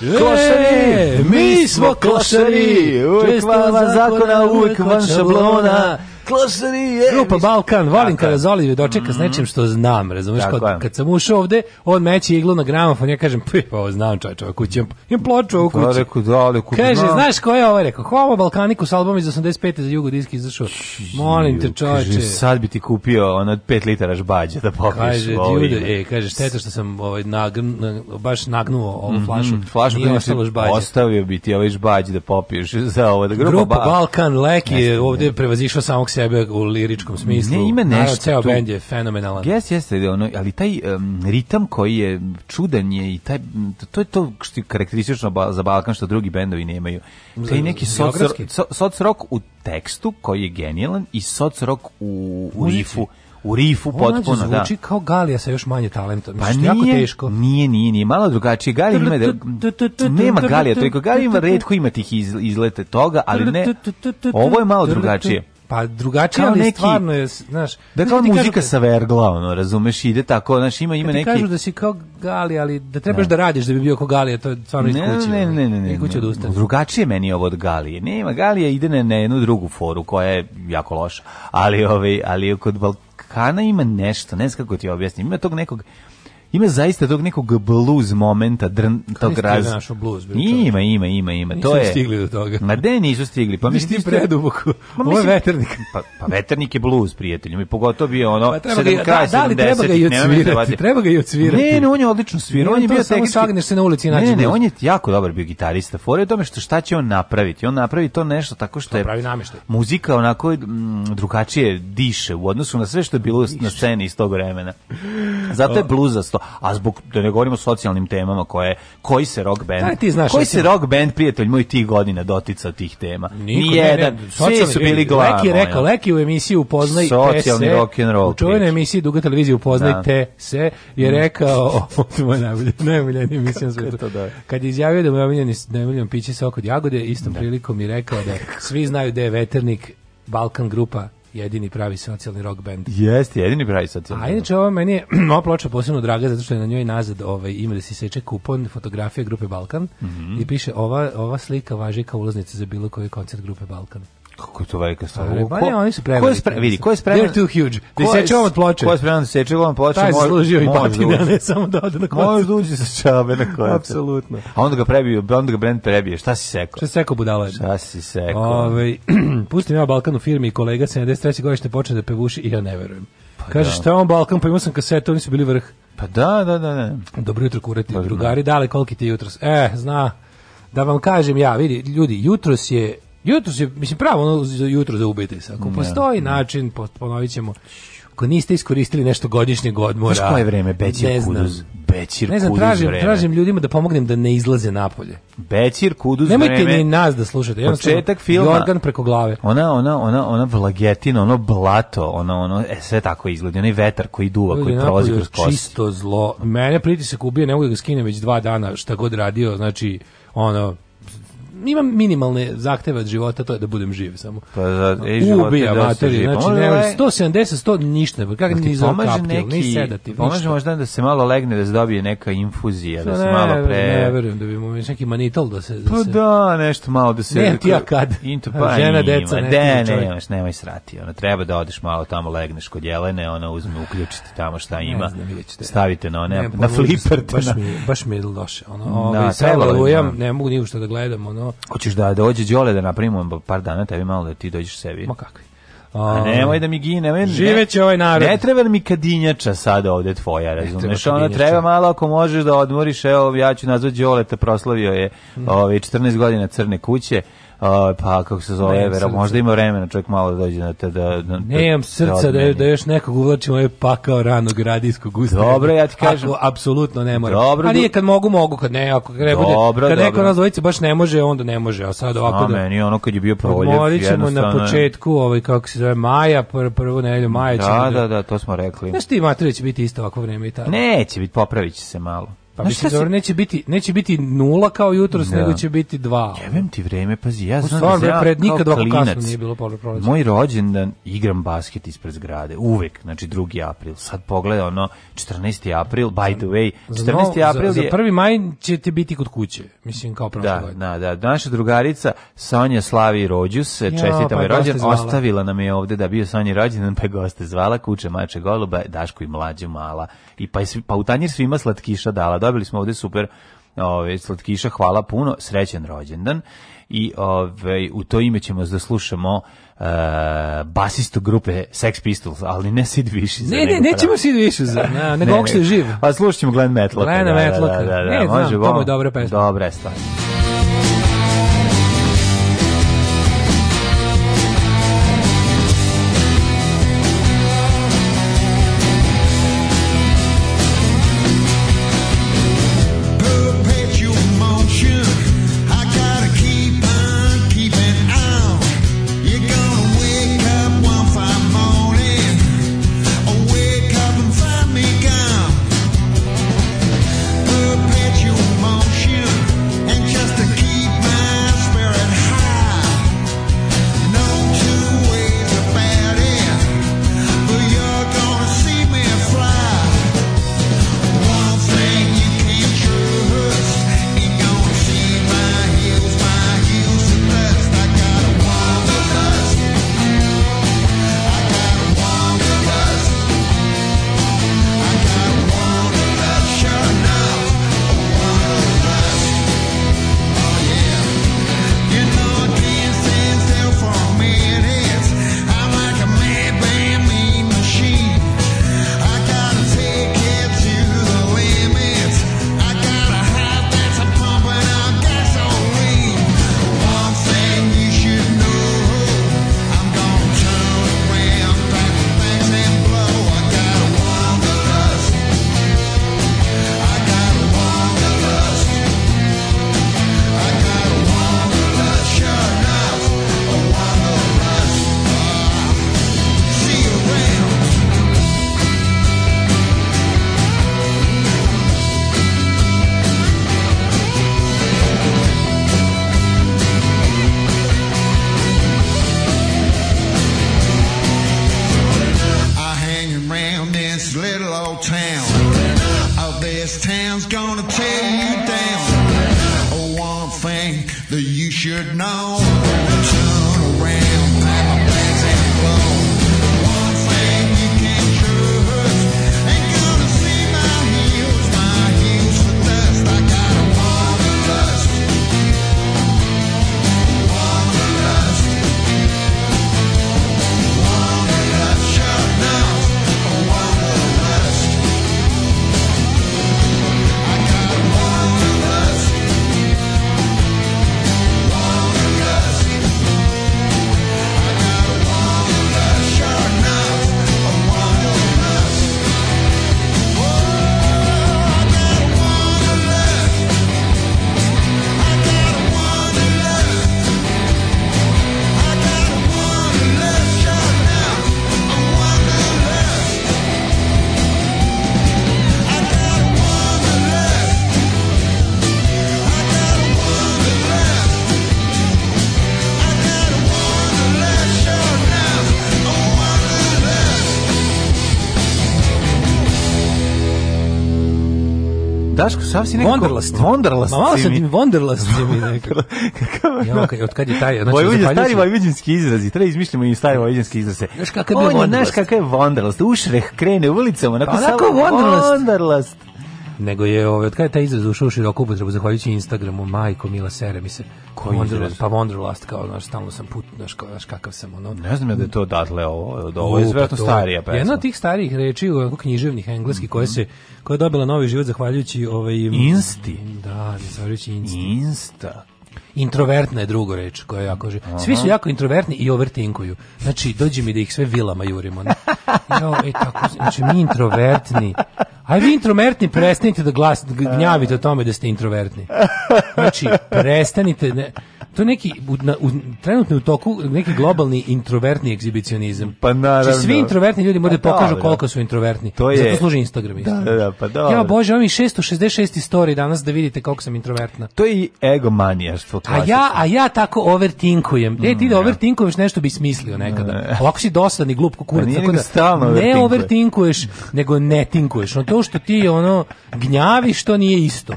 Klošari, mi smo klošari, uvek vama zakona, uvek van šablona. Srije. Grupa Balkan, volim kada Zoli dočeka mm s mhm. nečim što znam, razumeš? Kad, kad sam ušao ovde, on meći iglu na gramofon, ja kažem, pa ovo znam čovječe, ovo kući, imam ploču ovo kući. Pa reku, da, reku, da, Kaže, no. znaš ko je ovaj? ovo, rekao, Homo Balkaniku s album iz 85. za jugo diski izašao. Molim te čovječe. Kaže, sad bi ti kupio ono 5 litara žbađa da popiješ kaže, ovo e, kaže, šteta što sam ovaj, nagn, baš nagnuo ovu mm -hmm. flašu. Mhm, flašu Nije ostalo žbađa. Ostavio bi ti ovaj žbađ da popiješ za ovo. Da grupa, grupa Balkan Lek je ovde prevazišao samog sebe uvek u liričkom smislu. Ne, ima nešto. Naravno, ceo tu. bend je fenomenalan. Jes, jeste, ali taj um, ritam koji je čudan je i taj, to je to što je karakteristično ba, za Balkan što drugi bendovi nemaju. Taj neki soc, so, soc rock u tekstu koji je genijalan i soc rock u, u rifu u rifu potpuno, da. zvuči kao Galija sa još manje talenta. Pa nije, jako teško. Nije, nije, nije, malo drugačije. Galija ima, da- nema Galija toliko. Galija ima redko ima tih izlete toga, ali ne, ovo je malo drugačije. Pa drugačije, ali neki, stvarno je, znaš... Da kao muzika da- sa vergla, ono, razumeš, ide tako, znaš, ima, pa ima neki... kažu da si kao gali, ali da trebaš ne. Da. da radiš da bi bio kao gali, to je stvarno ne, kuće. Ne, ne, ne, ne, ne, drugačije meni ovo od galije. Nema, galija ide na, na jednu drugu foru koja je jako loša, ali, ovaj, ali kod Balkana ima nešto, ne znam kako ti objasnim, ima tog nekog Ima zaista tog nekog blues momenta, drn, tog raz. Blues, ima, ima, ima, ima. to je. stigli do toga. Ma de nisu stigli, pa mislim ti preduboko. Pa mislim, veternik. Pa, pa veternik je blues, prijatelju. mi pogotovo bio ono pa, treba ga, kraj da, da li treba ga i odsvirati? Treba ga i odsvirati. Ne, ne, on je odlično svirao, on, je bio tehnički. Samo se na ulici i nađe. Ne, ne, on je jako dobar bio gitarista. Fore tome što šta će on napraviti? On napravi to nešto tako što je pravi nameštaj. Muzika onako mm, drugačije diše u odnosu na sve što je bilo na sceni iz tog vremena. Zato je bluza sto. A zbog da ne govorimo o socijalnim temama koje koji se rock band. Aj, ti znaš, koji se rock band prijatelj moj tih godina doticao tih tema. Ni jedan. Svi su bili glavni. Leki je rekao, Leki u emisiji upoznaj socijalni e, rock and roll. U čuvenoj emisiji Duga televizija upoznajte da. se je mm. rekao moj najbolji najbolji emisija to da. Kad je izjavio da mu najbolji najbolji da piće sok od jagode, istom da. prilikom je rekao da svi znaju da je veternik Balkan grupa jedini pravi socijalni rock band. Jeste, jedini pravi socijalni. A inače ovo meni je ova ploča posebno draga zato što je na njoj nazad ovaj ima da se seče kupon fotografija grupe Balkan mm -hmm. i piše ova ova slika važi kao ulaznica za bilo koji koncert grupe Balkan kako to velika stvar. Pa ne, oni su preveliki. Ko je spre, vidi, ko je spreman? They're too huge. Da seče ovom ploče. Ko je spreman da seče ovom ploče? Taj služio i patina, ne samo da ode na konce. Može da uđe sa čabe na konce. Apsolutno. A onda ga prebije, onda ga brend prebije. Šta si sekao? Šta si sekao budala? Šta si sekao? Ovaj pustim ja Balkanu u firmi i kolega 73 godište počne da pevuši i ja ne verujem. Pa Kaže, da. šta on Balkan, pa imao sam kasetu, oni su bili vrh. Pa da, da, da, da. Dobro jutro, kurati, pa da. drugari, dale, koliki ti jutros? E, zna, da vam kažem ja, vidi, ljudi, jutros je Jutro se, mislim, pravo ono za jutro za da ubiti se. Ako da, postoji da. način, ponovit ćemo. Ako niste iskoristili nešto godišnjeg odmora... Znaš koje vreme, Bećir ne Kuduz? Znam. Bećir ne znam, tražim, tražim ljudima da pomognem da ne izlaze napolje. Bećir Kuduz Nemojte vreme. Nemojte ni nas da slušate. Jedan Početak filma. Jorgan preko glave. Ona, ona, ona, ona vlagetina, ono blato, ono, ono, e, sve tako izgleda. Onaj vetar koji duva, koji prolazi kroz kost. Čisto zlo. Mene pritisak ubije, ne mogu da ga skinem već dva dana, šta god radio, znači, ono, imam minimalne zahteve od života, to je da budem živ samo. Pa za e, života Ubija, da se Znači, ne, 170, ovaj- 100 ništa, pa kako ni za kaptil, ni sedati. Pomaže možda da se malo legne, da se dobije neka infuzija, da se malo pre... Ne, verujem da bi mu neki manitol da se... Da Pa da, nešto malo da se... Ne, ti ja kad. Into, pa, Žena, deca, ne, ne, ne, nemaš, nemoj srati. Ona treba da odeš malo tamo, legneš kod Jelene, ona uzme, uključiti tamo šta ima, znam, stavite na one, na pa fliper. Baš mi, baš mi je loše. Ono, ovaj, da, da. ne mogu ništa da gledam, ono, ono... Hoćeš da dođe Đole da napravimo par dana tebi malo da ti dođeš sebi? Ma kakvi? A nemoj da mi gine, nemoj. Živeće ovaj narod. Ne treba mi kadinjača sada ovde tvoja, razumeš? Ona treba malo ako možeš da odmoriš, evo ja ću nazvati Đoleta, proslavio je mm. ove ovaj, 14 godina crne kuće O, pa kako se zove, vera, možda ima vremena čovjek malo da dođe na te da... da, da- Nemam da srca da, da, još nekog uvlačim ovaj pakao ranog radijskog usta. Dobro, ja ti kažem. Ako, apsolutno ne moram. Dobro, a nije kad mogu, mogu, kad ne, ako ne bude, dobro, kad neko nas dvojice baš ne može, onda ne može, a sad ovako a, da... meni ono kad je bio proljev, Odmorit ćemo na početku, ovaj, kako se zove, maja, pr prvu nedelju maja. Da, da, da, to smo rekli. Znaš ti, Matrić, će biti isto ovako vreme i tako. Neće biti, popravit će se malo. Pa mislim, dobro, neće biti, neće biti nula kao jutros, da. nego će biti dva. Jebem ti vreme, pazi, ja znam stvar, da ja pred nikad ovako kasno nije bilo Moj rođendan igram basket ispred zgrade, uvek, znači 2. april. Sad pogledaj ono, 14. april, by the way, 14. Za, april za, je... Za 1. maj će ti biti kod kuće, mislim, kao prošle da, godine. Da, da, naša drugarica Sonja Slavi Rođus, ja, čestita pa rođen, ostavila nam je ovde da bio Sonja rođendan, pa je goste zvala, kuće mače goluba, Daško i mlađe mala i pa, je, pa u tanjir svima slatkiša dala. Dobili smo ovde super ove, slatkiša, hvala puno, srećen rođendan i ove, u to ime ćemo da slušamo e, basistu grupe Sex Pistols, ali ne Sid Vicious. Ne, ne, nećemo Sid Vicious, ne, nego ne, živ. Pa slušat ćemo Glenn Metlocka. Glenn da, da, Metlocka, da, da, da, ne, može, znam, to mu je dobra pesma. Dobra je stvar. sav si nekako... Wonderlast. Wonderlast. Ma malo sam ti Wonderlast si mi nekako. ja, okay, od kad je taj... Znači, Vojvođe, stari vojvođanski izrazi. Treba izmišljamo i stari vojvođanski izraze. Znaš kakav je Wonderlast? Znaš kakav je Wonderlast? Ušreh krene u ulicama. Pa onako, pa, onako Wonderlast. Wonderlast nego je ovaj od kada je taj izraz ušao u široku upotrebu zahvaljujući Instagramu majko Mila Sere mi se koji Wonderlust pa Wonderlust kao znači stalno sam put naš kao naš kakav sam ono ne znam ja da je to datle ovo da ovo je pa verovatno starija pesma jedna od tih starih reči u književnih engleski mm -hmm. koje mhm. se koja je dobila novi život zahvaljujući ovaj Insti da zahvaljujući Insti Insta Introvertna je drugo reč koja jako živi. Svi su jako introvertni i overtinkuju. Znači, dođi mi da ih sve vilama jurimo. Ne? Jo, e, tako, znači, mi introvertni. Aj vi introvertni prestanite da glas, gnjavite o tome da ste introvertni. Znači, prestanite... Ne, to je neki u, na, u, trenutno u toku neki globalni introvertni egzibicionizam. Pa naravno. Či znači, svi introvertni ljudi moraju pa, da pokažu koliko su introvertni. To je. Zato služi Instagram Da, da, da, pa dobro. Ja bože, imam 666 story danas da vidite koliko sam introvertna. To je egomanijaštvo klasično. A ja, a ja tako overtinkujem. Mm, ti da mm, ja. overtinkuješ nešto bi smislio nekada. Ovako mm. si dosadan i glup kukurac, pa tako da stalno ne overtinkuješ, nego netinkuješ. No to što ti ono gnjaviš, to nije isto.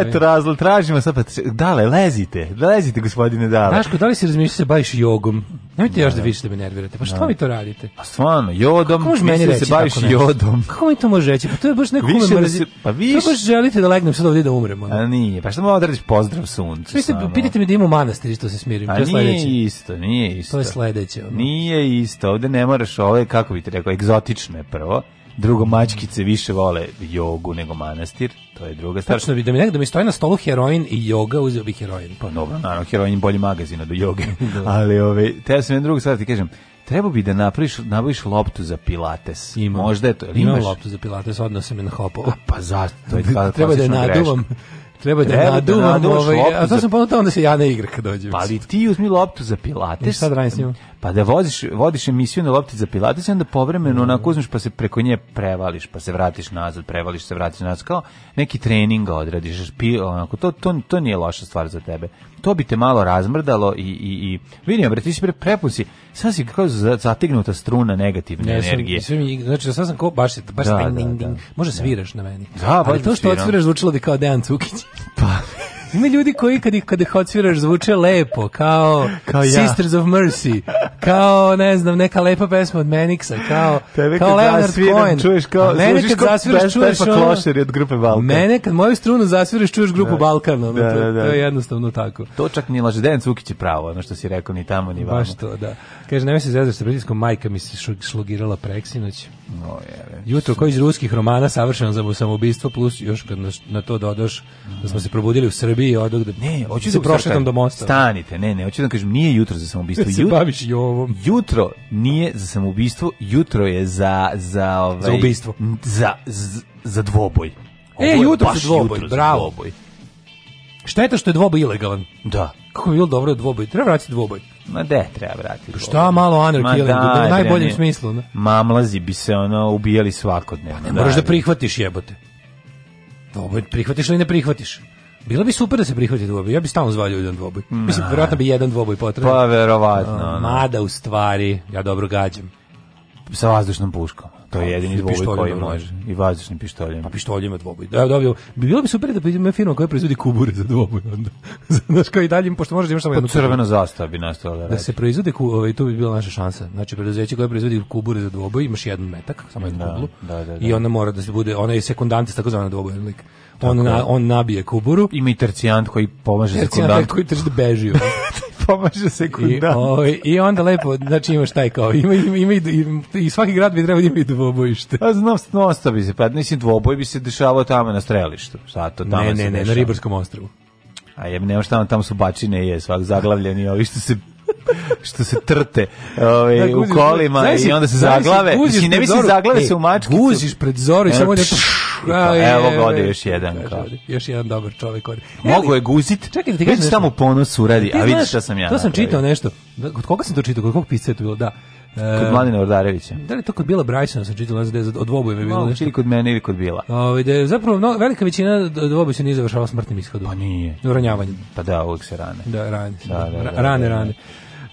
Eto, razlog, tražimo sad, pa, dale, lezite, lezite, gospodine, dale. Daško, da li si razmišljaš da se baviš jogom? Nemojte još da više da me nervirate, pa što da. mi to radite? Pa stvarno, jodom, kako meni da reći se baviš jodom. Kako mi to može reći? Pa to je baš neko više mrzi. Da se, pa vi Kako želite da legnem sad ovdje da umrem? Ono? A nije, pa što mogu da radiš pozdrav suncu? Vi ste, pitajte mi da imam manastir, što se smirim. A pa nije isto, nije isto. To je sledeće. Ono. Nije isto, ovde ne moraš, ovo je, kako bi ti rekao, egzotično je prvo Drugo, mačkice više vole jogu nego manastir, to je druga stvar. Tačno bi da mi nekdo da mi stoji na stolu heroin i joga, uzeo bih heroin. Pa dobro, naravno, heroin bolji magazin od joge. Da. Ali, ove, te ja sam jedna druga stvar da ti kažem, Treba bi da napraviš, nabaviš loptu za pilates. Ima. Možda je to. Imam imaš... loptu za pilates, odnosim je na hopovo. Pa zašto? To je Treba da je naduvam. Treba, treba da naduvam, da ovaj, a to sam za... ponudio da se ja ne igra kad dođem. Pa ali ti uzmi loptu za pilates. I šta da radim s njom? pa da voziš, vodiš emisiju na lopti za pilates i onda povremeno da. onako uzmeš pa se preko nje prevališ, pa se vratiš nazad, prevališ se, vratiš nazad, kao neki trening odradiš, pi, onako, to, to, to nije loša stvar za tebe. To bi te malo razmrdalo i, i, i vidim, bre, ti si pre prepusi, sad si kao zategnuta struna negativne ne, energije. Sam, sam, znači, da sad sam kao baš, baš da, da, ding, ding, ding. Možda sviraš na meni. Da, Ali to što odsviraš zvučilo bi kao Dejan Cukić. Pa... Ima ljudi koji kad ih, kad ih zvuče lepo, kao, kao ja. Sisters of Mercy, kao, ne znam, neka lepa pesma od Menixa, kao, Tebe kao Leonard zasviram, Cohen. Čuješ kao, mene kad zasviraš, čuješ ono, od grupe Balkan. Mene kad moju strunu zasviraš, čuješ grupu da. Balkan, ono, da, da, da. to, je jednostavno tako. To čak ni Laždejan Cukić je pravo, ono što si rekao, ni tamo, ni vamo. Baš to, da. Kaže, ne se zezati sa pritiskom, majka mi se šlugirala preksinoć. No, jeve. Jutro koji iz ruskih romana savršeno za samoubistvo plus još kad nas, na to dodaš da smo se probudili u Srbiji i odog da ne, hoću se prošetam do mosta. Stanite, ne, ne, hoću da kažem nije jutro za samoubistvo. Ja da se jutro, baviš i ovom. Jutro nije za samoubistvo, jutro je za za ovaj za ubistvo. Za z, za dvoboj. E, Ovo e, jutro je dvoboj, jutro bravo. Za dvoboj. Šta je to što je dvoboj ilegalan? Da. Kako bi bilo dobro dvoboj? Treba vratiti dvoboj. Ma de, treba vratiti. Šta malo anarkilling, u najboljem ne, smislu. Ne? Mamlazi bi se ono ubijali svakodnevno. Pa ne moraš da, da, da. prihvatiš jebote. Dvoboj prihvatiš ili ne prihvatiš. Bilo bi super da se prihvati dvoboj. Ja bih stalno zvao jedan dvoboj. Mislim, verovatno bi jedan dvoboj potreban. Pa verovatno. Mada u stvari, ja dobro gađam. Sa vazdušnom puškom. To je jedini dvoboj koji da. može. I vazdušnim pištoljem. Pa pištoljima dvoboj. Da, dobio. Da, da. Bi bilo bi super da vidimo firma koja proizvodi kubure za dvoboj onda. Znaš kao i dalje, pošto možeš imaš samo pa jednu crvena zastava bi nastala da. Da se proizvode ku, ovaj, to bi bila naša šansa. Znači preduzeće koje proizvodi kubure za dvoboj, imaš jedan metak, samo jednu da, kublu. Da, da, I ona mora da se bude, ona je sekundant takozvana dvoboj lik. On, na, on nabije kuburu. Ima i tercijant koji pomaže sekundantu. Tercijant koji trži da beži. pomaže sekundant. I, o, ovaj, I onda lepo, znači imaš taj kao, ima, ima, ima i, i, svaki grad bi trebao imati da ima i dvobojište. A znam, ostavi bi se, pa mislim dvoboj bi se dešavao tamo na strelištu. Šta to tamo ne, ne, ne, na Ribarskom ostrovu. A je, nema šta, tamo su bačine, je, svak zaglavljen i ovi što se što se trte ovaj, dakle, u kolima znači, i onda se zaglave. Znači, ne mislim zaglave e, se u mačkicu. Guziš pred zoru i samo da kao, pa, evo ga još jedan. Kao. Još jedan dobar čovjek ode. Mogu je guzit, čekaj, da ti već tamo ponos uradi, a vidiš šta sam ja. To sam čitao nešto. Da, kod koga sam to čitao? Kod kog pisca to bilo? Da. Kod e, Mladina Ordarevića. Da li to kod Bila Brajsona sam čitala, da je od dvoboja mi bilo nešto. Ili kod mene ili kod Bila. Ovaj da je zapravo no, velika većina dvoboja se nije završavala smrtnim ishodom. Pa nije. Ranjavanjem. Pa da, uvek se rane. Da, rane. Da, da, da, da rane, rane.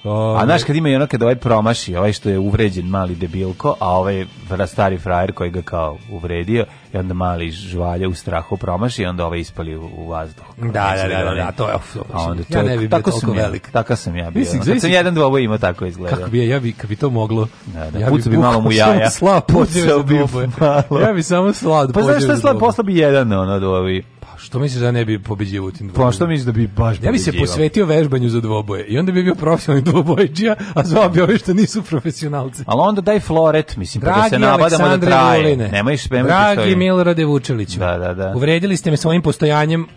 A znaš kad ima i ono kada ovaj promaši, ovaj što je uvređen mali debilko, a ovaj stari frajer koji ga kao uvredio, i onda mali žvalja u strahu promaši i onda ovaj ispali u, u vazduh. Da, da, da, da, ovaj, da, to je a onda to, ja ne bi tako sam velik. Ja, tako sam ja bio. Mislim, kad sam jedan dvobo imao tako izgleda. Kako bi ja, ja bi, kad bi to moglo, da, da, ja bi, bi malo mu jaja. Slab, pucao bi malo. Ja bi samo slab. Pa znaš šta je slab, posla bi jedan, ono, dvobi što misliš da ne bi pobeđio u tim Pa što misliš da bi baš Ja bi se posvetio vežbanju za dvoboje i onda bi bio profesionalni dvobojčija, a zvao bi ove što nisu profesionalci. Ali onda daj floret, mislim, Dragi pa da se nabadamo da traje. Vuline, nemoj Dragi Milorade Vučeliću, da, da, da. uvredili ste me svojim postojanjem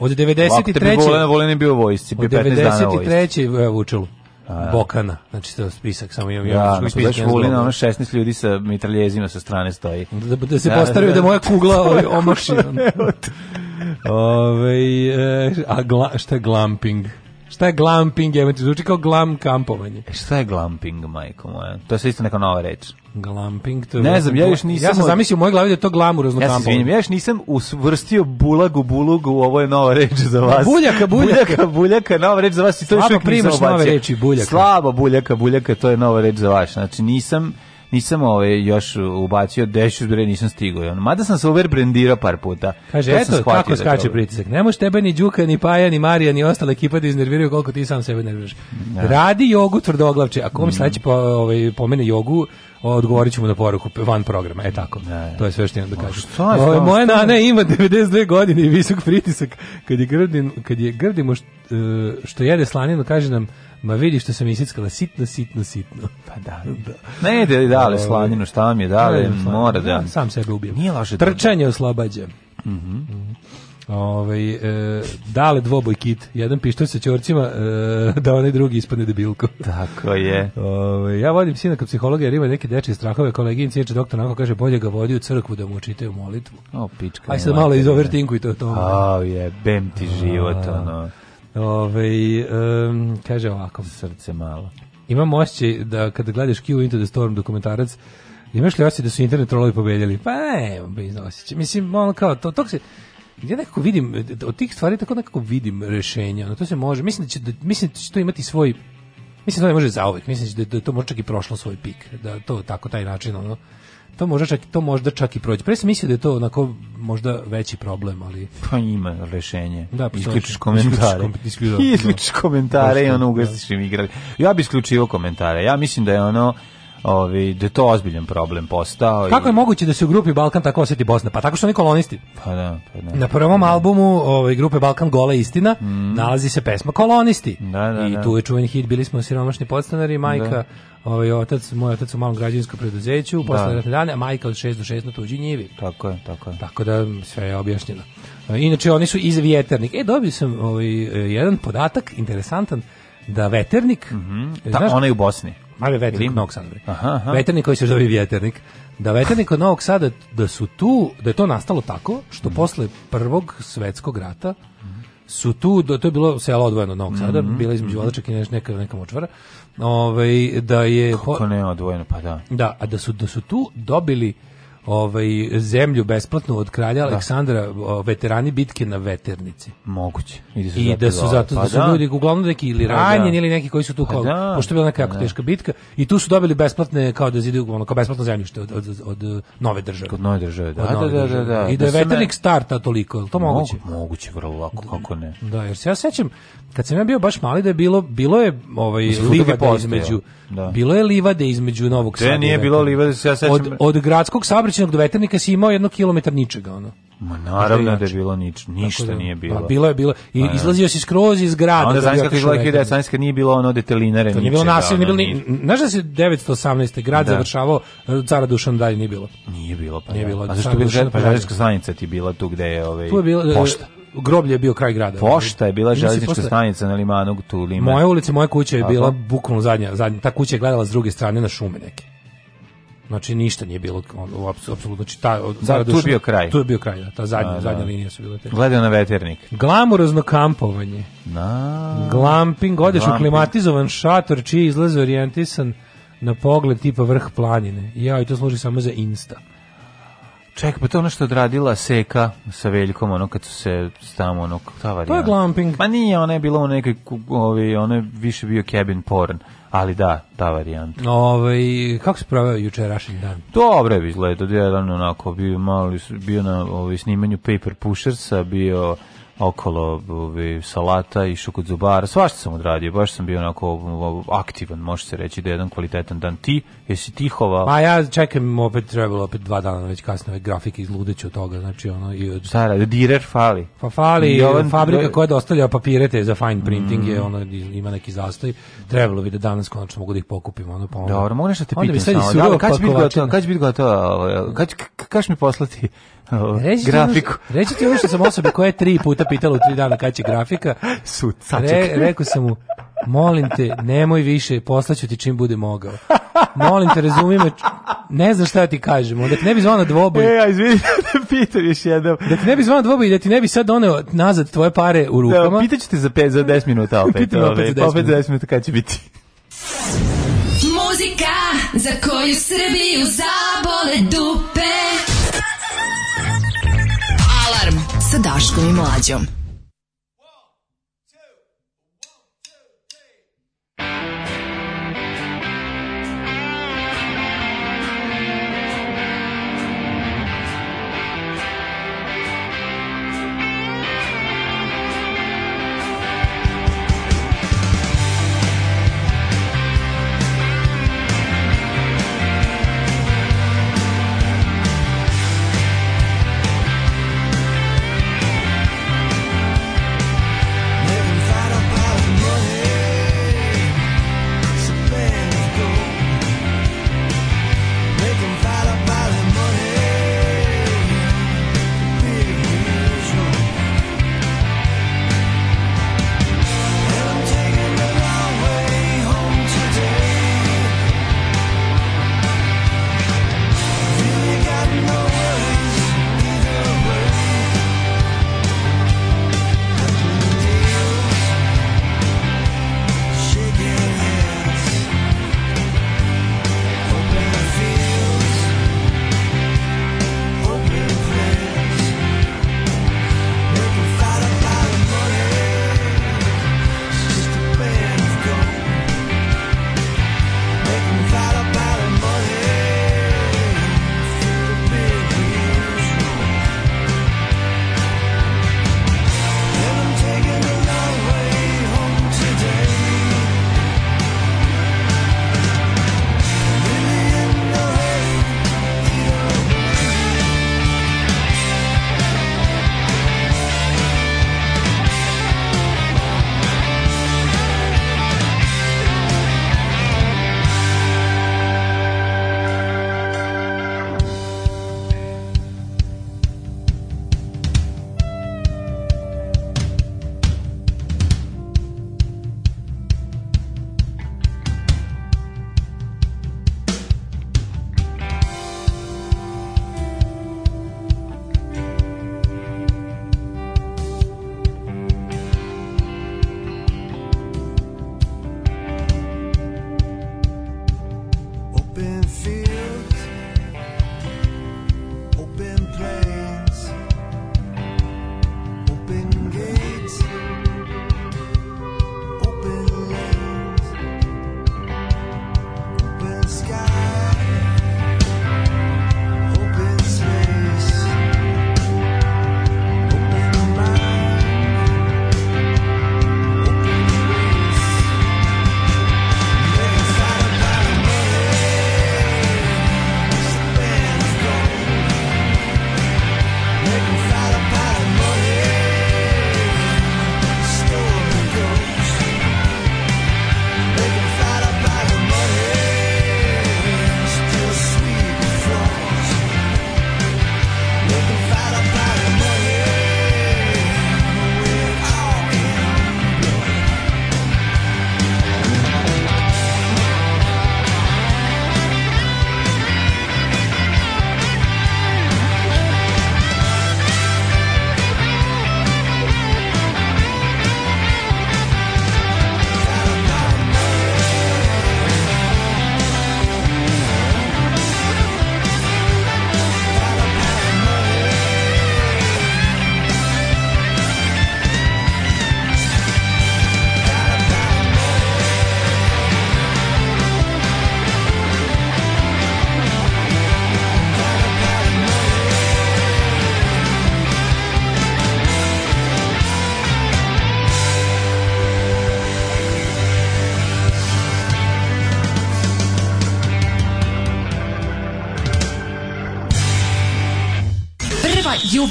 od 93. Volen je bio vojsci, bio 15 dana vojsci. Od 93. E, Vučelu. Da. Bokana, znači to spisak samo imam ja, još spisak. Da, pa Vulina, ono 16 ljudi sa mitraljezima sa strane stoji. Da, da se da, postavio da, da, da moja kugla omaši. Ove, e, a gla, šta je glamping? Šta je glamping? Evo ti zvuči kao glam kampovanje. E, šta je glamping, majko moja? To je isto neka nova reč. Glamping, to je... Ne znam, ja još nisam... Ja sam zamislio u mojoj glavi da je to glamurozno kampovanje. Ja se izvinjam, ja još nisam usvrstio bulagu, bulugu, ovo je nova reč za vas. Buljaka, buljaka. Buljaka, buljaka, nova reč za vas i to Slabo još uvijek primaš nove reči, buljaka. Slabo buljaka, buljaka, to je nova reč za vas. Znači, nisam nisam ove, ovaj, još ubacio, dešu bre, da nisam stigao. on Mada sam se over brendirao par puta. Kaže, eto, kako da skače pritisak. Ne može tebe ni Đuka, ni Paja, ni Marija, ni ostala ekipa da iznerviraju koliko ti sam sebe nerviraš. Ja. Da. Radi jogu tvrdoglavče. Ako vam mm. sledeći po, ovaj, pomene jogu, odgovorit ćemo na poruku van programa. E tako. Ne, to je sve što imam da kažem. Ovaj, moja moja nana ima 92 godine i visok pritisak. Kad je grdi, kad je grdimo što, e, što jede slaninu, kaže nam Ma vidi što sam isickala, sitno, sitno, sitno. Pa da. da. Ne ide dale da, ovaj, slaninu, šta mi je dale, mora da. Ja, sam sebe ubijem. Nije laže. Trčanje oslobađa. Mhm. Mm Ove, ovaj, e, dale dvoboj kit, jedan pištolj sa ćorcima, e, da onaj drugi ispadne debilko. Tako je. Ove, ovaj, ja vodim sina kao psihologa jer ima neke deče strahove, koleginici ječe doktor onako kaže bolje ga vodi u crkvu da mu učitaju molitvu. O, pička. Aj sad malo iz da. overtinku i to to. A, je, bem ti život, ono. Ove, um, kaže ovako. Srce malo. Imam osjećaj da kada gledaš Q Into the Storm dokumentarac, imaš li osjećaj da su internet trolovi pobedjeli? Pa ne, bez osjećaj. Mislim, ono kao, to, to se... Ja nekako vidim, od tih stvari tako nekako vidim rešenja, ono, to se može, mislim da će, da, mislim da će to imati svoj, mislim da to ne može zauvek, mislim da, da to može čak i prošlo svoj pik, da to tako, taj način, ono, to možda čak, to možda čak i prođe. Pre sam mislio da je to onako možda veći problem, ali... Pa ima rešenje. Da, pa isključiš komentare. Isključiš komentare i ono da. ugasiš im igrali. Ja bi isključio komentare. Ja mislim da je ono ovi, da je to ozbiljan problem postao. Kako i... je moguće da se u grupi Balkan tako osjeti Bosna? Pa tako što oni kolonisti. Pa da, pa da. Na prvom da. albumu ovaj, grupe Balkan Gola istina mm. nalazi se pesma Kolonisti. Da, da, I da. tu je čuven hit, bili smo siromašni podstanari, majka... Da ovaj otac, moj otac u malom građevinskom preduzeću, da. posle ratne dane, a majka od 6 do 6 na tuđi njivi. Tako je, tako je. Tako da sve je objašnjeno. E, inače oni su iz vjeternik. E dobio sam ovaj e, jedan podatak interesantan da veternik, mm -hmm. znaš, Ta, ona u Bosni. Mali veternik Ili? Novog Sada. Aha, aha. Veternik koji se zove vjeternik. Da veternik od Novog Sada da su tu, da je to nastalo tako što mm posle prvog svetskog rata mhm. su tu, da to je bilo selo odvojeno od Novog Sada, mm -hmm. bila između mhm. Vladačak i neka neka močvara ovaj da je kako ne odvojeno pa da. Da, a da su da su tu dobili ovaj zemlju besplatno od kralja da. Aleksandra veterani bitke na Veternici. Moguće. I da su, I da su zato da pa da su da. ljudi uglavnom neki ili pa ranjeni da. ili neki koji su tu pa kao pa pošto je bila neka jako teška bitka i tu su dobili besplatne kao da zidu uglavnom kao besplatno zemljište od, od, od nove države. Od nove države, da. Nove da, države. I da je Veternik ne... starta toliko, je to moguće? Moguće, vrlo lako, kako ne. Da, jer se ja sećam kad sam ja bio baš mali da je bilo bilo je ovaj livade postoje, između da. bilo je livade između Novog Sada. nije bilo livade, ja sećam. Od, od gradskog saobraćajnog do veternika se imao 1 km ničega ono. Ma naravno da je bilo nič, ništa da, nije bilo. Pa bilo je bilo i izlazio se skroz iz grada. A onda znači kako izgleda kada sanjska nije bilo ono detelinare nije bilo nasilje, nije bilo ni znaš da se 918. grad da. završavao cara Dušan dalje nije bilo. Nije bilo pa. Nije bilo. A zašto bi pa zajednička zanica ti bila tu gde je ovaj pošta groblje je bio kraj grada. Pošta je bila železnička stanica na limanu Tulima. Moja ulica, moja kuća je bila bukvalno zadnja, zadnja. Ta kuća je gledala s druge strane na šume neke. Znači ništa nije bilo apsolutno znači ta da, tu je bio kraj. Tu je bio kraj, da, ta zadnja A, da. zadnja linija su bile te. Gledao na veternik. Glamurozno kampovanje. Na. Glamping, odeš u klimatizovan šator čiji izlaz orijentisan na pogled tipa vrh planine. Ja, i to služi samo za insta. Ček, pa to ono što je odradila Seka sa Veljkom, ono kad su se tamo, ono, ta varijana. To je glamping. Pa nije, ona je bila u nekoj, ovi, ona je više bio cabin porn, ali da, ta varijanta. Ovaj, kako se proveo jučerašnji dan? Dobro je izgledao, jedan onako, bio, mali, bio na ovaj, snimanju Paper Pushersa, bio okolo ovi, ovaj, salata i kod zubara, svašta sam odradio, baš sam bio onako aktivan, može se reći da je jedan kvalitetan dan. Ti, jesi tihova? Pa ja čekam opet, trebalo opet dva dana već kasno, ove ovaj grafike izludeću od toga, znači ono i od... Sara, direr fali. Pa fali, Jovan, fabrika do... koja dostavlja te za fine printing mm. je, ono, ima neki zastoj, trebalo bi da danas konačno mogu da ih pokupim, ono, pa ono... Dobro, mogu nešto te pitam samo, da, kad će biti gotovo, kad će biti gotovo, ovaj, kad, kad mi poslati reći grafiku. Ono, reći ti ono što sam osobe koja je tri puta pitala u tri dana kada će grafika. Su, Re, rekao sam mu, molim te, nemoj više, poslaću ti čim bude mogao. Molim te, razumi ne znam šta da ti kažem, da ti ne bi zvao na dvoboj. E, a izvinite, da pitam još jednom. Da ti ne bi zvao na dvoboj i da ti ne bi sad doneo nazad tvoje pare u da, rukama. Da, pitaću te za 5, za 10 minuta opet. Pitam ovaj, opet za 10 pa minuta. za 10 minuta kada će biti. Muzika za koju Srbiju zabole dupe sa Daškom i Mlađom.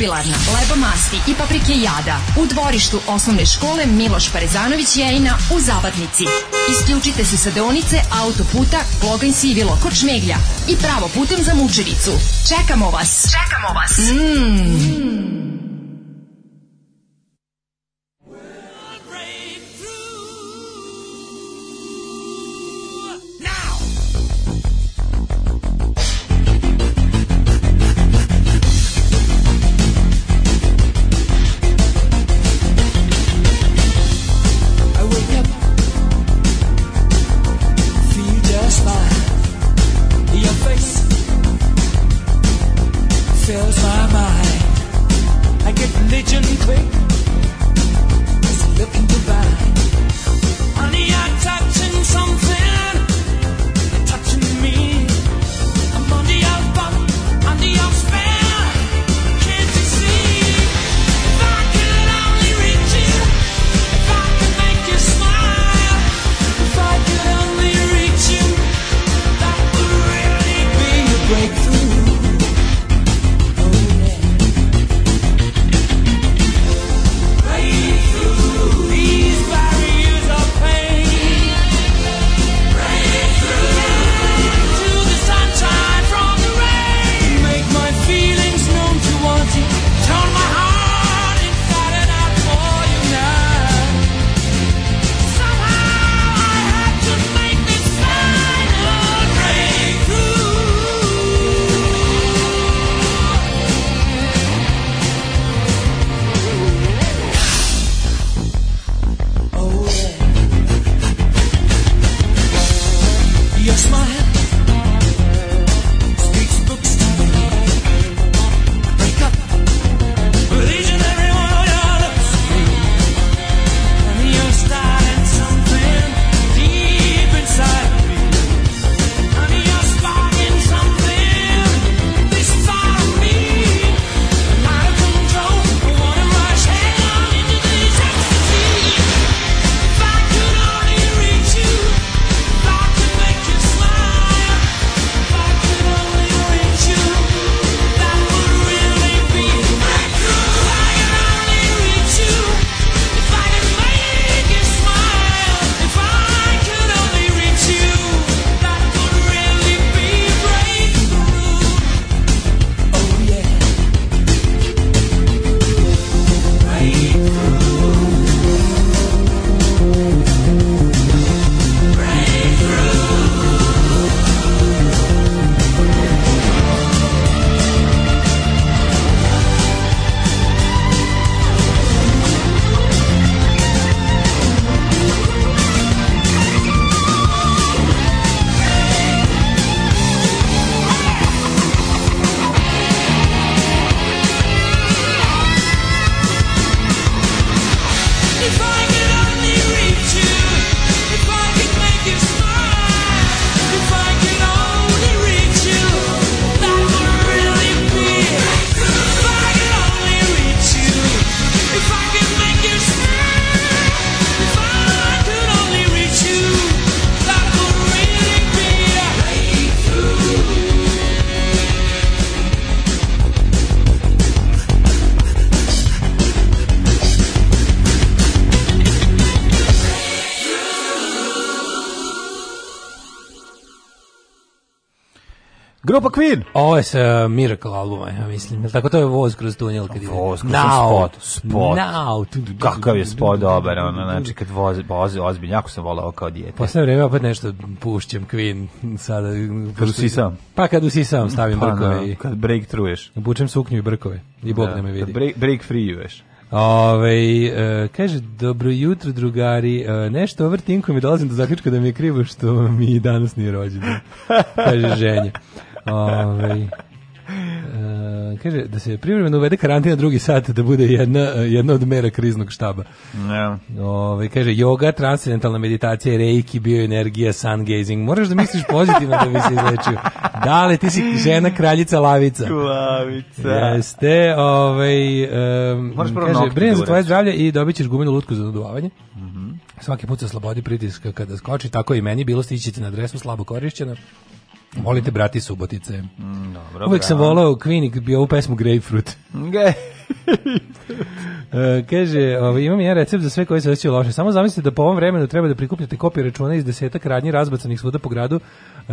obilarna, masti i paprike jada. U dvorištu osnovne škole Miloš Parezanović Jejina u Zabatnici. Isključite se sa deonice autoputa Kloganj Sivilo kod Šmeglja i pravo putem za Mučericu. Čekamo vas! Čekamo vas! Mmm! Mm. Grupa Queen. Ovo je sa Miracle albuma, ja mislim. Tako to je voz kroz tunel kad ide. Voz kroz spot. Spot. Now. Kakav je spot dobar, ono, znači kad vozi, vozi ozbiljno, jako sam volao kao dijete. Posle vreme opet nešto pušćem Queen. Sada, kad usisam. Pa kad usisam stavim pa, brkove. No, da, i, kad break truješ. Bučem suknju i brkove. I Bog da, ne me vidi. Kad break, break free juješ. Ove, e, kaže, dobro jutro drugari, e, nešto overtinkom i dolazim do zaključka da mi je krivo što mi danas nije rođen. Kaže ženja. Ove, e, kaže da se privremeno uvede karantina drugi sat da bude jedna jedna od mera kriznog štaba. Ja. kaže yoga, transcendentalna meditacija, reiki, bioenergija, sun gazing. Moraš da misliš pozitivno da bi se izlečio. Da li ti si žena kraljica lavica? Lavica. Jeste, ovaj um, kaže brine da za tvoje zdravlje i dobićeš gumenu lutku za dodavanje. Mm -hmm. Svaki put se slobodi pritiska kada skoči, tako i meni bilo stići na adresu slabo korišćena. Volite brati Subotice. Mm, dobro, Uvijek sam volao Kvinik, bio ovu pesmu Grapefruit. e, kaže, ovaj, imam jedan recept za sve koji se osjećaju loše. Samo zamislite da po ovom vremenu treba da prikupljate kopije računa iz desetak radnji razbacanih svuda po gradu e,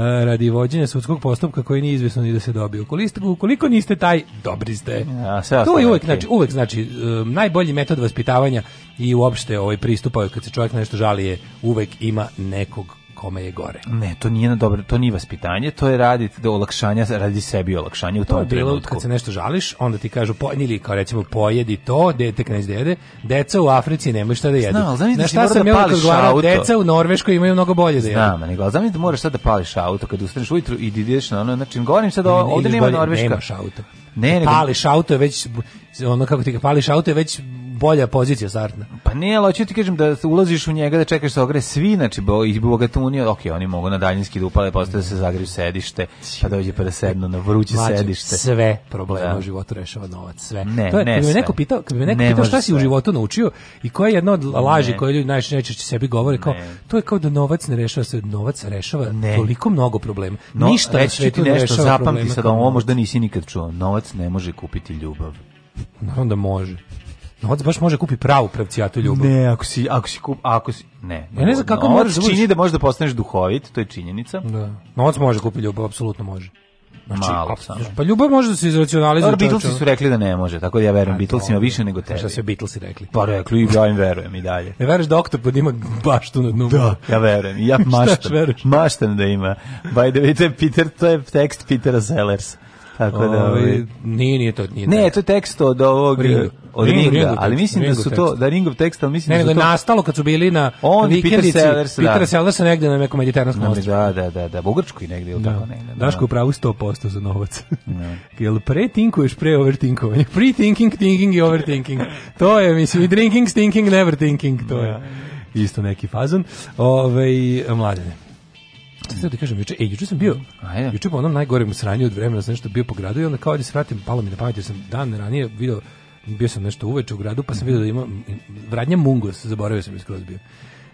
radi vođenja sudskog postupka koji nije izvesno ni da se dobije. Ukoliko, ukoliko niste taj, dobri ste. Ja, to je uvek, znači, uvek znači, e, najbolji metod vaspitavanja i uopšte ovaj pristupa kad se čovjek nešto žali je uvek ima nekog kome je gore. Ne, to nije na dobro, to nije vaspitanje, to je raditi do da olakšanja, radi sebi olakšanje u to tom je bilo, trenutku. Kad se nešto žališ, onda ti kažu pojedi kao recimo pojedi to, dete kad ne da jede, deca u Africi nemaju šta da jedu. Znam, znam, da šta da sam da pališ auto. Deca u Norveškoj imaju mnogo bolje da jedu. Znam, nego ali znam da moraš sad da pališ auto kad ustaneš ujutru i ideš na ono, znači govorim sad ovde nema Norveška. Nemaš auto. Ne, ne, pališ auto je već ono kako ti ga pališ auto je već bolja pozicija startna. Pa ne, ali hoću ti kažem da ulaziš u njega da čekaš da ogre svi, znači bo iz bogatunije, ok, oni mogu na daljinski da upale, posle pa da se zagriju sedište, pa dođe pa da sednu na vruće Mlađe, sedište. Sve probleme da. u životu rešava novac, sve. Ne, to je, ne kad bi me neko pitao, kad bi me neko ne pitao šta si sve. u životu naučio i koja je jedna od laži ne. koje ljudi najčešće sebi govore kao to je kao da novac ne rešava sve, novac rešava ne. toliko mnogo problema. No, Ništa reći ti nešto, zapamti sad da ovo možda nisi nikad čuo. Novac ne može kupiti ljubav. Naravno da može. Novac baš može kupi pravu pravcijatu ljubav. Ne, ako si, ako si kup, ako si, ne. Ja ne znam kako novac možeš... Da čini da možeš da postaneš duhovit, to je činjenica. Da. Novac može kupi ljubav, apsolutno može. Znači, Malo samo. Pa ljubav može da se izracionalizuje. Beatlesi su rekli da ne može, tako da ja verujem pa Beatlesima više nego tebi. Šta se Beatlesi rekli? Pa rekli i ja im verujem i dalje. Ne veruješ da Oktopod ima baštu na dnu? Da, ja verujem. Ja maštam. maštam da ima. By the way, to je Peter, to je tekst Petera Sellers. Tako da, ovaj, nije, nije to, nije Ne, tekst. to je tekst od ovog Ringo. Eh, od Ringo, Ringa, Ringo, ali mislim Ringo da su tekst. to da Ringov tekst, ali mislim da ne, da su to. ne, to nastalo kad su bili na on Peter Sellers, da. Peter da. Sellers negde na nekom mediteranskom no, ostrvu. Da, da, da, da, u Grčkoj negde ili da. tako negde. Da. Daško pravu 100% za novac. Ne. Da. Jel pre tinkuješ pre overtinkovanja? Pre thinking, thinking i overthinking. to je mislim i drinking, thinking, never thinking, to je. Isto neki fazon. Ovaj mladene sad da kažem, juče, e, juče sam bio, mhm. Ajde. juče po onom najgorem sranju od vremena da sam nešto bio po gradu i onda kao da se vratim, palo mi na pamet, jer sam dan ranije video, bio sam nešto uveče u gradu, pa sam video da ima, vradnja Mungos, zaboravio sam iskroz bio.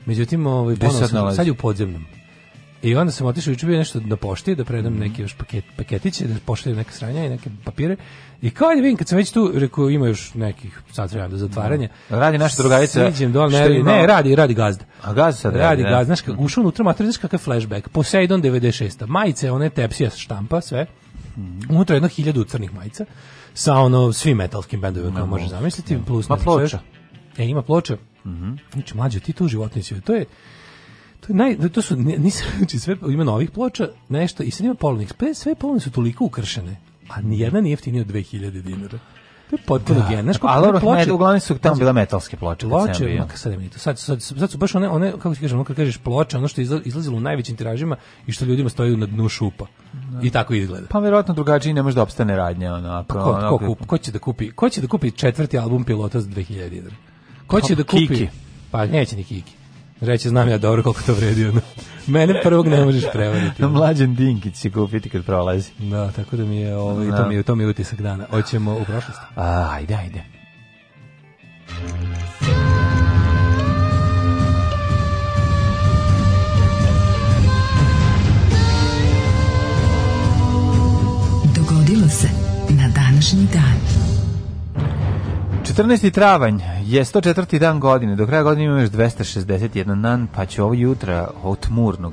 Međutim, ovaj, ponovno sad, sam, sad je u podzemnom. I onda sam otišao i bio nešto na da pošti da predam mm -hmm. neke još paket, paketiće, da pošaljem neke sranja i neke papire. I kao je vidim, kad sam već tu, rekao, ima još nekih, sat vremena do zatvaranja. Da. Radi naša drugarica. Siđem dol, ne, ne, ne, radi, radi gazda. A gazda sad radi, radi da. gazda. Znaš, mm. ušao unutra, mater, da znaš kakav flashback. Poseidon 96. Majice, one tepsija štampa, sve. Mm -hmm. Unutra jedno hiljadu crnih majica sa ono svim metalskim bendovima no, kako možeš zamisliti no. plus ma ploča. E ima ploča. Mhm. Mm -hmm. znači mlađe ti to životinje to je To, je naj, to su, nisam, znači sve, ima novih ploča, nešto, i sad ima polovnih, sve, sve polovne su toliko ukršene, a nijedna nije jeftinija od 2000 dinara. To je potpuno da. genetsko. Pa, ali ploče, uglavnom su tamo bile metalske ploče. Ploče, ma, sad, sad, sad, sad su baš one, one kako se kaže, ono kad kažeš ploče, ono što je izlazilo u najvećim tiražima i što ljudima stoji na dnu šupa. Da. I tako izgleda. Pa verovatno drugačije ne može da opstane radnja. Ono, pa, ko, ko, kup, ko, će da kupi, ko će da kupi četvrti album pilota za 2000 dinara? Ko pa, će da kupi... Kiki. Pa neće ni Kiki. Reći, znam ja dobro koliko to vredi. Ono. Mene prvog ne možeš prevariti. Na mlađen Dinkić će kupiti kad prolazi. Da, tako da mi je, ovaj, to, da. mi je, to mi je utisak dana. Hoćemo u prošlost. A, ajde, ajde. Dogodilo se na današnji dan. 14. travanj je 104. dan godine. Do kraja godine imamo još 261 dan, pa će ovo jutra otmurnog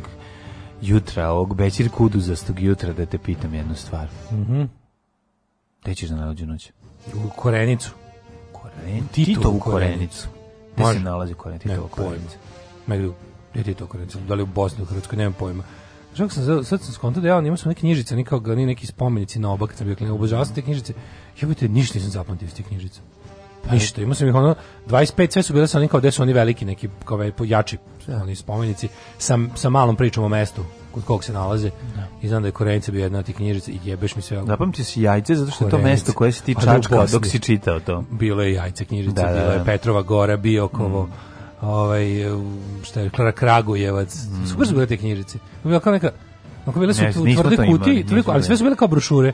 jutra, ovog bećir kuduzastog jutra da te pitam jednu stvar. Mhm. Mm Te ćeš da na rođenu noć? U Korenicu. Koren... Tito u Korenicu. Gde se nalazi Koren? Titovu Korenicu. Megdu. Gde Titovu Korenicu? Da li u Bosni, u Hrvatskoj? Nemam pojma. Žak sam, sad sam skontao da ja imao sam neke knjižice, nikog, ni neki spomenici na oba kad sam bio klinac. Obožavao sam te knjižice. Jebate, ništa nisam zapamtio iz tih knjižica. Ništa, pa imao sam ih ono 25 sve su bile sa onim kao gde su oni veliki neki kao jači da. oni spomenici sa, sa malom pričom o mestu kod kog se nalaze. Da. I znam da je Korenica bio jedna od tih knjižica i jebeš mi sve. Zapamti si jajce zato što je to mesto koje si ti da, čačkao dok si čitao to. Bilo je jajce knjižica, da, da, da. bilo je Petrova gora, Biokovo. Mm. Ovaj šta je Klara Kragujevac. Mm. Super su bile te knjižice. Bila kao neka Ako bile su ne, tvrde kutije, ali sve su bile kao brošure.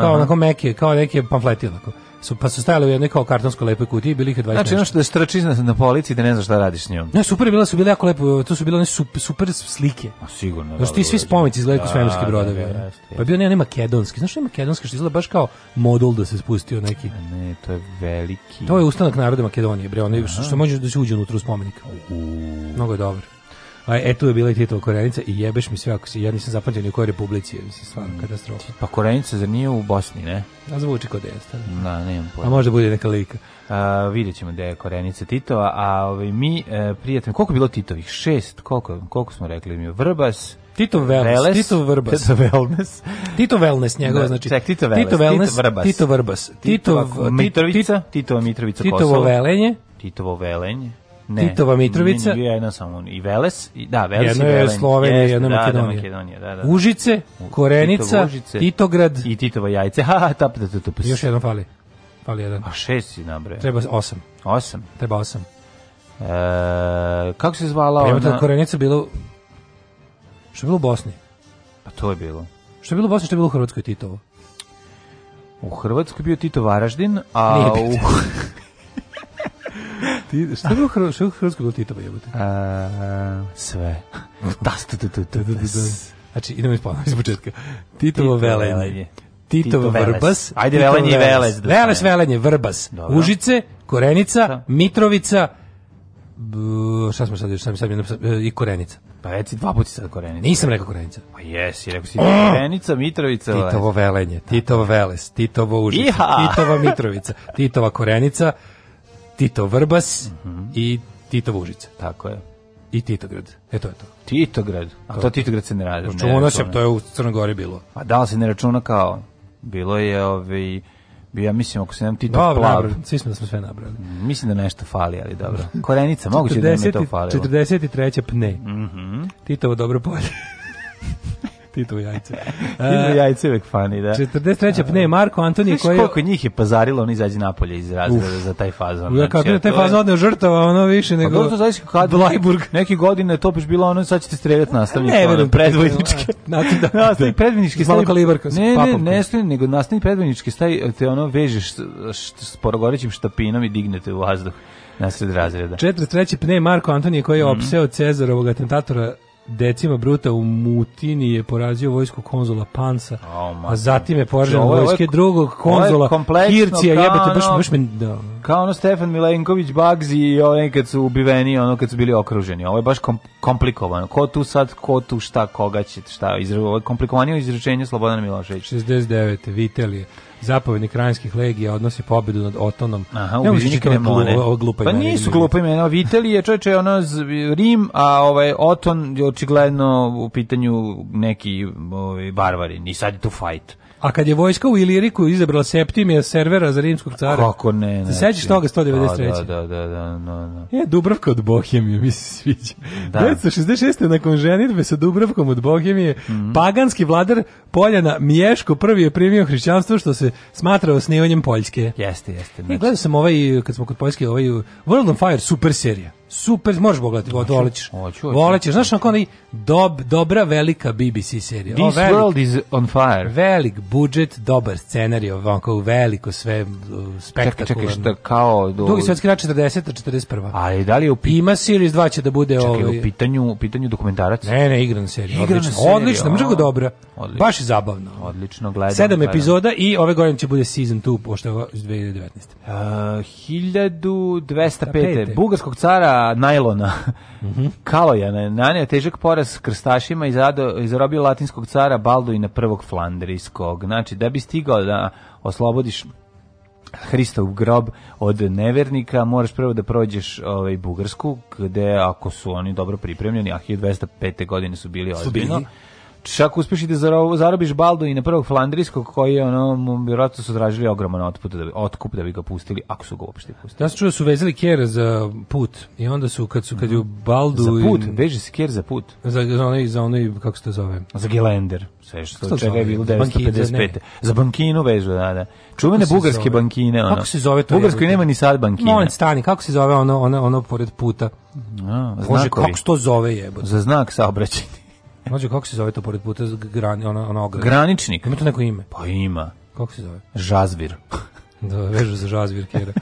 Kao onako meke, kao neke pamfleti onako su, pa su stajale u jednoj kao kartonskoj lepoj kutiji, bili ih 20. Znači, ono što je strči na, na polici i da ne znaš šta radiš s njom. Ne, super, bila su bile jako lepo, to su bile one super, super slike. A sigurno. Znači, ti svi spomici izgledaju kao da, svemirski da, brodovi. Da, da, da, pa je bio ne, ne makedonski. Znaš što je makedonski što izgleda baš kao modul da se spustio neki? ne, to je veliki. To je ustanak naroda Makedonije, bre, ono što, što možeš da se uđe unutra u spomenik. Mnogo je dobro aj eto je bila i Titova Korenica i jebeš mi sve ako se ja nisam zapamtio ni u kojoj republici, mislim stvarno mm. katastrofa. Pa Korenica za nije u Bosni, ne? A zvuči kao da jeste. Da, nemam pojma. A možda bude neka lika. A, videćemo da je Korenica Titova, a ovaj, mi, e, prijatelji, koliko bilo Titovih? Šest, koliko, koliko smo rekli mi? Vrbas, Tito Wellness, Tito Vrbas. Tito Wellness. Tito Wellness njegov, da, znači. Ček, Tito Wellness, Tito, Wellness, Tito Vrbas. Tito Vrbas. Tito, Mitrovica, Tito Mitrovica Kosovo. Titovo Velenje. Titovo Velenje. Ne, Titova Mitrovica. Ne, jedna samo i Veles, i, da, Veles jedno i Velen. Jedno je Slovenija, jedno je da, da, Makedonija. Da, Makedonija da, da, da. Užice, Korenica, Užice, Titograd. I Titova jajce. Ha, ha, tap, tap, tap, Još jedno fali. Fali jedan. A šest si nabrao. Treba osam. Osam? Treba osam. E, kako se zvala pa, ona? Korenica bilo... Što je bilo u Bosni? Pa to je bilo. Što je bilo u Bosni, što je bilo u Hrvatskoj Titovo? U Hrvatskoj bio Tito Varaždin, a u... Ti, šta je bilo hrvatsko, hrvatsko bilo Titovo jebote? A, sve. Tas, da, tu, tu, tu, tu, da, da, Znači, idemo iz ponovno, iz početka. Titovo velenje. Titovo Vrbas. Ajde, velenje i velez. Velez, velenje, Vrbas. Užice, Korenica, Mitrovica, B, šta smo sad još, sam sad mi e, i Korenica. Pa reci dva puta sad Korenica. Nisam rekao Korenica. Pa jes, i rekao si oh! Korenica, Mitrovica. Titovo velenje, Titovo veles, Titovo užice, Titova Mitrovica, Titova Korenica, Tito Vrbas mm -hmm. i Tito Vužica. Tako je. I Titograd. E to je to. Titograd. A to, to Titograd se ne radi. Računa se, to je u Crnoj Gori bilo. A da li se ne računa kao? Bilo je ovaj... Ja mislim, ako se nam Tito dobro, plav... Dobro, svi smo da smo sve nabrali. Mislim da nešto fali, ali dobro. Korenica, moguće 40, da nam je to falilo. 43. pne. Mm -hmm. Titovo dobro polje. Tito jajce. Tito e, jajce uvek fani, da. 43. pne Marko Antonije koji... koliko njih je pazarilo, on izađe napolje iz razreda za taj fazon. Ja znači, kako je taj fazon odneo žrtava, ono više pa nego... Pa to zavisi kad Blajburg. Neki godine to baš bilo ono, sad ćete streljati nastavnika. Ne, verujem. Da predvojnički. Nastavi da- predvojnički. Malo kalibarka. Ne, ne, ne, nego nastavi predvojnički. Staj, te ono vežeš s porogorećim štapinom i dignete u vazduh nasred razreda. 43. pne Marko Antonije koji je mm -hmm. opseo Cezarovog atentatora decima bruta u Mutini je porazio vojsku konzola Pansa, oh, a zatim je znači, poražen vojske drugog konzola Kircija, jebete, baš, baš men, da. Kao ono Stefan Milenković, Bagzi i oni kad su ubiveni, ono kad su bili okruženi. Ovo je baš kom, komplikovano. Ko tu sad, ko tu šta, koga će, šta. Izra, ovo je komplikovanije izrečenje Slobodana Miloševića. 69. Vitelije zapovednik krajinskih legija odnosi pobedu nad Otonom. Aha, ne ubijenik Kremone. Ovo glupa Pa imena, nisu glupa imena. Vitali je čoveče ono Rim, a ovaj Oton je očigledno u pitanju neki ovaj, varvari. I sad je tu fight. A kad je vojska u Iliriku izabrala Septimija servera za rimskog cara. Kako ne? ne se znači? sećaš toga 193. Pa da, da, da, da, da, da, da, da. E, Dubravka od Bohemije, mi se sviđa. Da. 1966. nakon ženitbe sa Dubravkom od Bohemije, mm -hmm. paganski vladar Poljana Mješko prvi je primio hrišćanstvo što se smatra osnivanjem Poljske. Jeste, jeste. E, znači. I gledao sam ovaj, kad smo kod Poljske, ovaj World on Fire super serija super, možeš pogledati, volećeš. Volećeš, znaš onako i dob, dobra velika BBC serija. This o, velik, world is on fire. Velik budžet, dobar scenarij, onako veliko sve spektakularno. Uh, čekaj, čekaj, šta kao... Do... Drugi svetski rat 40. 41. A i da li je u pitanju... Ima series 2 će da bude... Čekaj, ovaj... u pitanju, u pitanju dokumentarac? Ne, ne, igran serija. Igrana odlično, serija, odlično, mnogo da dobra. Odlično. Baš je zabavno. Odlično, gledam. Sedam gledam. epizoda i ove godine će bude season 2, pošto je 2019. Uh, 1205. Bugarskog cara najlona. Mhm. mm -hmm. kaloja, naneo težak poraz krstašima i zarobio latinskog cara Balduina prvog Flandrijskog. Znači, da bi stigao da oslobodiš Hristov grob od nevernika, moraš prvo da prođeš ovaj, Bugarsku, gde ako su oni dobro pripremljeni, a 1205. godine su bili ozbiljno, su bili čak uspeš i da zarobiš Baldo i na prvog flandrijskog koji je ono vjerojatno su tražili ogroman otput da bi, otkup da bi ga pustili ako su ga uopšte pustili. Da su čuo da su vezali kjer za put i onda su kad su kad je u baldu za put, i, veže se kjer za put. Za za onaj za onaj kako se to zove? Za gelender. Sve što čega je bilo 955. Za bankinu vežu, da da. Čuvene bugarske bankine ono. Kako se zove to? Bugarskoj nema ni sad bankine. Molim stani, kako se zove ono ono ono pored puta? A, Bože, kako se to zove jebote? Za znak saobraćajni. Može kako se zove to pored puta? Gran, ono, ona ograda? Graničnik. Ima to neko ime? Pa ima. Kako se zove? Žazvir. Da, vežu za žazvir kjera.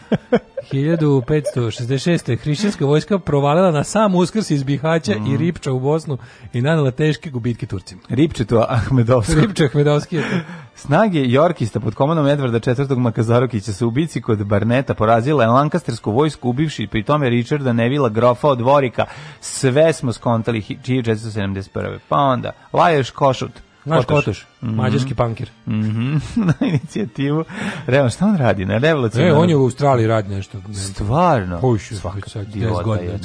1566. hrišćanska vojska provalila na sam uskrs iz Bihaća mm. i mhm. Ripča u Bosnu i nanela teške gubitke Turcima. Ripče to Ahmedovski. Ripče Ahmedovski je to. Snage Jorkista pod komandom Edvarda IV. Makazarokića su u bici kod Barneta porazila Lancastersku vojsku, ubivši pri tome Richarda Nevila Grofa od Vorika. Sve smo skontali 1471. Pa onda, Laješ Košut Naš Kotoš, Kotoš mm -hmm. mađarski pankir. Mm -hmm. na inicijativu. Realno, šta on radi? Na revolucionarno? E, on je u Australiji radi nešto. Ne, Stvarno? Hoću, svaka sad, 10 godina.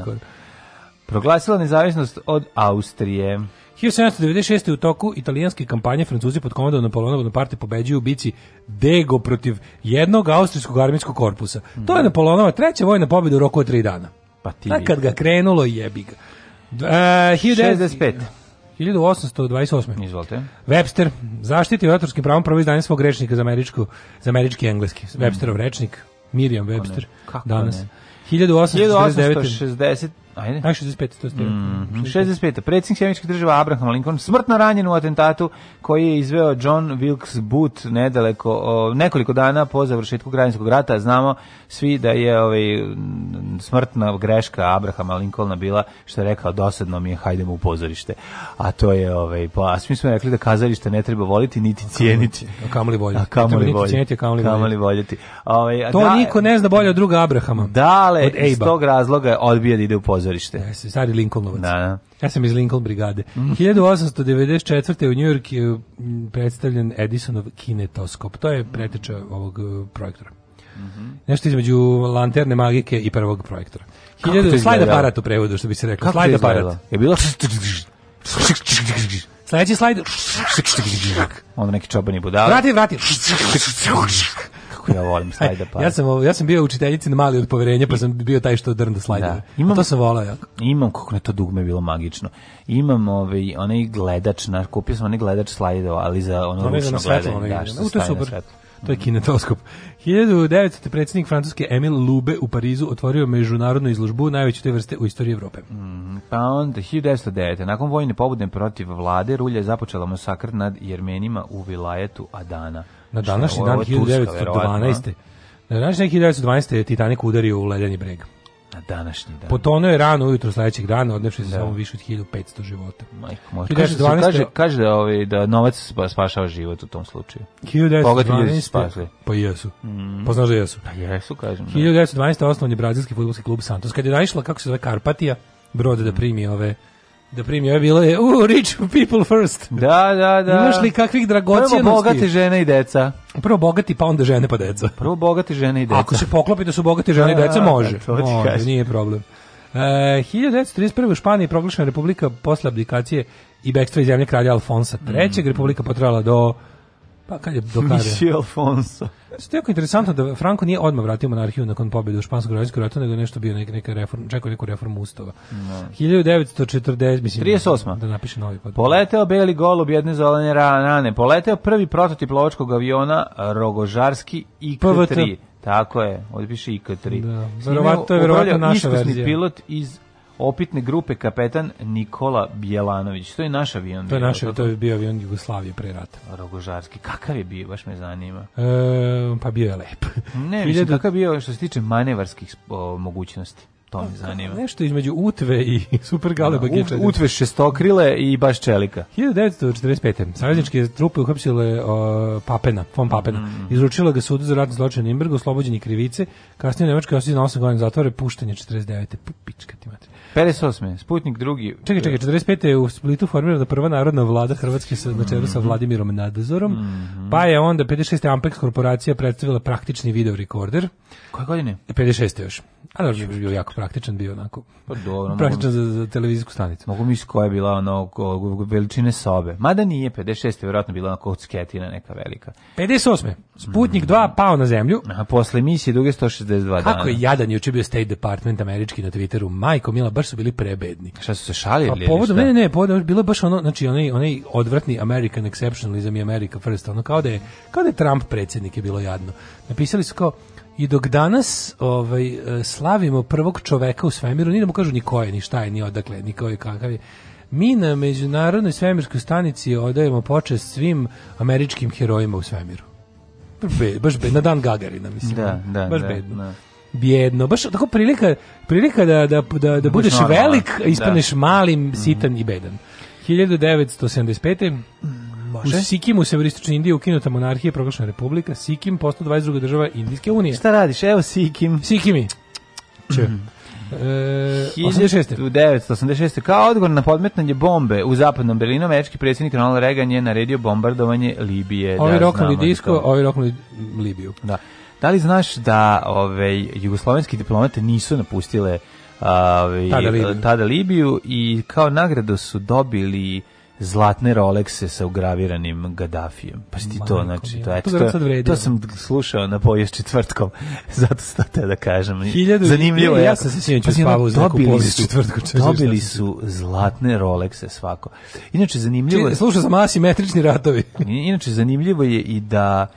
Proglasila nezavisnost od Austrije. 1796. u toku italijanske kampanje Francuzi pod komandom Napoleona Bonaparte pobeđuju u bici Dego protiv jednog austrijskog armijskog korpusa. Mm. To je mhm. Napoleonova treća vojna pobjeda u roku od tri dana. Pa ti kad ga krenulo, jebi ga. E, uh, 1965. 1828. Izvolite. Webster zaštiti autorskim pravom prvo izdanje svog rečnika za, američku, za američki engleski. Mhm. Websterov rečnik, Miriam Webster, Kako danas. Ne? 1869. 1860 Ajde. Aj 65 to ste. Mm 65. Predsjednik Sjemičke države Abraham Lincoln smrtno ranjen u atentatu koji je izveo John Wilkes Booth nedaleko o, nekoliko dana po završetku građanskog rata. Znamo svi da je ovaj smrtna greška Abrahama Lincolna bila što je rekao dosadno mi je hajdemo u pozorište. A to je ovaj pa svi smo rekli da kazalište ne treba voliti niti cijeniti. A kamoli voljeti. A kamoli voljeti. Kamoli, kamoli voljeti. Ovaj, to da, niko ne zna bolje od druga Abrahama. Dale, iz tog razloga odbija da ide u pozorište pozorište. Ja sam stari Lincolnovac. Da, da. Ja sam iz Lincoln brigade. Mm. 1894. u Njujorku je predstavljen Edisonov kinetoskop. To je preteča ovog e, projektora. Mm -hmm. Nešto između lanterne magike i prvog projektora. 1000 slajd aparat u prevodu, što bi se reklo. Kako slajd aparat. Je bilo... Sledeći slajd... Onda neki čobani budale. Vrati, vrati kako ja volim slajda pa. ja sam ja sam bio učiteljici na mali od poverenja, pa sam bio taj što drnda slajda. Da. Pa imam, to sam volao jako. Imam kako je to dugme bilo magično. Imam ovaj onaj gledač, na kupio sam onaj gledač slajdova, ali za ono, ono ručno gledanje. Da, što to je super. To je kinetoskop. 1900. predsednik Francuske Emil Lube u Parizu otvorio međunarodnu izložbu najveće te vrste u istoriji Evrope. Mm, pa onda 1909. Nakon vojne pobudne protiv vlade, Rulja je započela masakr nad Jermenima u vilajetu Adana. Na današnji dan 1912. Na današnji 1912. je Titanic udario u ledeni breg. Na današnji dan. Potonuo je rano ujutro sledećeg dana, odnevši se da. samo više od 1500 života. Majko, može. Kaže, kaže, kaže da, ovaj, da novac spašava život u tom slučaju. 1912. Bogati ljudi spasli. Pa jesu. Mm. Pa znaš da jesu. Pa jesu, kažem. 1912. Da. osnovan je brazilski futbolski klub Santos. Kad je naišla, kako se zove, Karpatija, brode da primi ove da primi. Ovo je bilo je, u, rich people first. Da, da, da. Imaš li kakvih dragocijenosti? Prvo bogati žene i deca. Prvo bogati, pa onda žene pa deca. Prvo bogati žene i deca. Ako se poklopi da su bogati žene i da, deca, može. Da, to može, nije problem. E, 1931. u Španiji proglašena republika posle abdikacije i bekstva iz zemlje kralja Alfonsa III. Mm. Republika potrala do Pa kad je blokada? Michel Alfonso. Što je jako interesantno da Franco nije odmah vratio monarhiju nakon pobjede u Španskoj građanskog ratu, nego je nešto bio neka, neka reform, čekao neku reformu ustava. No. Da. 1940, mislim, 38. da napiše novi pod. Poleteo beli golub jedne zelene rane, poleteo prvi prototip lovačkog aviona Rogožarski IK-3. Tako je, ovdje piše IK-3. Da, verovatno je verovatno naša verzija. pilot iz opitne grupe kapetan Nikola Bjelanović. To je naš avion. To je naš, to je bio avion Jugoslavije pre rata. Rogožarski. Kakav je bio, baš me zanima. E, pa bio je lep. Ne, mislim, kakav bio što se tiče manevarskih o, mogućnosti. To mi zanima. Nešto između Utve i Super Galeba da, no, da. Utve šestokrile i baš čelika. 1945. Savezničke trupe uhapsile uh, Papena, von Papena. Mm. Izručila ga sudu za ratni zločin Nimberg, oslobođeni krivice. Kasnije Nemačka je osjeća na 8 godina zatvore, puštanje 49. Pička ti mater. 58. Sputnik drugi. Čekaj, čekaj, 45. je u Splitu formirana prva narodna vlada Hrvatske sa, na čelu sa mhm. Vladimirom Nadezorom. mm -hmm. pa je onda 56. Ampex korporacija predstavila praktični video rekorder. Koje godine? 56. još. A da bi bio jako praktičan, bio onako. Pa dobro. Praktičan za, za televizijsku stanicu. Mogu mi koja je bila ono veličine sobe. Mada nije 56. vjerojatno bila onako sketina neka velika. 58. Sputnik 2 mhm. pao na zemlju. A posle misije duge 162 Kako dana. Kako je jadan juče bio State Department američki na Twitteru. Majko Mila, baš baš su bili prebedni. Šta su se šalili? Pa povodom, ne, ne, ne, povodom, bilo je baš ono, znači onaj, onaj odvratni American exceptionalism i America first, ono kao da je, kao da je Trump predsjednik je bilo jadno. Napisali su kao, i dok danas ovaj, slavimo prvog čoveka u svemiru, nije da mu kažu ni ko je, ni šta je, ni odakle, ni koji kakav je, mi na Međunarodnoj svemirskoj stanici odajemo počest svim američkim herojima u svemiru. Be, baš be, na dan Gagarina, mislim. Da, da, baš da, bedno. Da bjedno. Baš tako prilika, prilika da, da, da, da budeš normalno. velik, da. ispaneš malim, mhm. sitan mm. i bedan. 1975. Može. U Sikimu, severistočnoj Indiji, ukinuta monarhija, proglašena republika. Sikim postao 22. država Indijske unije. Šta radiš? Evo Sikim. Sikimi. Če. Mhm. E, 1986. Kao odgovor na podmetnanje bombe u zapadnom Berlinu, američki predsjednik Ronald Reagan je naredio bombardovanje Libije. Ovi da, roknuli da disko, ovi roknuli Libiju. Da. Da li znaš da ove, ovaj, jugoslovenski diplomate nisu napustile ove, ovaj, tada, Libiju. tada Libiju i kao nagradu su dobili zlatne Rolexe sa ugraviranim Gaddafijem. Pa si to, znači, to, eto, to, to, da. sam slušao na povijest četvrtkom, zato sam te da kažem. Hiljadu, Zanimljivo je. Ja sam se sjećao pa, spavao uz neku povijest četvrtkom. Dobili su zlatne Rolexe svako. Inače, zanimljivo je... Slušao sam asimetrični ratovi. inače, zanimljivo je i da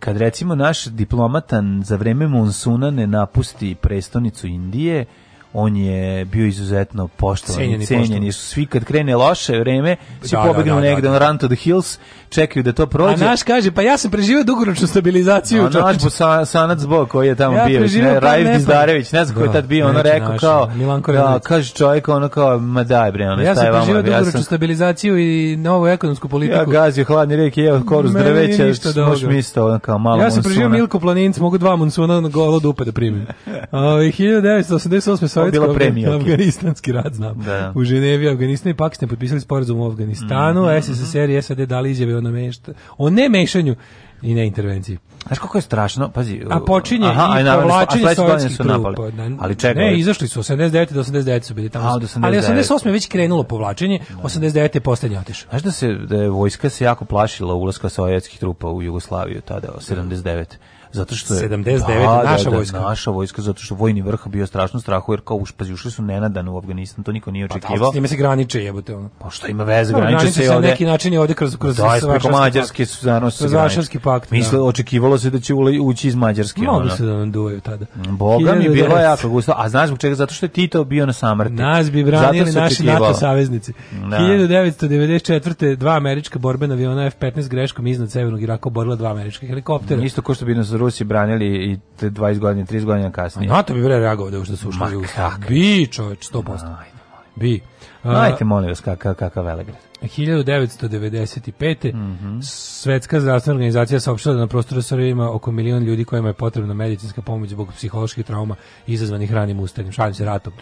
kad recimo naš diplomatan za vreme monsuna ne napusti prestonicu Indije, on je bio izuzetno poštovan cenjeni, cenjeni svi kad krene loše vreme da, svi da, pobegnu da, da, negde da, da. na run to the hills čekaju da to prođe a naš kaže pa ja sam preživio dugoročnu stabilizaciju a naš sa, sanac zbog koji je tamo ja bio ne, Rajiv Dizdarević ne znam ko je da, tad bio ono rekao naša, kao da, da, kaže čovjek ono kao ma daj bre ono, ja sam preživio vama, dugoročnu ja sam... stabilizaciju i novu ekonomsku politiku ja gazio hladni rek i jeo korus drveća možeš misliti ono kao malo ja sam preživio Milko Planinc mogu dva monsuna na golo dupe da primim 1988 sovjetsko bila pre Milke. Afganistanski rat, znam. Da. U Ženevi, Afganistan i Pakistan potpisali sporazum u Afganistanu, mm -hmm. SSSR i SAD dali izjave o, namešta, o ne mešanju i ne intervenciji. Znaš kako je strašno? Pazi, a počinje aha, i povlačenje sovjetskih trupa. Ali čekaj. Ne, izašli su 89. do 89. su bili tamo. A, ali 88. je već krenulo povlačenje, da. 89. je poslednje otišao. Znaš da, se, da je vojska se jako plašila ulaska sovjetskih trupa u Jugoslaviju tada, 79 zato što je 79 da, da, naša da, vojska naša vojska zato što vojni vrh bio strašno strahu jer kao ušpazi ušli su nenadan u Afganistan to niko nije pa da, očekivao pa time se graniče jebote ono pa šta ima veze graniče, graniče se ovde neki način je ovde kroz kroz da, preko mađarske su naravno se mađarski pakt da. misle da. očekivalo se da će ući iz mađarske mogli ono. se da nam duvaju tada boga mi bilo jako gusto a znaš zbog čega zato što je Tito bio na samrti nas bi branili naši NATO saveznici 1994 dva američka borbena aviona F-15 greškom iznad severnog Iraka borila dva američka helikoptera isto kao što bi nas Rusi branili i 20 godina, 30 godina kasnije. A NATO bi bre reagovao da ušte su ušli u Bi, čoveč, 100%. Ajde, molim. Bi. Ajte, molim vas, kakav kakav Velegrad. 1995. Mm -hmm. Svetska zdravstvena organizacija saopštila da na prostoru Srbije ima oko milion ljudi kojima je potrebna medicinska pomoć zbog psiholoških trauma izazvanih ranim ustanjem, šalim se ratom.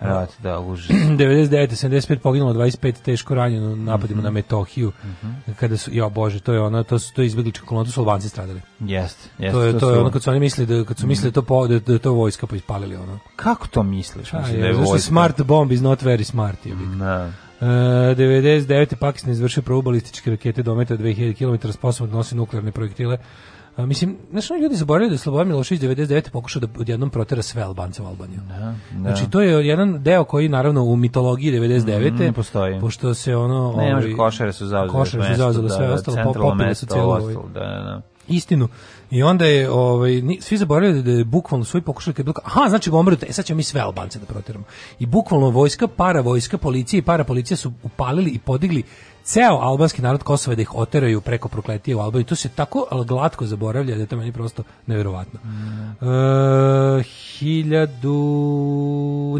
Rat, da, užas. 99, 75 poginulo, 25 teško ranjeno napadima mm -hmm. na mhm. Metohiju. Mm -hmm. Kada su, ja bože, to je ona, to su to izbeglička kolona, to su Albanci stradali. Jeste, jeste. To je to, to su... je ono kad su oni mislili da kad su mhm. mislili da to po, da, da to vojska pa ispalili ono. Kako to misliš? Pa, Mislim da je vojska. smart bomb is not very smart, je bit. Da. Uh, e, 99. Pakistan izvršio probu balističke rakete dometa 2000 km sposobno da nosi nuklearne projektile A, mislim, znaš, ljudi zaboravili da je Slobodan Milošević 99. pokušao da odjednom protera sve Albance u Albaniju. Da, da. Znači, to je jedan deo koji, naravno, u mitologiji 99. Mm, ne postoji. Pošto se ono... Ne, ovaj, košare su zauzeli. Košare su zauzeli da, sve da, ostalo, popili su cijelo... Ovaj, da, da. Istinu. I onda je ovaj svi zaboravili da je bukvalno svoj pokušaj kad bilo aha znači gombrute e sad ćemo mi sve Albance da proteramo. I bukvalno vojska, para vojska, policija i para policija su upalili i podigli ceo albanski narod Kosova da ih oteraju preko prokletije u Albaniju. To se tako glatko zaboravlja da je to meni prosto neverovatno. Mm. E, hiljadu...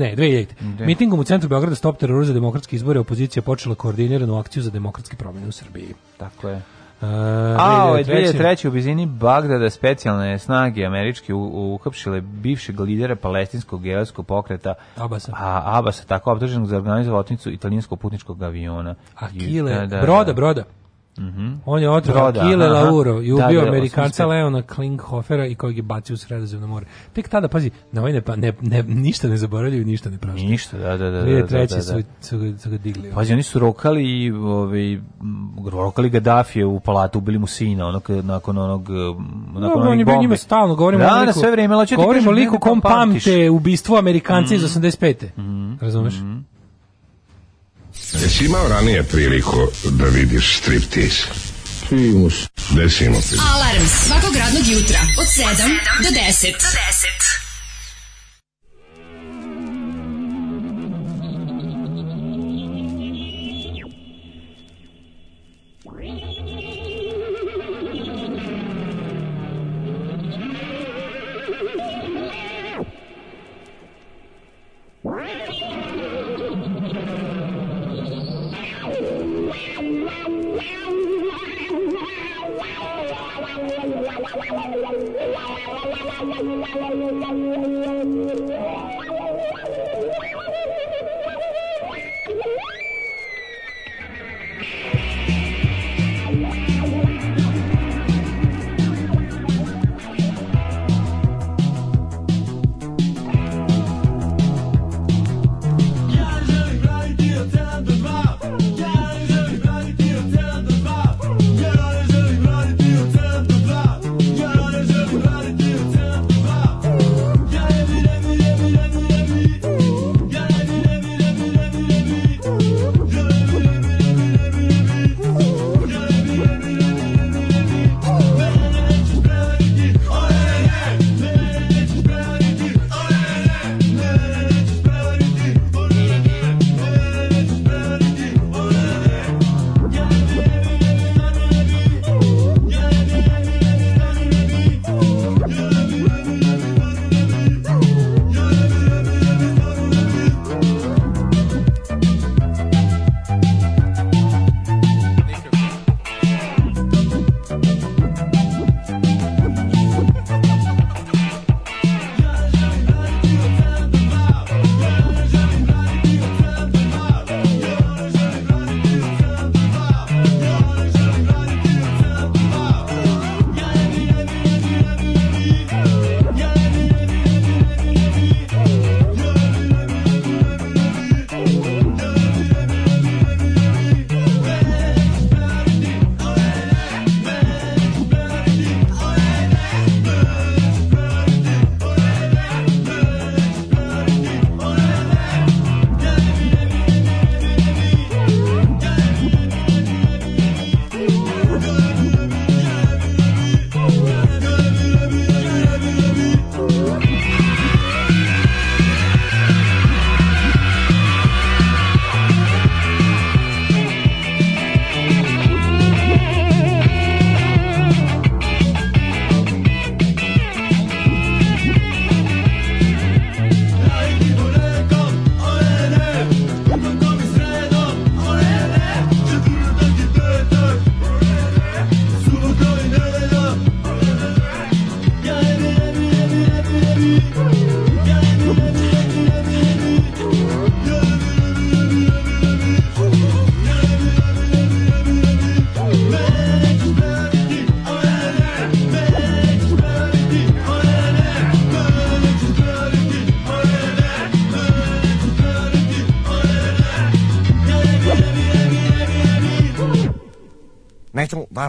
Ne, 2000. Mm. Mitingom u centru Beograda Stop teroru za demokratske izbore opozicija počela koordiniranu akciju za demokratske promjene u Srbiji. Tako je. Uh, A, ovo je 2003. u blizini Bagdada specijalne snage američke uhapšile bivšeg lidera palestinskog geodskog pokreta Abasa. A, Abasa, tako obdrženog za organizovatnicu italijanskog putničkog aviona. Akile, da, da, broda, da. broda. Mm -hmm. On je otrao da, da, Kile Lauro i da, ubio da, Amerikanca Leona Klinghofera i kojeg je bacio u sredozemno more. Tek tada, pazi, na ovaj ne, pa, ne, ne, ništa ne zaboravljaju, ništa ne praštaju. Ništa, da, da, da. Prije treći da, da, da. Su, su, su, ga digli. Pazi, oni su rokali i ovi, ovaj, rokali Gaddafije u palatu, ubili mu sina, onog, nakon onog nakon no, onih bombi. Njima stalno govorimo da, o liku, vrijeme, sve vreme, govorimo liku kom pamte ubistvo Amerikanca mm -hmm. iz 85. Mm -hmm. Razumeš? Mm -hmm. Jesi imao ranije priliku da vidiš striptease? Primus. Desimo. si Alarm svakog radnog jutra od 7 do 10. Do 10. Thank you.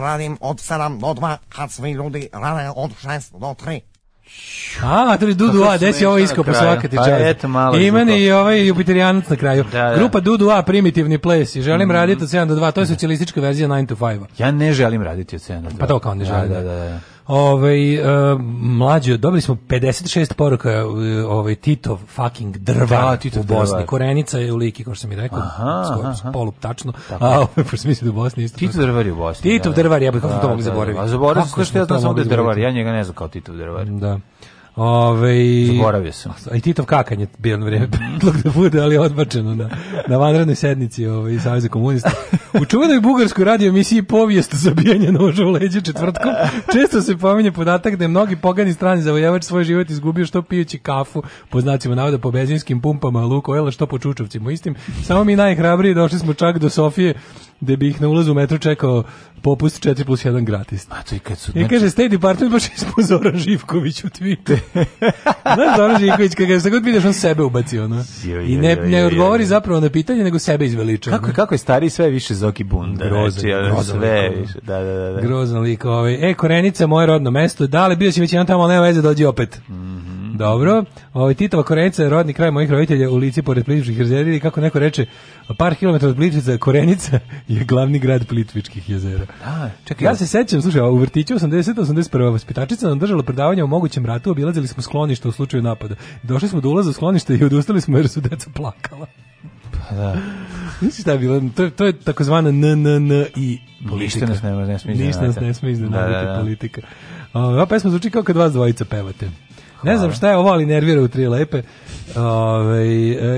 da radim od 7 do 2, kad svi ljudi rade od 6 do 3. A, to Dudu A, desi ovo isko po svaka ti pa čast. I meni i ovaj jupiterijanac na kraju. Da, da. Grupa Dudu A, primitivni plesi. Želim mm raditi od 7 do 2, to je socijalistička verzija 9 to 5 Ja ne želim raditi od 7 do 2. Pa to kao ne da, želim. Da, da, da. da. Ovaj uh, e, mlađe, dobili smo 56 poruka e, ovaj Titov fucking drva da, Titov u Bosni. Drva. Korenica je u Liki, kao što sam mi rekao, aha, skoro polu tačno. A ovaj pošto mislim da u Bosni isto. Titov drvar je u Bosni. Titov da, da. drvar, ja bih kako da, to mogu zaboraviti. A zaboravio sam što ja znam da je drvar, ja njega ne znam kao Titov drvar. Da. Ove, Zaboravio sam. A i Titov kakan je bio na vrijeme predlog da bude, ali odbačeno na, na vanrednoj sednici ove, ovaj, Savjeza komunista. U čuvenoj bugarskoj radio emisiji povijest zabijanja noža u leđe četvrtkom često se pominje podatak da je mnogi pogani strani zavojevač svoj život izgubio što pijući kafu, po znacima navoda po benzinskim pumpama, luko, jela, što po čučovcima istim. Samo mi najhrabriji došli smo čak do Sofije gde bih ih na ulazu u metru čekao popust 4 plus 1 gratis. A to i kad su... I znači... kaže, State Department baš ispod Zoran Živković u Twitter. Znaš, Zoran Živković, kada se god vidiš, on sebe ubaci, ono. I ne, ne odgovori zapravo na pitanje, nego sebe izveliča. Kako, kako je stari sve više Zoki Bunda? Grozan, znači, grozan sve liko. više, da, da, da, da. Grozan lik, ovaj. E, Korenica, moje rodno mesto, da, ali bio si već jedan tamo, nema veze, dođi opet. Mhm. Mm dobro. Ovaj Titova Korenica je rodni kraj mojih roditelja u lici pored Plitvičkih jezera ili kako neko reče, par kilometara od Plitvica Korenica je glavni grad Plitvičkih jezera. Da, čekaj, ja se sećam, slušaj, u vrtiću 80 81 vaspitačica nam držala predavanje o mogućem ratu, obilazili smo sklonište u slučaju napada. Došli smo do ulaza u sklonište i odustali smo jer su deca plakala. Pa da. Nisi da je bilo, to, to je takozvana NNN i politika. Ništa nas ne, ne smije iznenaditi. Ništa nas ne smije da, iznenaditi da, da, da. politika. Ova pesma zvuči kao kad vas dvojica pevate. Ne znam šta je ovo, ali nervira u tri lepe. Ove,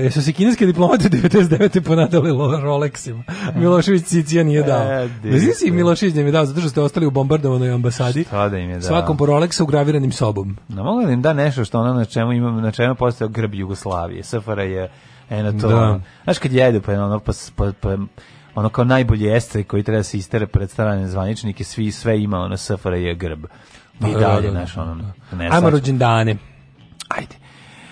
e, su se kineske diplomate 99. ponadali Rolexima. Milošević Cicija nije e, dao. E, Znaš si Milošević nam da je dao, zato što ste ostali u bombardovanoj ambasadi. Šta da im je dao? Svakom po Rolexa ugraviranim sobom. No, mogu da im da nešto što ono na čemu, imam, na čemu postoje grb Jugoslavije. SFRA je eno to. Da. Znaš kad jedu pa ono pa, pa, pa ono kao najbolji estre koji treba da se istere pred strane zvaničnike, svi sve ima ono SFRJ grb. I da, da, dalje, da. znaš, ono, ne Ajmo rođendane. Ajde.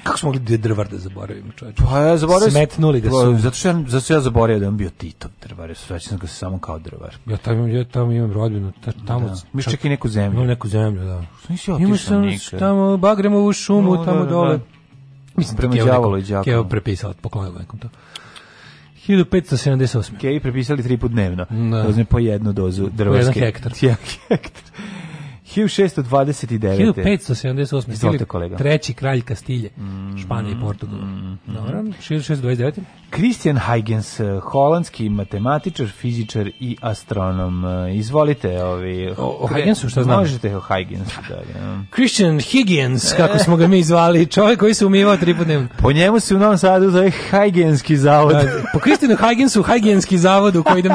Kako smo mogli drvar da zaboravimo, čoveče? Pa ja zaboravio smetnuli ga pa, su. Zato što ja zato što ja zaboravio da on bio Tito drvar, sećam ga se samo kao drvar. Ja tamo ja tamo imam rodbinu, ta, tamo da. mi čak i neku zemlju. No, neku zemlju, da. Nisi otišao nikad. tamo Bagremovu šumu no, tamo da, da, dole. Mislim prema đavolu i đaku. Keo prepisao, poklonio nekom to. 1578. Kej prepisali tri put dnevno. Da. Razne po jednu dozu drvarske. Po jedan hektar. Ja, hektar. 1629. 1578. Treći kralj Kastilje, mm, Španije i Portugal. Mm, mm, mm, Dobro, 1629. Christian Huygens, eh, holandski matematičar, fizičar i astronom. Eh, izvolite, ovi... O, o Huygensu šta znam? Možete o Huygensu, da. Ja. Christian Huygens, kako smo ga mi zvali, čovjek koji se umivao tri Po njemu se u Novom Sadu zove Huygenski zavod. Da, po Christianu Huygensu, Huygenski zavod u koji idem,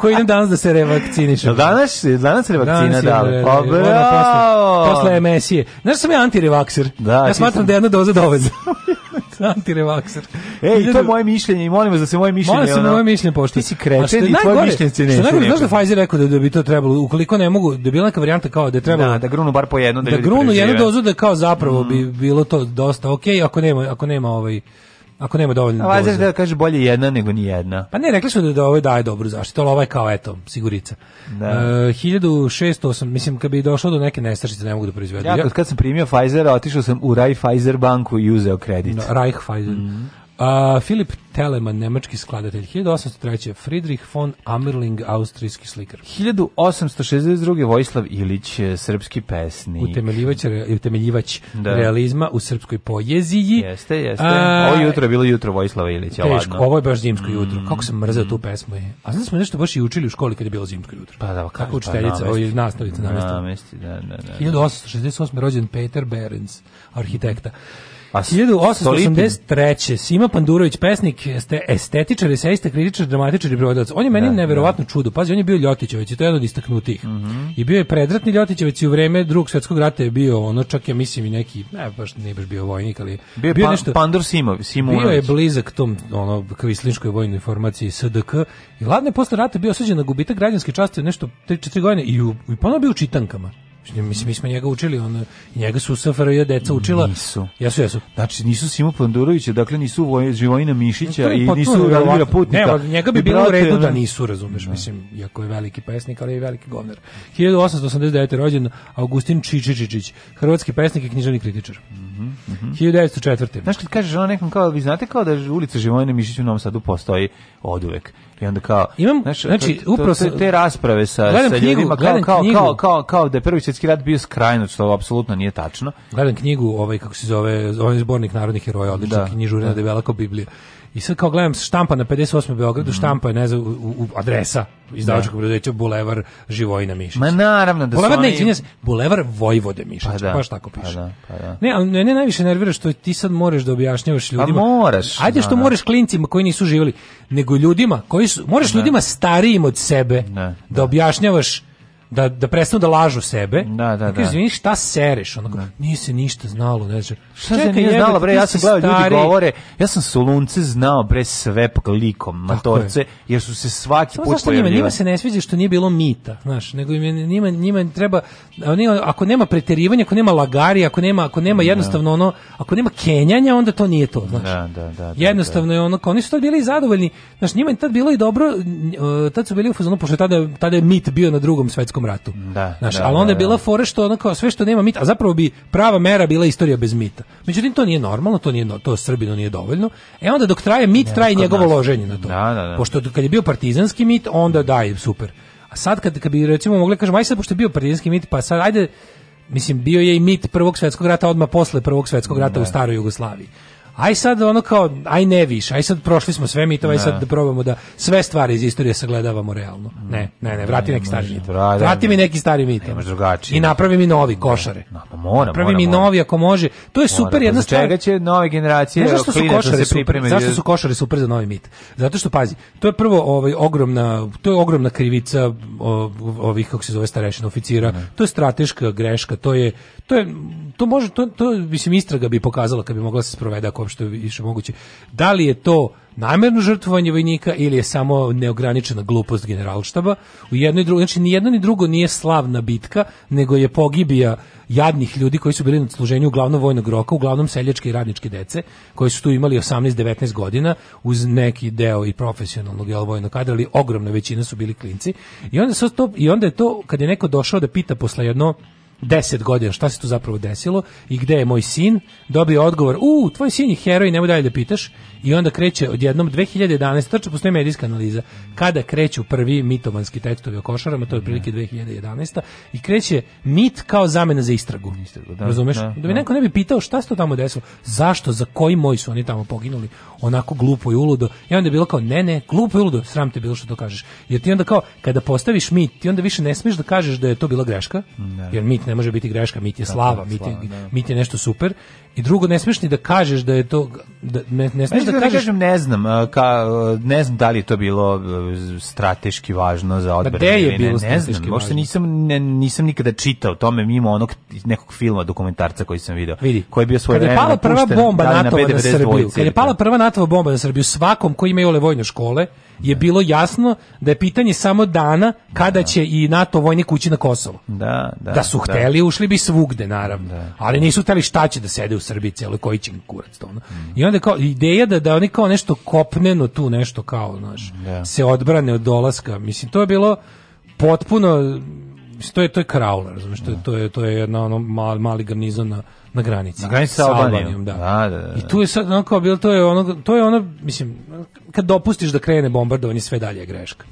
koji idem danas da se revakcinišem. Danas, danas revakcina, danas da, da, odmah posle, posle emesije. Znaš sam ja antirevakser? Da, ja smatram da je jedna doza dovoljna. antirevakser. Ej, to je moje mišljenje i molim vas da se moje mišljenje... Molim da se moje mišljenje pošto. Ti si kreten i tvoje mišljenje se ne... Što znaš da Pfizer rekao da, da bi to trebalo, ukoliko ne mogu, da bi neka varijanta kao da je trebalo... Da, da grunu bar po jednu, da, da grunu jednu dozu da kao zapravo bi mm. bilo to dosta okej, okay, ako nema, ako nema ovaj Ako nema dovoljno A Pfizer da kaže bolje jedna nego ni jedna. Pa ne, rekli su da, da ovo ovaj daje dobru zaštitu, ali ovaj kao eto, sigurica. Da. E, 1608, mislim, da bi došlo do neke nestašice, ne mogu da proizvedu. Ja, kad sam primio Pfizer, otišao sam u Raj Pfizer banku i uzeo kredit. No, Reich Pfizer. Mm -hmm. A, Filip Telemann, nemački skladatelj 1803. Friedrich von Amerling, austrijski slikar 1862. Vojislav Ilić, e, srpski pesnik utemeljivač, re, utemeljivač da. realizma u srpskoj poeziji. jeste, jeste, A, ovo jutro je bilo jutro Vojislava Ilića teško, ovo je baš zimsko jutro mm. kako sam mrzeo tu pesmu je. a znam da smo nešto baš i učili u školi kad je bilo zimsko jutro pa da, kako pa učiteljica, ovo je nastavica namesti, da, da, da, 1868. rođen Peter Berens, arhitekta mm A 1883. Sima Pandurović, pesnik, estetičar, eseista, kritičar, dramatičar i prevodilac. On je meni da, da. neverovatno da. čudo. Pazi, on je bio Ljotićević i to je jedan od istaknutih. Mm -hmm. I bio je predratni Ljotićević i u vreme drugog svetskog rata je bio ono, čak ja mislim i neki, ne baš ne baš bio vojnik, ali bio, je bio pan, nešto, Pandur Simov, Bio je blizak tom ono, kvislinškoj vojnoj formaciji SDK i ladno je posle rata bio osuđen na gubitak građanske časti nešto 3-4 godine i, u, i ponovno bio u čitankama. Mislim, mi smo njega učili, on, njega su SFRJ deca učila. Nisu. Jesu, jesu. Znači, nisu Simo Pandurovića, dakle nisu Voj, Živojina Mišića i nisu Radmira Putnika. Ne, njega bi bilo u redu da nisu, razumeš, da. mislim, iako je veliki pesnik, ali je veliki govnar. 1889. rođen Augustin Čičičičić, hrvatski pesnik i književni kritičar. Mm -hmm. 1904. Znaš kad kažeš ono nekom kao, vi znate kao da ulica Živojne Mišić u Novom Sadu postoji od uvek. I onda kao, Imam, znaš, znači, to, upravo te, te rasprave sa, sa knjigu, ljudima kao, kao, knjigu. kao, kao, kao da je prvi svjetski rat bio skrajno, što apsolutno nije tačno. Gledam knjigu, ovaj, kako se zove, ovaj zbornik narodnih heroja, odlična da, knjižurina, da. debela da kao Biblija I sad kao gledam štampa na 58. Beogradu, mm. štampa je, ne znam, u, u adresa izdavačkog da. preduzeća Bulevar Živojina Mišić. Ma naravno da Bulevar, su ne, oni... Bulevar, Bulevar Vojvode Mišić, pa da, baš tako piše. Pa da, pa da. Ne, ali ne, ne najviše nervira što ti sad moraš da objašnjavaš pa ljudima. Pa moraš. Ajde što da, da, moraš klincima koji nisu živjeli, nego ljudima koji su, moraš da. ljudima starijim od sebe da, da objašnjavaš da, da prestanu da lažu sebe. Da, da, da. Izvini, šta sereš? Onako, da. nije se ništa znalo, ne znam. Šta se nije znalo, bre, ja sam gledao ljudi govore, ja sam Solunce znao, bre, sve likom, matorce, je. jer su se svaki Samo put pojavljivali. Njima, njima se ne sviđa što nije bilo mita, znaš, nego im je, njima, njima treba, oni, ako nema preterivanja, ako nema lagari, ako nema, ako nema da. jednostavno ono, ako nema kenjanja, onda to nije to, znaš. Da, da, da, da, da. jednostavno je ono, oni su tad bili zadovoljni, znaš, njima je tad bilo i dobro, tad su bili u fazonu, pošto tada, tada je mit bio na drugom svetskom svetskom ratu. Da, Znaš, da, ali onda da, je bila da. fora što ono kao sve što nema mita, a zapravo bi prava mera bila istorija bez mita. Međutim, to nije normalno, to nije to Srbino nije dovoljno. E onda dok traje mit, traje njegovo loženje na to. Da, pošto kad je bio partizanski mit, onda daj, super. A sad kad, kad bi recimo mogli kažem, aj sad pošto je bio partizanski mit, pa sad ajde, mislim, bio je i mit Prvog svetskog rata odmah posle Prvog svetskog rata ne. u staroj Jugoslaviji aj sad ono kao, aj ne više, aj sad prošli smo sve mi to, aj sad da probamo da sve stvari iz istorije sagledavamo realno. Mm. Ne, ne, ne, vrati ne, da, da, da. neki stari mit. Vrati mi neki stari mit. drugačije. I napravi mi novi košare. Na, pa mora, napravi mora, mi novi ako može. To je super pa jedna stvar. Čega će nove generacije zašto su košare se pripreme? Zašto su košare super za novi mit? Zato što pazi, to je prvo ovaj ogromna, to je ogromna krivica ovih kako se zove starešina oficira. Ne. To je strateška greška, to je to je to može to to mislim istraga bi pokazala kad bi mogla se sprovede ako kako što je više moguće. Da li je to namjerno žrtvovanje vojnika ili je samo neograničena glupost generalštaba u jedno i drugo, znači ni jedno ni drugo nije slavna bitka, nego je pogibija jadnih ljudi koji su bili na služenju uglavnom vojnog roka, uglavnom seljačke i radničke dece, koji su tu imali 18-19 godina uz neki deo i profesionalnog jel, vojnog kadra, ali ogromna većina su bili klinci i onda, to, i onda je to, kad je neko došao da pita posle jedno 10 godina šta se tu zapravo desilo i gde je moj sin, dobio odgovor, u, tvoj sin je heroj, nemoj dalje da pitaš, i onda kreće odjednom 2011, tačno postoji medijska analiza, kada kreću prvi mitomanski tekstovi o košarama, to je otprilike 2011. I kreće mit kao zamena za istragu. istragu da, Razumeš? Da, da mi da. neko ne bi pitao šta se to tamo desilo, zašto, za koji moj su oni tamo poginuli, onako glupo i uludo. I onda je bilo kao, ne, ne, glupo i uludo, sram te bilo što to kažeš. Jer ti onda kao, kada postaviš mit, ti onda više ne smiješ da kažeš da je to bila greška, jer mit ne može biti greška, mit je slava, mit je, da. mit je nešto super I drugo, ne smiješ da kažeš da je to... Da, ne, ne smiješ da, da, kažeš... ne znam, ka, ne znam da li je to bilo e, strateški važno za pa odbranu. Pa je bilo ne, ne znam, važno. nisam, ne, nisam nikada čitao tome mimo onog nekog filma, dokumentarca koji sam video. Vidi, koji je bio svoj Kada je pala prva bomba NATO-a da na Srbiju, kada je pala prva NATO bomba na Srbiju, svakom koji ima ole vojne škole, je da. bilo jasno da je pitanje samo dana kada da. će i NATO vojnik ući na Kosovo. Da, da, da su da. hteli, ušli bi svugde, naravno. Ali nisu hteli šta će da sede u Srbiji celo koji će kurac to ono. Mm. I onda kao ideja da da oni kao nešto kopneno tu nešto kao, znaš, yeah. Da. se odbrane od dolaska. Mislim to je bilo potpuno to je to je kraula, razumeš, to, je, da. to je to je jedna ono mal, mali garnizon na na granici. Na granici sa Albanijom, da. Da, da, da. I da. tu je sad onako bilo to je ono to je ono mislim kad dopustiš da krene bombardovanje sve dalje je greška.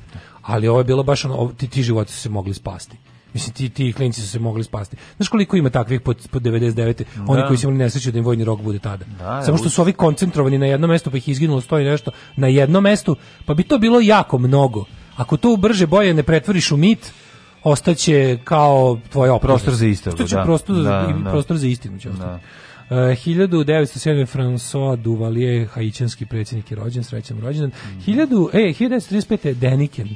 Ali ovo je bilo baš ono ti ti životi su se mogli spasti. Mislim, ti, ti klinci su se mogli spasti. Znaš koliko ima takvih pod, pod 99. Da. Oni koji su imali nesreću da im vojni rok bude tada. Da, da Samo što su ovi koncentrovani na jedno mesto, pa ih izginulo stoji nešto na jednom mestu, pa bi to bilo jako mnogo. Ako to brže boje ne pretvoriš u mit, ostaće kao tvoj opor. Prostor za istinu, da. Prostor, da, da. prostor za istinu će Da. E, uh, 1907. François Duvalier, haićanski predsjednik je rođen, srećan rođendan. Mm. 1000, e, 1935. Deniken,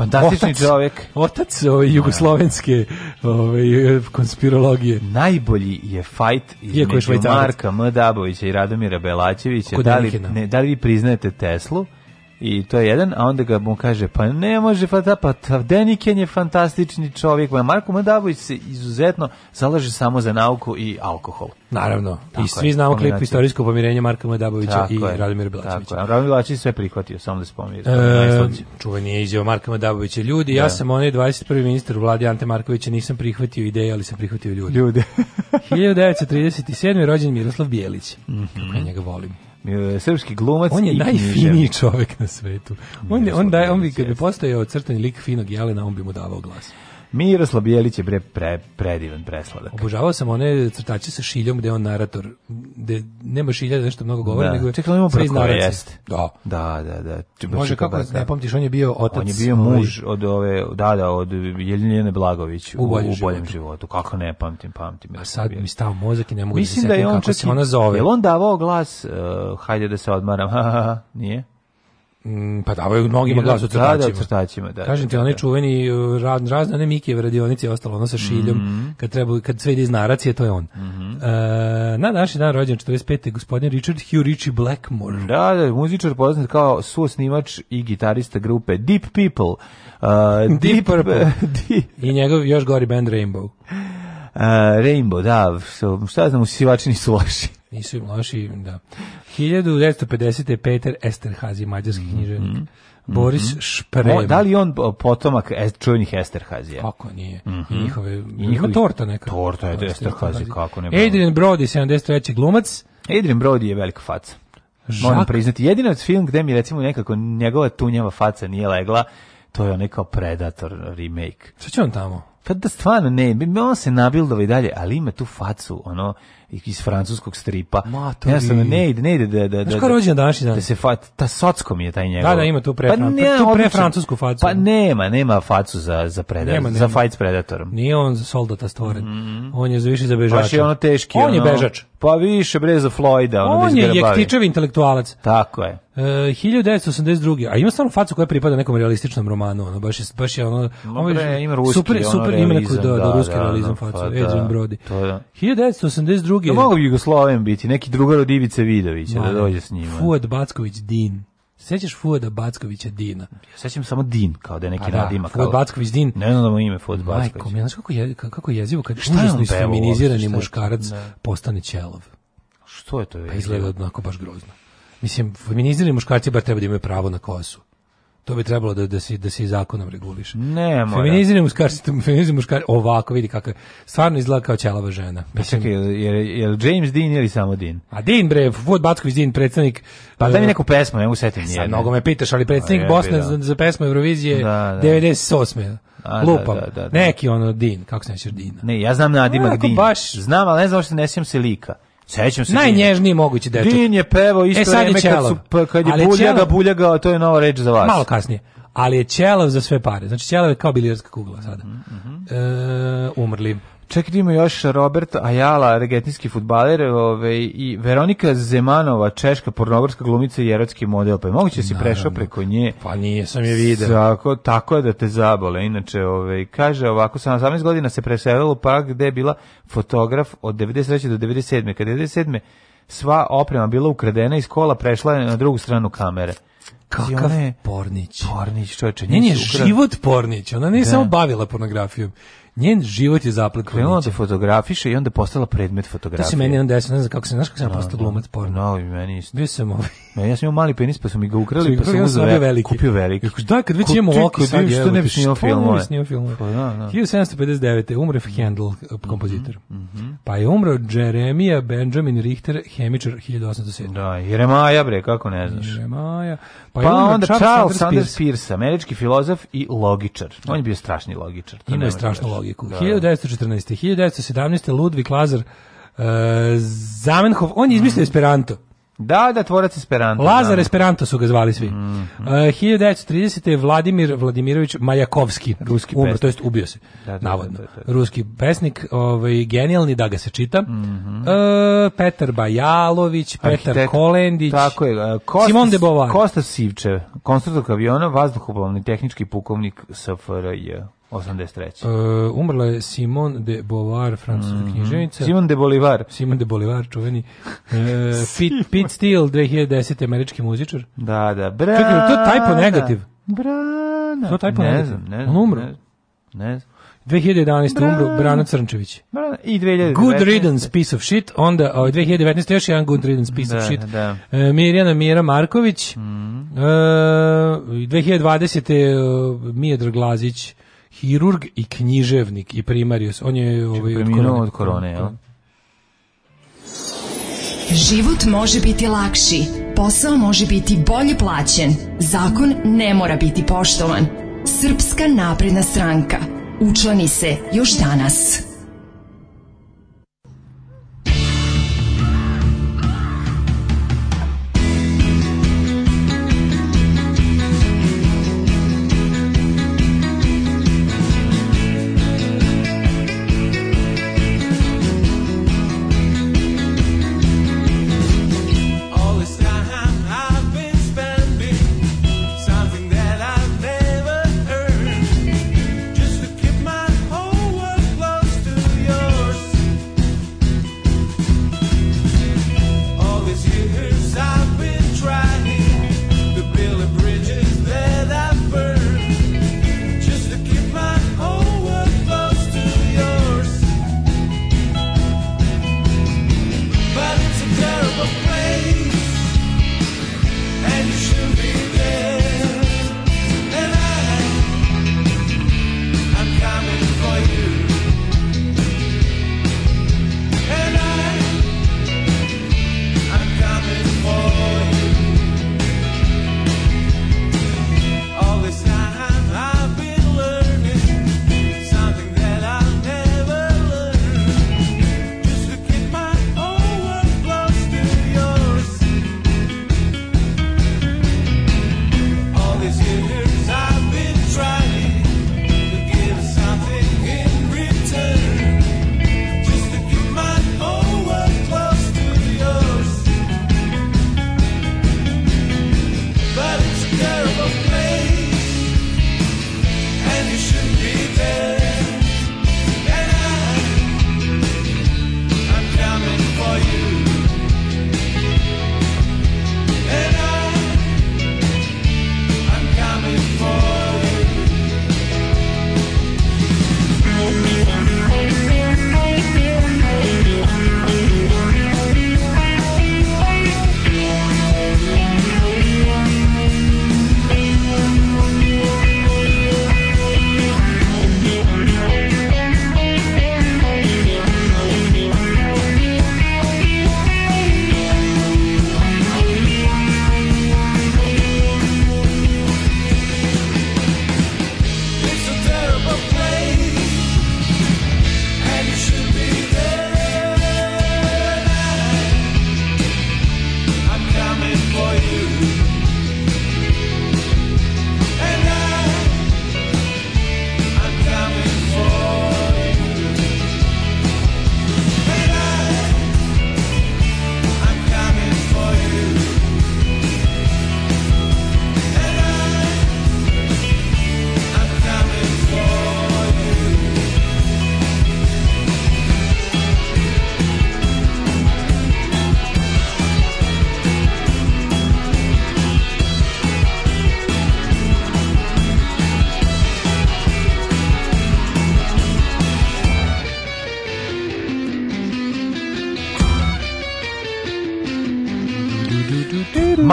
Fantastični otac, čovjek. Otac ove ovaj, da. jugoslovenske ove, ovaj, konspirologije. Najbolji je fight između Marka M. i Radomira Belačevića. Da li, ne, da li vi priznajete Teslu? I to je jedan, a onda ga mu kaže, pa ne može, pa da, pa Deniken je fantastični čovjek. Marko Madavović se izuzetno zalaže samo za nauku i alkohol. Naravno. Tako I svi je, znamo klip istorijsko pomirenje Marka Madabovića i Radomir Radomira Tako je. Radomir Bilačević sve prihvatio, samo da se pomiri. E, da čuven je izjava Marka Madabovića. Ljudi, ja da. sam onaj 21. ministar u vladi Ante Markovića, nisam prihvatio ideje, ali sam prihvatio ljude. Ljude. 1937. rođen Miroslav Bijelić. Mm -hmm. Ja njega volim. E, srpski glumac on je najfiniji čovjek na svetu on on daje on bi kad bi postao crtani lik finog jelena on bi mu davao glas Miroslav Bjelić je bre pre, predivan presladak. Obožavao sam one crtače sa šiljom gde on narator, gde nema šilja da nešto mnogo govori, da. nego Čekaj, imamo preko jeste. Da. Da, da, da. Može kako, baka. ne da. pamtiš, on je bio otac. On je bio ovaj muž od ove, da, da, od Jeljene Blagović u, u, boljem, u boljem životu. životu. Kako ne pamtim, pamtim. A sad mi stao mozak i ne mogu da Mislim da, da kako čak se ona zove. Je on davao glas, uh, hajde da se odmaram, ha, ha, ha, nije? Mm, pa davaju mnogima glas u crtačima. Da, da, crtačima, da, da. Kažem ti, da, onaj da. čuveni e, raz, razne one Mikijeve radionice i ostalo, ono sa šiljom, mm -hmm. kad, treba, kad sve ide iz naracije, to je on. Mm -hmm. e, na današnji dan rođen 45. gospodin Richard Hugh Richie Blackmore. Da, da, muzičar poznat kao suosnivač i gitarista grupe Deep People. Uh, e, Deep, Deep Purple. I njegov još gori band Rainbow. Uh, Rainbow, da, šta znam, usivači nisu loši. Nisu loši, da. 1950. Peter Esterhazi, mađarski mhm. književnik. Mm -hmm. Boris mhm. Šprem. O, da li on potomak čuvenih Esterhazija? Kako nije? Mm -hmm. njihove, I njihove torta neka. Torta je Esterhazi, kako ne. Adrian Brody, 73. glumac. Adrian Brody je velika faca. Moram priznati, jedina film gde mi recimo nekako njegova tunjava faca nije legla, to je onaj kao Predator remake. Šta će on tamo? Pa da stvarno ne, on se nabildova i dalje, ali ima tu facu, ono, iz francuskog stripa. Ma, to Jednostavno, ne ide, ne ide da... da, da, da rođen današnji dan? Da se fat, ta socko mi je taj njegov. Da, da, ima tu pre, pa ne, tu pre francusku facu. Pa nema, nema facu za, za, predat, nema, nema. za fight s predatorom. Nije on za soldata stvoren. Mm. On je za više za bežača. Baš je ono teški. On ono, je bežač. Pa više bre za Floyda. Ono on da je jektičev intelektualac. Tako je. E, uh, 1982. A ima stvarno facu koja pripada nekom realističnom romanu, ono baš je baš je ono, no, ono bre, ima ruski, super, super ima neko da, da, da, ruski da, realizam facu, pa Adrian da, Brody. To da. 1982 drugi... Da mogu Jugosloven biti, neki drugar od Ivice Vidovića, da dođe s njima. Fuad Backović Din. Sećaš Fuada Backovića Dina? Ja sećam samo Din, kao da je neki pa, da, nadima. Da, Fuad Backović Din. Ne znam da mu ime Fuad Backović. Majko, ja znaš kako, je, kako je jezivo kad šta užasno isfeminizirani muškarac ne. Da. postane ćelov. Što je to? Je pa izgleda jednako baš grozno. Mislim, feminizirani muškarci bar treba da imaju pravo na kosu. To bi trebalo da, da, se, da se zakonom reguliše. Ne, mora. Feminizam muškarstvo, feminizam muškarstvo, ovako vidi kako je. Stvarno izgleda kao ćelava žena. Pa Mislim, čekaj, je, je, James Dean ili samo Dean? A Dean, bre, Vod Backović Dean, predsednik. Pa da mi e, neku pesmu, ne usetim setim Sad mnogo me pitaš, ali pa predstavnik Bosne da. za, za pesmu Eurovizije da, da. 98. A, da, Lupam. Da, da, da, Neki ono Din, kako se nećeš Dina? Ne, ja znam Nadima Din. Baš... Znam, ali ne znam što ne sjećam se lika. Sećam se. Najnježniji mogući dečak. Din je pevao e, isto e, sad vreme kad, su, kad je, buljaga, buljaga, to je nova reč za vas. Malo kasnije. Ali je Ćelav za sve pare. Znači Ćelav je kao bilijarska kugla sada. Mm -hmm. e, umrli. Čekaj, ima još Robert Ajala, argentinski futbaler, ove, ovaj, i Veronika Zemanova, češka pornografska glumica i erotski model. Pa je moguće da si prešao preko nje. Pa nije, sam je vidio. Tako, tako je da te zabole. Inače, ove, ovaj, kaže ovako, sa 18 godina se preselilo pa gde je bila fotograf od 93. do 97. Kada je 97. sva oprema bila ukradena iz kola, prešla je na drugu stranu kamere. Kakav je, pornić. Pornić, čoveče. Njen je život pornić. Ona nije da. samo bavila pornografijom. Njen život je zaplet. Krenula da fotografiše i onda postala predmet fotografije. To se meni onda desilo, ne znam kako se, znaš kako sam no, postao da, da. glumac porno. No, meni isto. Bio sam ovaj. Ja, sam imao mali penis, pa su mi ga ukrali, pa sam uzeo veliki. Kupio veliki. Kako da, kad već Kupi, imamo oko, sad je. Što ne bi snimao filmove? Ne bi snimao filmove. Pa da, da. 1759. umre mhm. Handel, eh, kompozitor. Mm -hmm. Pa je umro Jeremija Benjamin Richter, hemičar 1807. Da, Jeremaja bre, kako ne znaš. Jeremaja. Pa, pa onda Charles Sanders Peirce, američki filozof i logičar. On je bio strašni logičar. Ima je strašno da logiku. Da. 1914. Da. 1917. Ludvig Lazar uh, Zamenhof, on je izmislio mm. Esperanto. Da, da, tvorac Esperanto. Lazar da. Esperanto su ga zvali svi. Mm uh, 1930. je Vladimir Vladimirović Majakovski, ruski umr, pesnik. to jest ubio se, da, da, da, da navodno. Da, ruski pesnik, ovaj, genijalni, da ga se čita. Mm -hmm. uh, Petar Bajalović, Arhitekt, Petar Kolendić, tako je, uh, e, Kosta, Simon de Beauvoir. Kostas Sivčev, konstruktor aviona, vazduhoplovni tehnički pukovnik SFRJ. 83. Uh, umrla je Simon de Beauvoir, francuska mm -hmm. književnica. Simone de Bolivar. Simon de Bolivar, čuveni. Uh, Pete, Pete Steele, 2010. američki muzičar. Da, da. Brana. Čekaj, to je tajpo negativ. Brana. To je tajpo ne negativ. Znam, ne znam, On umro. Ne znam. 2011. Brana. umro Brano Crnčević. Brana. I 2019. Good riddance, piece of shit. Onda, o, ovaj, 2019. još jedan good riddance, piece da, of shit. Da. E, Mirjana Mira Marković. Mm. E, 2020. E, Mijedr Glazić hirurg i književnik i primarius. On je znači, ovaj, od korone. Od da. korone ja. Život može biti lakši, posao može biti bolje plaćen, zakon ne mora biti poštovan. Srpska napredna stranka. Učlani se još danas.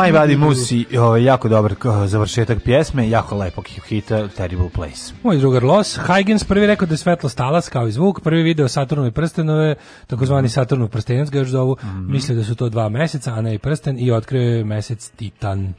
Maj Vadi Musi, ovaj, jako dobar završetak pjesme, jako lepo hita Terrible Place. Moj drugar Los, Huygens prvi rekao da je svetlo stalas kao i zvuk, prvi video Saturnove prstenove, takozvani Saturnov prstenac ga još zovu, mm -hmm. mislio da su to dva meseca, a ne i prsten i otkrio je mesec Titan.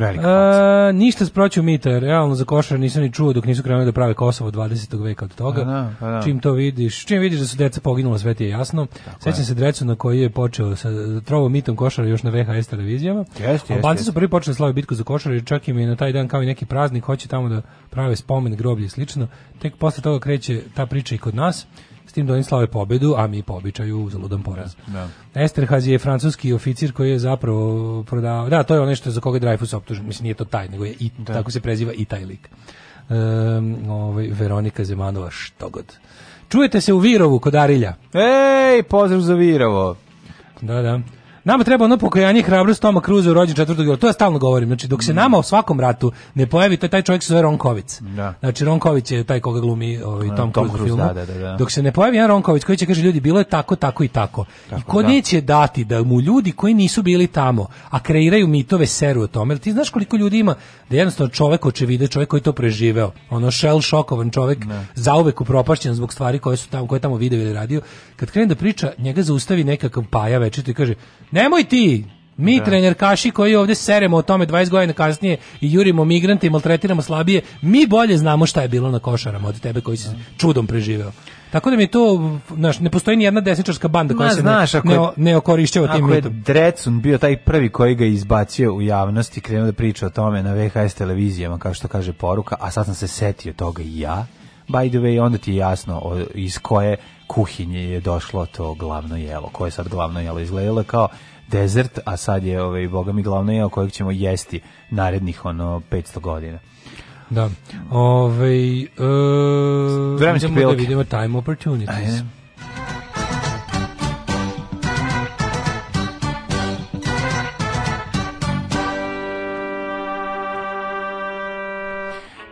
E, a, ništa sproću mita, realno za košar nisam ni čuo dok nisu krenuli da prave Kosovo 20. veka od toga. A a pa da. Čim to vidiš, čim vidiš da su deca poginula, sve ti je jasno. Sećam se drecu na koji je počeo sa trovom mitom košara još na VHS televizijama. Jeste, Albanci su prvi počeli da slaviti bitku za košar i čak im je na taj dan kao i neki praznik, hoće tamo da prave spomen groblje i slično. Tek posle toga kreće ta priča i kod nas. S tim da oni slave pobedu, a mi po običaju zaludan poraz. Da. da. Esterhazy je francuski oficir koji je zapravo prodao... Da, to je ono što je za koga Dreyfus optužen. Mislim, nije to taj, nego je i, da. tako se preziva i taj lik. Um, ovaj, Veronika Zemanova, što god. Čujete se u Virovu kod Arilja. Ej, pozdrav za Virovo. Da, da. Nama treba ono pokajanje hrabrost Toma Cruza rođen 4. jula. To ja stalno govorim. Znači dok se nama u svakom ratu ne pojavi to je taj čovjek se zove Ronković. Da. Znači Ronković je taj koga glumi ovaj Tom, Tom Cruise u filmu. Da, da, da, da. Dok se ne pojavi jedan Ronković koji će kaže ljudi bilo je tako tako i tako. tako I ko da. neće dati da mu ljudi koji nisu bili tamo, a kreiraju mitove seru o tome. ti znaš koliko ljudi ima da jednostavno čovjek očevide, čovjek koji to preživeo. Ono shell šokovan čovjek, ne. Da. zauvek upropašćen zbog stvari koje su tamo koje tamo video ili radio. Kad krene da priča, njega zaustavi nekakav paja večito i kaže Nemoj ti, mi da. trenerkaši koji ovde seremo o tome 20 godina kasnije i jurimo migrante i maltretiramo slabije, mi bolje znamo šta je bilo na košarama od tebe koji si da. čudom preživeo. Tako da mi to, znaš, ne postoji ni jedna desničarska banda koja Ma, se znaš, ne, ako je, ne, ne okorišćava tim mitom. Ako je Drecun bio taj prvi koji ga izbacio u javnosti, krenuo da priča o tome na VHS televizijama, kao što kaže poruka, a sad sam se setio toga i ja, by the way, onda ti je jasno iz koje kuhinje je došlo to glavno jelo, koje sad glavno jelo izgledalo kao desert, a sad je ovaj bogami mi glavno jelo kojeg ćemo jesti narednih ono 500 godina. Da. Ovaj e, da vidimo time opportunities. A,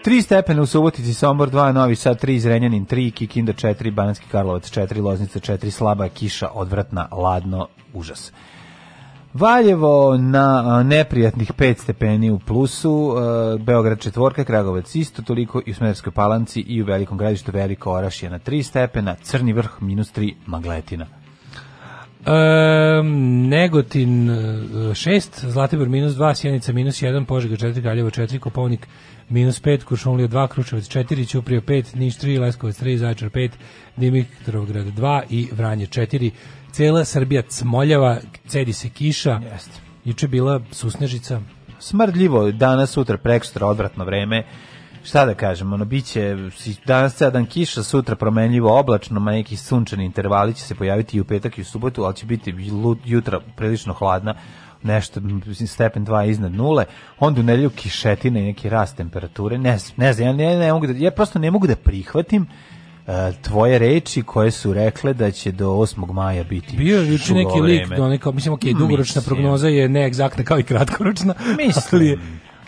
3 stepena u Subotici, Sombor 2, Novi Sad 3, Zrenjanin 3, Kikinda 4, Bananski Karlovac 4, Loznica 4, slaba kiša, odvratna, ladno, užas. Valjevo na neprijatnih 5 stepeni u plusu, Beograd četvorka, Kragovac isto toliko i u Smederskoj palanci i u Velikom gradištu Veliko Orašje na 3 stepena, Crni vrh minus 3, Magletina. Um, Negotin 6, e, Zlatibor minus 2, Sjenica minus 1, Požega 4, Kraljevo 4, Kopovnik minus 5, Kuršumlija 2, Kruševac 4, Ćuprija 5, Niš 3, Leskovac 3, Zaječar 5, Dimitrovgrad 2 i Vranje 4. Cela Srbija cmoljava, cedi se kiša. Jeste. Juče bila susnežica. Smrdljivo, danas, sutra, prekstra, odvratno vreme šta da kažem, ono biće danas ceo dan kiša, sutra promenljivo oblačno, ma neki sunčani intervali će se pojaviti i u petak i u subotu, ali će biti jutra prilično hladna nešto stepen 2 iznad nule, onda u nedelju kišetina i neki rast temperature, ne, ne znam, ja, ne, ne mogu da, ja prosto ne mogu da prihvatim e, tvoje reči koje su rekle da će do 8. maja biti bio je neki lik do da neka mislim okej okay, dugoročna mislim. prognoza je neegzaktna kao i kratkoročna mislim ali je,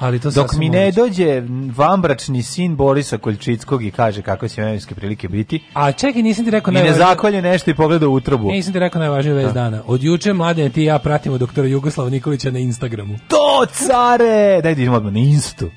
Ali to Dok mi ne dođe vambračni sin Borisa Koljčickog i kaže kako će vremenske prilike biti. A čekaj, nisam ti rekao najvažnije. I ne zakolje nešto i pogleda u utrobu. E, nisam ti rekao najvažnije vez da. dana. Od juče mladen ti i ja pratimo doktora Jugoslava Nikolića na Instagramu. To care! Daj da idemo odmah na Instu.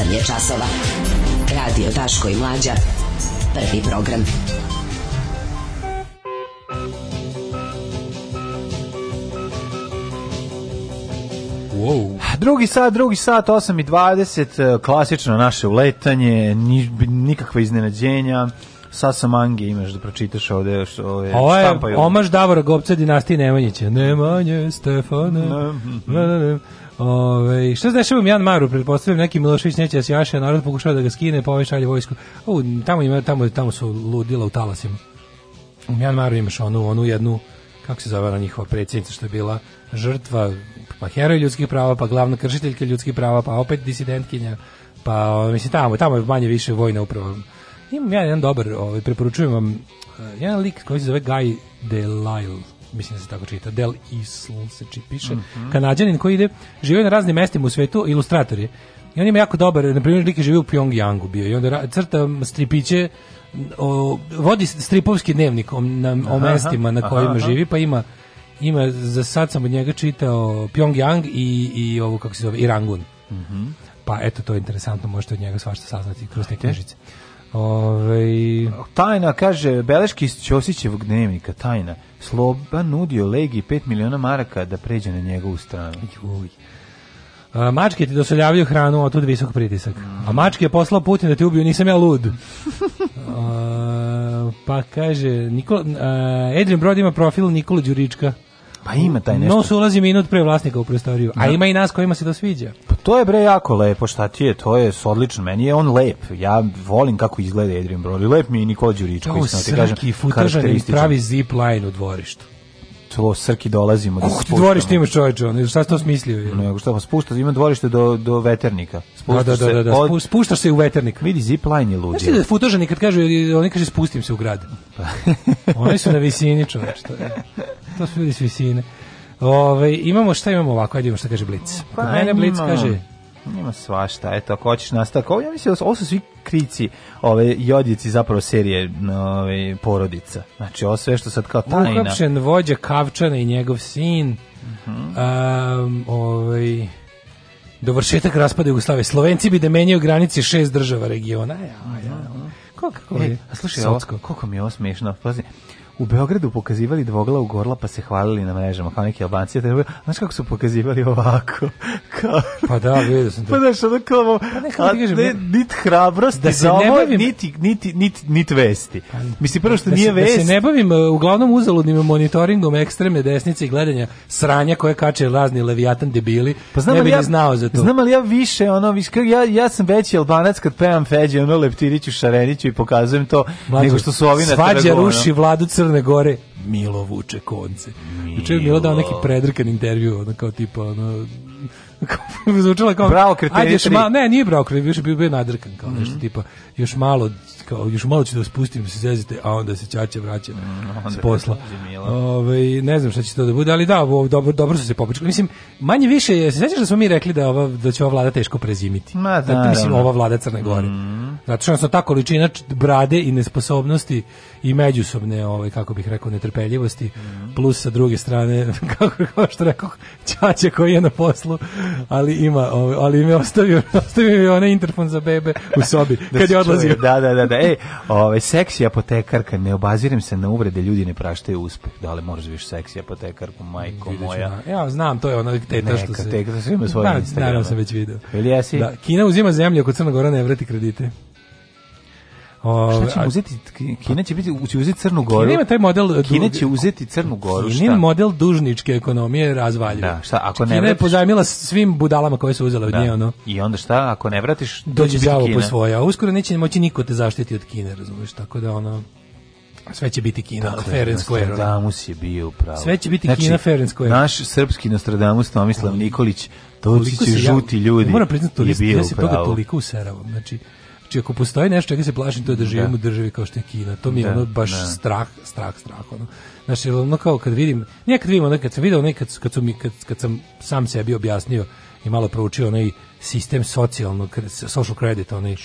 8 je časova. Radio Daško i Mlađa. Prvi program. Wow. Drugi sat, drugi sat, 8 i 20, e, klasično naše uletanje, nikakva iznenađenja. Sad Mange imaš da pročitaš ovde ove Ovo je omaš Davora Gopca dinastije Nemanjića. Nemanje, Stefane. Ne. Ne, mhm. ne, Ove, šta se dešava u Mjanmaru? Pretpostavljam neki Milošević neće da se jaše, narod pokušava da ga skine, pa ovaj vojsku. O, tamo, ima, tamo, tamo su ludila u talasima. U Mjanmaru imaš onu, onu jednu, kako se zove na njihova predsjednica što je bila žrtva, pa heroj ljudskih prava, pa glavna kršiteljka ljudskih prava, pa opet disidentkinja, pa mislim tamo, tamo je manje više vojna uprava. Imam ja jedan dobar, ovaj, preporučujem vam, eh, jedan lik koji se zove Guy Delisle mislim da se tako čita, Del Isl se či piše, mm -hmm. kanadjanin koji ide, žive na raznim mestima u svetu, ilustrator je. I on ima jako dobar, na primjer, lik je živio u Pyongyangu bio i onda crta stripiće, o, vodi stripovski dnevnik o, na, o aha, mestima na kojima aha, živi, pa ima ima za sad sam od njega čitao Pyongyang i i ovo kako se zove i Rangun. Mm -hmm. Pa eto to je interesantno, možete od njega svašta saznati kroz te knjižice. Ove... Ovaj, tajna, kaže, beleški iz Ćosićevog dnevnika, tajna. Sloba nudio Legi 5 miliona maraka da pređe na njegovu stranu. Juj. A, mačke ti dosoljavaju hranu, a tu visok pritisak. A mačke je poslao Putin da te ubiju, nisam ja lud. A, pa kaže, Nikola, Adrian Brod ima profil Nikola Đurička. Pa ima taj nešto. Nos ulazi minut pre vlasnika u prostoriju, a da. ima i nas kojima se to sviđa. Pa to je bre jako lepo, šta ti je, to je odlično, meni je on lep. Ja volim kako izgleda Adrian Brody, lep mi je Nikola Đurić, koji sam ti kažem. Kao pravi zip line u dvorištu celo Srki dolazimo. Kako da ti dvorište imaš čovječe, ono, šta si to smislio? Je? Nego šta, pa spušta, ima dvorište do, do veternika. Spušta da, da, da, da, od... spuštaš se u veternik. Vidi, zipline line je ludio. Znaš ti da futožani kad kažu, oni kaže spustim se u grad. oni su na visini čovječe, to, je. to su ljudi s visine. Ove, imamo, šta imamo ovako, ajde imamo šta kaže Blic. Pa, mene Blic kaže, Nema svašta, eto, ako hoćeš nastavak, ovo, ja mislim, da ovo su svi krici, ove jodici zapravo serije ove, porodica. Znači, ovo sve što sad kao tajna. Uhapšen vođa Kavčana i njegov sin, uh mhm. -huh. um, ovaj, dovršetak raspada Jugoslavije. Slovenci bi da menjaju granice šest država regiona. E, ja, ja, ja. Mhm. Kako, kako, e, a slušaj, Socko. ovo, koliko mi je ovo smiješno. Pazi, u Beogradu pokazivali dvogla u gorla pa se hvalili na mrežama kao neki albanci. Da znaš kako su pokazivali ovako? Kao, pa da, vidio sam to. Pa znaš, ono kao, pa ne, da nit hrabrosti da se ne bavim, niti, niti, niti, niti vesti. Pa, Mislim, prvo što da nije se, vest. Da se ne bavim uh, uglavnom uzaludnim monitoringom ekstremne desnice i gledanja sranja koje kače razni levijatan debili. Pa znam ne bi ja, znao za to. Znam ali ja više, ono, viš, ja, ja sam veći albanac kad pevam Feđe, ono, Leptiriću, Šareniću i pokazujem to, Mlađu, nego što su ovi na trgu. Svađa ruši vladu Crne Gore, Milo vuče konce. Juče je Milo dao neki predrkan intervju, ono kao tipa, ono, zvučala kao... Bravo, kriterije Ajde, šma, ne, nije bravo, kriterije, više bio nadrkan, kao mm -hmm. nešto tipa još malo kao još malo ću da spustim da se zezite, a onda se Ćaća vraća mm, s posla. Ove, ovaj, ne znam šta će to da bude, ali da, ovo, dobro, dobro su se popičkali. Mislim, manje više, je, se sećaš da smo mi rekli da, ova, da će ova vlada teško prezimiti? Ma, da, da, mislim, ova vlada Crne Gore. Mm. Zato što sam ta količina brade i nesposobnosti i međusobne, ovaj, kako bih rekao, netrpeljivosti, mm. plus sa druge strane, kako, kao što rekao, Ćaća koji je na poslu, ali ima, ovaj, ali mi ostavio, ostavio mi onaj interfon za bebe u sobi, da kad je obazio. Da, da, da, da. Ej, ovaj seksi apotekarka, ne obazirem se na uvrede, ljudi ne praštaju uspeh. Da li možeš da više seksi apotekarku, majko moja? Na. Ja znam, to je ona teta što se. Teta da što ima svoje. Da, naravno sam već video. Ili jesi? Da, Kina uzima zemlju ako Crna Gora ne vrati kredite. Ove, Šta će uzeti? Kina će biti će uzeti Crnu Goru. Kina ima taj model Kina će uzeti Crnu Goru. Kinin šta? model dužničke ekonomije razvaljuje. Da, šta ako ne Kina je pozajmila svim budalama koje su uzela od da. nje ono. I onda šta ako ne vratiš dođe đavo po svoje. Uskoro neće moći niko te zaštiti od Kine, razumiješ? Tako da ono sve će biti Kina Tako fair and square. Nostradamus je bio upravo. Sve će biti znači, Kina fair and square. Naš srpski Nostradamus Tomislav Nikolić, to će žuti ljudi. Moram priznati, to je bio ja se toga toliko useravam. Znači, Znači, ako postoji nešto čega se plašim, to je da, da živim u državi kao što je Kina. To mi je da, ono baš da. strah, strah, strah. Ono. Znači, ono kao kad vidim, nije kad vidim, ono kad sam vidio, ono kad, kad, su mi, kad, kad sam sam sebi objasnio i malo proučio onaj sistem socijalnog social credit onaj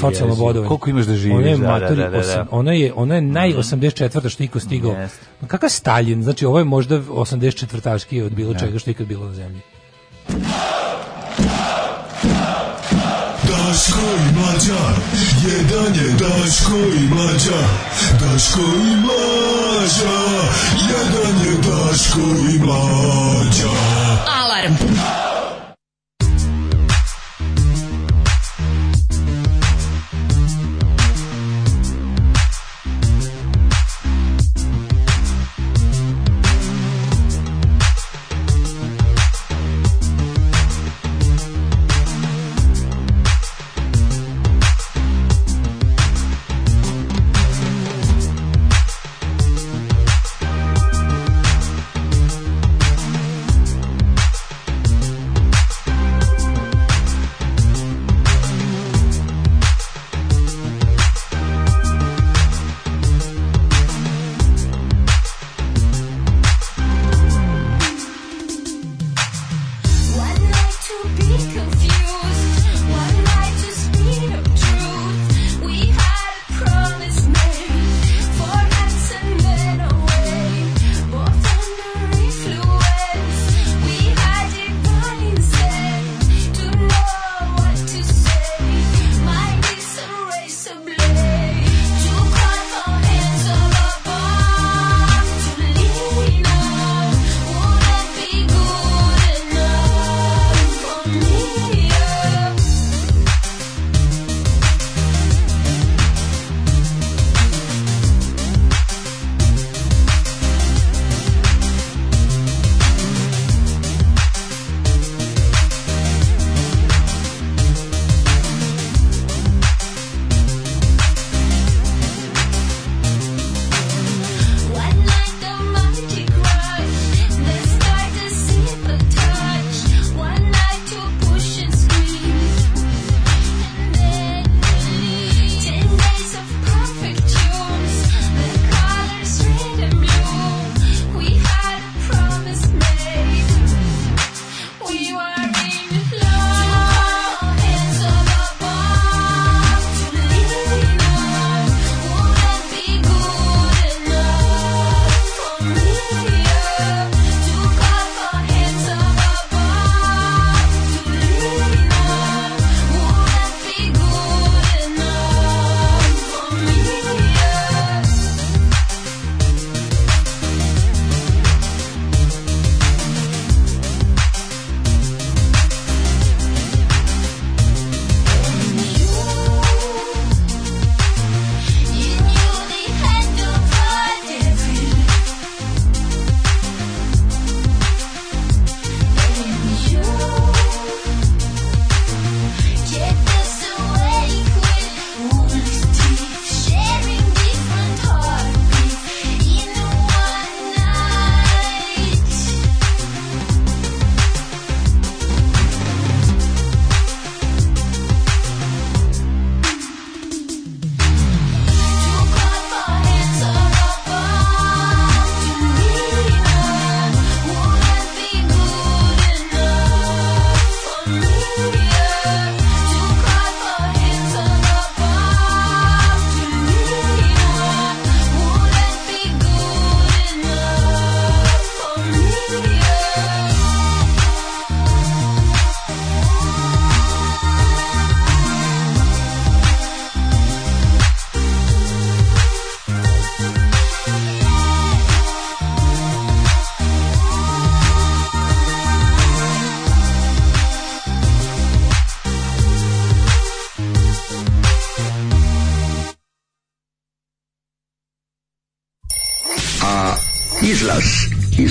socijalno bodovanje koliko imaš da živiš ona je, da, materi, da, da, da. ona je ona je mhm. naj 84 što iko stigao yes. kakav Stalin znači ovo je možda 84 taški od bilo čega što ikad bilo na zemlji Daško i mlađa, jedan je Daško i mlađa, Daško i mlađa, jedan je Daško i mlađa. Alarm! Alarm!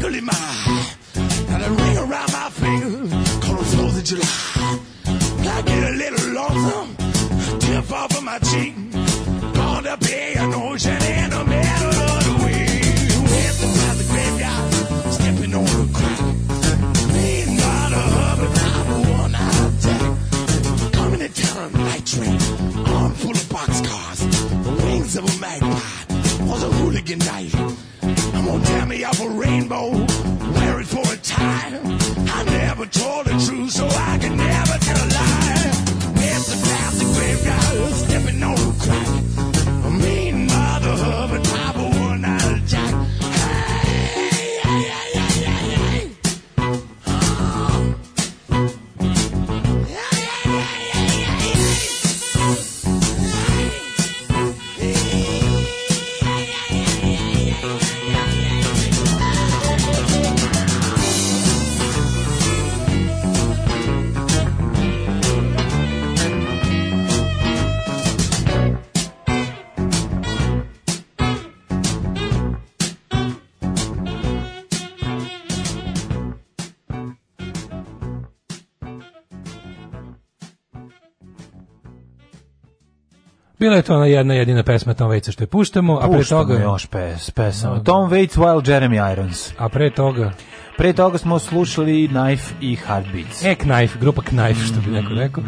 tickle in my And I ring around my finger, call the 4th of July. Bila je to ona jedna jedina pesma Tom Waitsa što je puštamo, a pre toga... Puštamo još pes, pesama. No, da, da. Tom Waits, Wild Jeremy Irons. A pre toga... Pre toga smo slušali Knife i Heartbeats. E, Knife, grupa Knife, što bi neko rekao.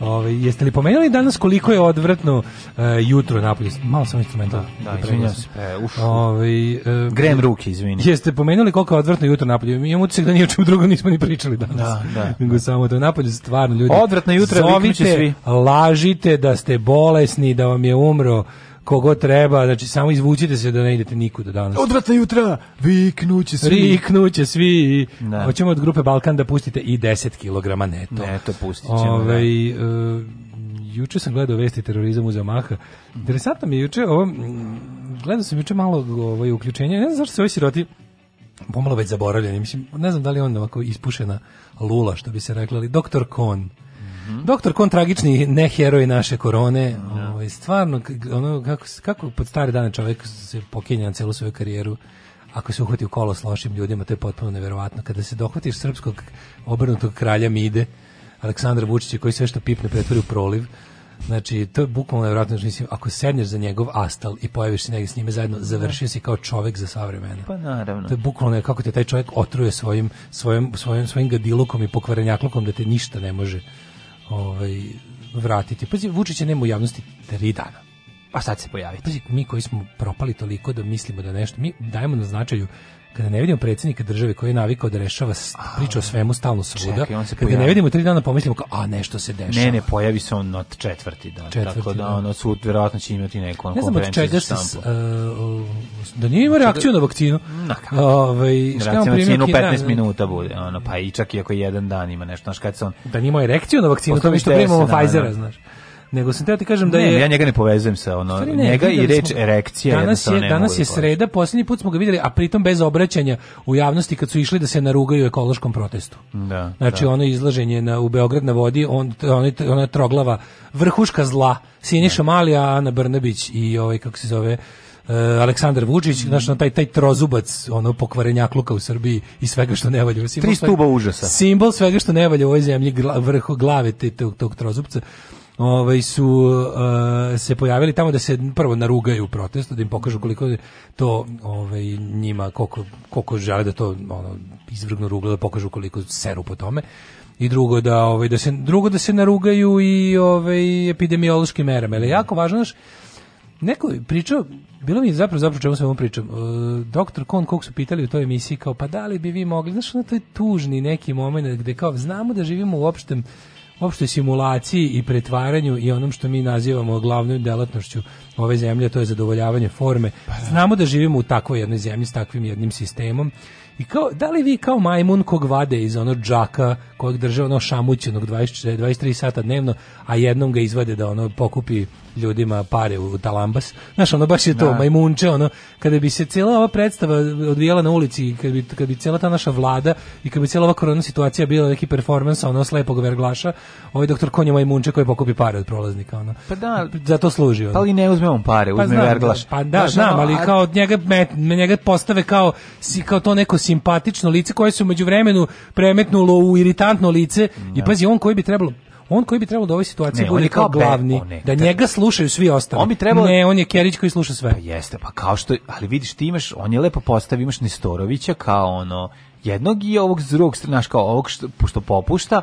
Ove, jeste li pomenuli danas koliko je odvrtno uh, e, jutro napolje? Malo sam instrumental. Da, da, da izvinjam se. E, Ove, uh, Grem ruke, izvini. Jeste pomenuli koliko je odvratno jutro napolje? Mi imamo utisak da nije o čemu drugom nismo ni pričali danas. Da, da. Nego da. samo da napolje stvarno ljudi. Odvrtno jutro, Zovite, svi. lažite da ste bolesni, da vam je umro kogo treba, znači samo izvučite se da ne idete nikuda danas. Odvratna jutra, viknuće svi. Viknuće svi. Ne. Da. Hoćemo od grupe Balkan da pustite i 10 kg neto. Neto pustit ćemo. Da. Ove, ovaj, uh, juče sam gledao vesti terorizam u Zamaha. Interesantno mi je juče, ovo, gledao sam juče malo ovaj, uključenja, ne znam zašto se ovaj siroti pomalo već zaboravljeni. Mislim, ne znam da li on ovako ispušena lula, što bi se rekla, ali doktor Kon Doktor Kon tragični ne heroj naše korone. Da. Ovaj stvarno ono kako kako pod stare dane čovjek se pokinja celu svoju karijeru. Ako se uhvati u kolo s lošim ljudima, to je potpuno neverovatno. Kada se dohvatiš srpskog obrnutog kralja Mide, Aleksandra Vučića koji sve što pipne pretvori u proliv, Znači, to je bukvalno neverovatno. Znači, mislim, ako sedneš za njegov astal i pojaviš se negdje s njime zajedno, da. završio si kao čovek za sva Pa naravno. To je bukvalno kako te taj čovjek otruje svojim, svojim, svojim, svojim gadilukom i pokvarenjaklukom da te ništa ne može ovaj, vratiti. Pazi, Vučića nema u javnosti tri dana. A pa sad se pojaviti. Pazi, mi koji smo propali toliko da mislimo da nešto, mi dajemo na značaju kada ne vidimo predsjednika države koji je navikao da rešava priču o svemu stalno svuda, čekaj, on kada ne vidimo tri dana pomislimo kao, a nešto se dešava. Ne, ne, pojavi se on od četvrti dan, četvrti, tako da ono sud vjerojatno će imati neku Ne znam od čega se, uh, da nije imao reakciju na vakcinu. Na kako? Ovaj, reakciju na vakcinu 15 dan, minuta bude, ono, pa i čak i ako jedan dan ima nešto, znaš, kad se on... Da nije imao erekciju na vakcinu, to mi što primamo Pfizera, znaš. Nego sam teo ti kažem da ne, je... ja njega ne povezujem sa ono, ne, njega i da reč smo, erekcija. Danas je, danas je sreda, posljednji put smo ga videli, a pritom bez obraćanja u javnosti kad su išli da se narugaju ekološkom protestu. Da, znači da. ono izlaženje na, u Beograd na vodi, on, on, ona troglava vrhuška zla, Siniša Malija, Ana Brnabić i ovaj, kako se zove, eh, Aleksandar Vučić, mm. znači taj taj trozubac, ono pokvarenjak luka u Srbiji i svega što ne valja. Tri stuba užasa. Simbol svega što ne valja u ovoj zemlji, vrh glave te, tog, tog trozubca ovaj su uh, se pojavili tamo da se prvo narugaju u protestu, da im pokažu koliko to ovaj njima koliko koliko žele da to ono izvrgnu ruglo da pokažu koliko seru po tome i drugo da ovaj da se drugo da se narugaju i ovaj epidemiološki merama. Ali jako važno znaš, neko je pričao, bilo mi je zapravo zapravo čemu sam vam pričam, eh, doktor Kon kog su pitali u toj emisiji kao pa da li bi vi mogli, znaš ono to je tužni neki moment gde kao znamo da živimo u opštem opštoj simulaciji i pretvaranju i onom što mi nazivamo glavnoj delatnošću ove zemlje, to je zadovoljavanje forme. Pa da. Znamo da živimo u takvoj jednoj zemlji s takvim jednim sistemom. I kao, da li vi kao majmun kog vade iz onog džaka kojeg drže ono šamućenog 24, 23 sata dnevno, a jednom ga izvade da ono pokupi ljudima pare u talambas. Znaš, ono baš je to, da. majmunče, ono, kada bi se cijela ova predstava odvijela na ulici i kada bi, kad bi cijela ta naša vlada i kada bi cijela ova korona situacija bila neki performans, ono, slepog verglaša, ovaj doktor Konja majmunče koji pokupi pare od prolaznika, ono. Pa da. Za to služi, ono. ali pa ne pa uzme on pare, uzme pa znam, verglaš. Da, pa da, Znaš, znam, ono, ali kao od njega, met, njega postave kao, si, kao to neko simpatično lice koje se umeđu vremenu premetnulo u iritantno lice mm, i da. pazi, on koji bi trebalo on koji bi trebalo da u ovoj situaciji ne, bude kao, kao glavni, ne, da njega slušaju svi ostali. On bi trebalo... Ne, on je Kerić koji sluša sve. Pa jeste, pa kao što, ali vidiš ti imaš, on je lepo postav, imaš Nestorovića kao ono, jednog i ovog s drugog, znaš kao ovog što, što popušta,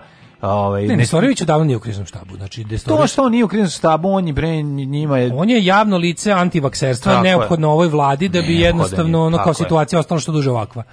Ovaj ne, Nestorović odavno nije u kriznom štabu. Znači Nestorović... To što on nije u kriznom štabu, on je bre njima je On je javno lice antivakserstva neophodno ovoj vladi da bi jednostavno ono kao situacija ostala što duže ovakva.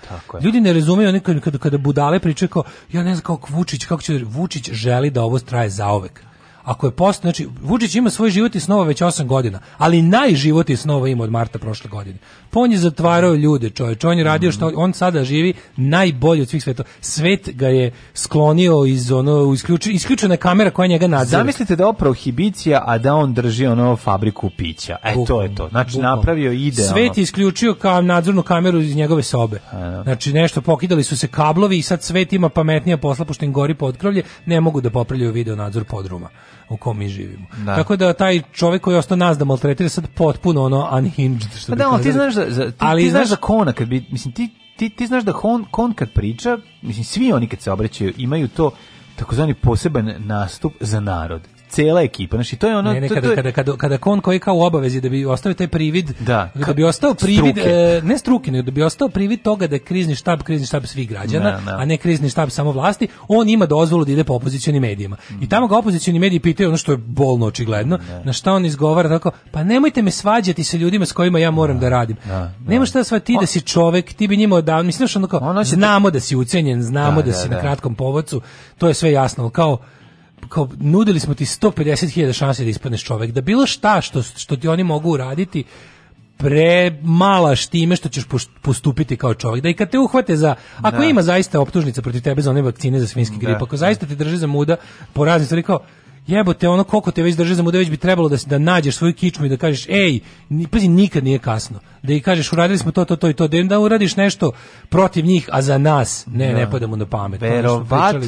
Ljudi ne razumeju oni kada, kada budale pričaju kao ja ne znam kako Vučić, kako će Vučić želi da ovo traje zaovek. Ako je post, znači Vučić ima svoj život i snova već 8 godina, ali najživot i snova ima od marta prošle godine. Pa on je zatvarao ljude, čovjek, on je radio mhm. što on sada živi najbolje od svih sveta. Svet ga je sklonio iz ono isključi, isključena kamera koja njega nadzire. Zamislite da je prohibicija, a da on drži ono fabriku pića. E Bukom, to je to. Znači Bukom. napravio idealno. Svet je isključio kao nadzornu kameru iz njegove sobe. Da. Znači nešto pokidali su se kablovi i sad svet ima pametnija posla pošto im gori potkrovlje, ne mogu da popravljaju video nadzor podruma u kom mi živimo. Da. Tako da taj čovjek koji je ostao nas da maltretira sad potpuno ono unhinged što pa da, ti znaš da, ti, ali ti znaš, znaš da kona kad bi mislim ti ti, ti znaš da kon, kon kad priča, mislim svi oni kad se obraćaju imaju to takozvani poseban nastup za narod cela ekipa. Znači to je ono ne, ne, kada, to, to je... kada, kada, kada kon koji kao u obavezi da bi ostao taj privid, da, da bi ostao privid struke. E, ne struke, nego da bi ostao privid toga da je krizni štab, krizni štab svih građana, ne, da, ne. Da. a ne krizni štab samo vlasti, on ima dozvolu da ide po opozicionim medijima. Mm. I tamo ga opozicioni mediji pitaju ono što je bolno očigledno, ne. Da. na šta on izgovara tako, pa nemojte me svađati sa ljudima s kojima ja moram da radim. Nema šta sva ti da si čovek, ti bi njima da mislim što ono kao, ono znamo te... da si ucenjen, znamo da, da si na kratkom povodcu, to je sve jasno, kao kao nudili smo ti 150.000 šanse da ispadneš čovek, da bilo šta što, što ti oni mogu uraditi, pre mala time što ćeš postupiti kao čovjek. Da i kad te uhvate za... Ako da. ima zaista optužnica protiv tebe za one vakcine za svinski da. grip, ako zaista te drže za muda po raznim stvari kao jebote, ono koliko te već drže za muda, već bi trebalo da, da nađeš svoju kičmu i da kažeš, ej, pazi, nikad nije kasno da i kažeš uradili smo to, to, to i to, da im da uradiš nešto protiv njih, a za nas ne, da. ne padamo na pamet. Da verovatno,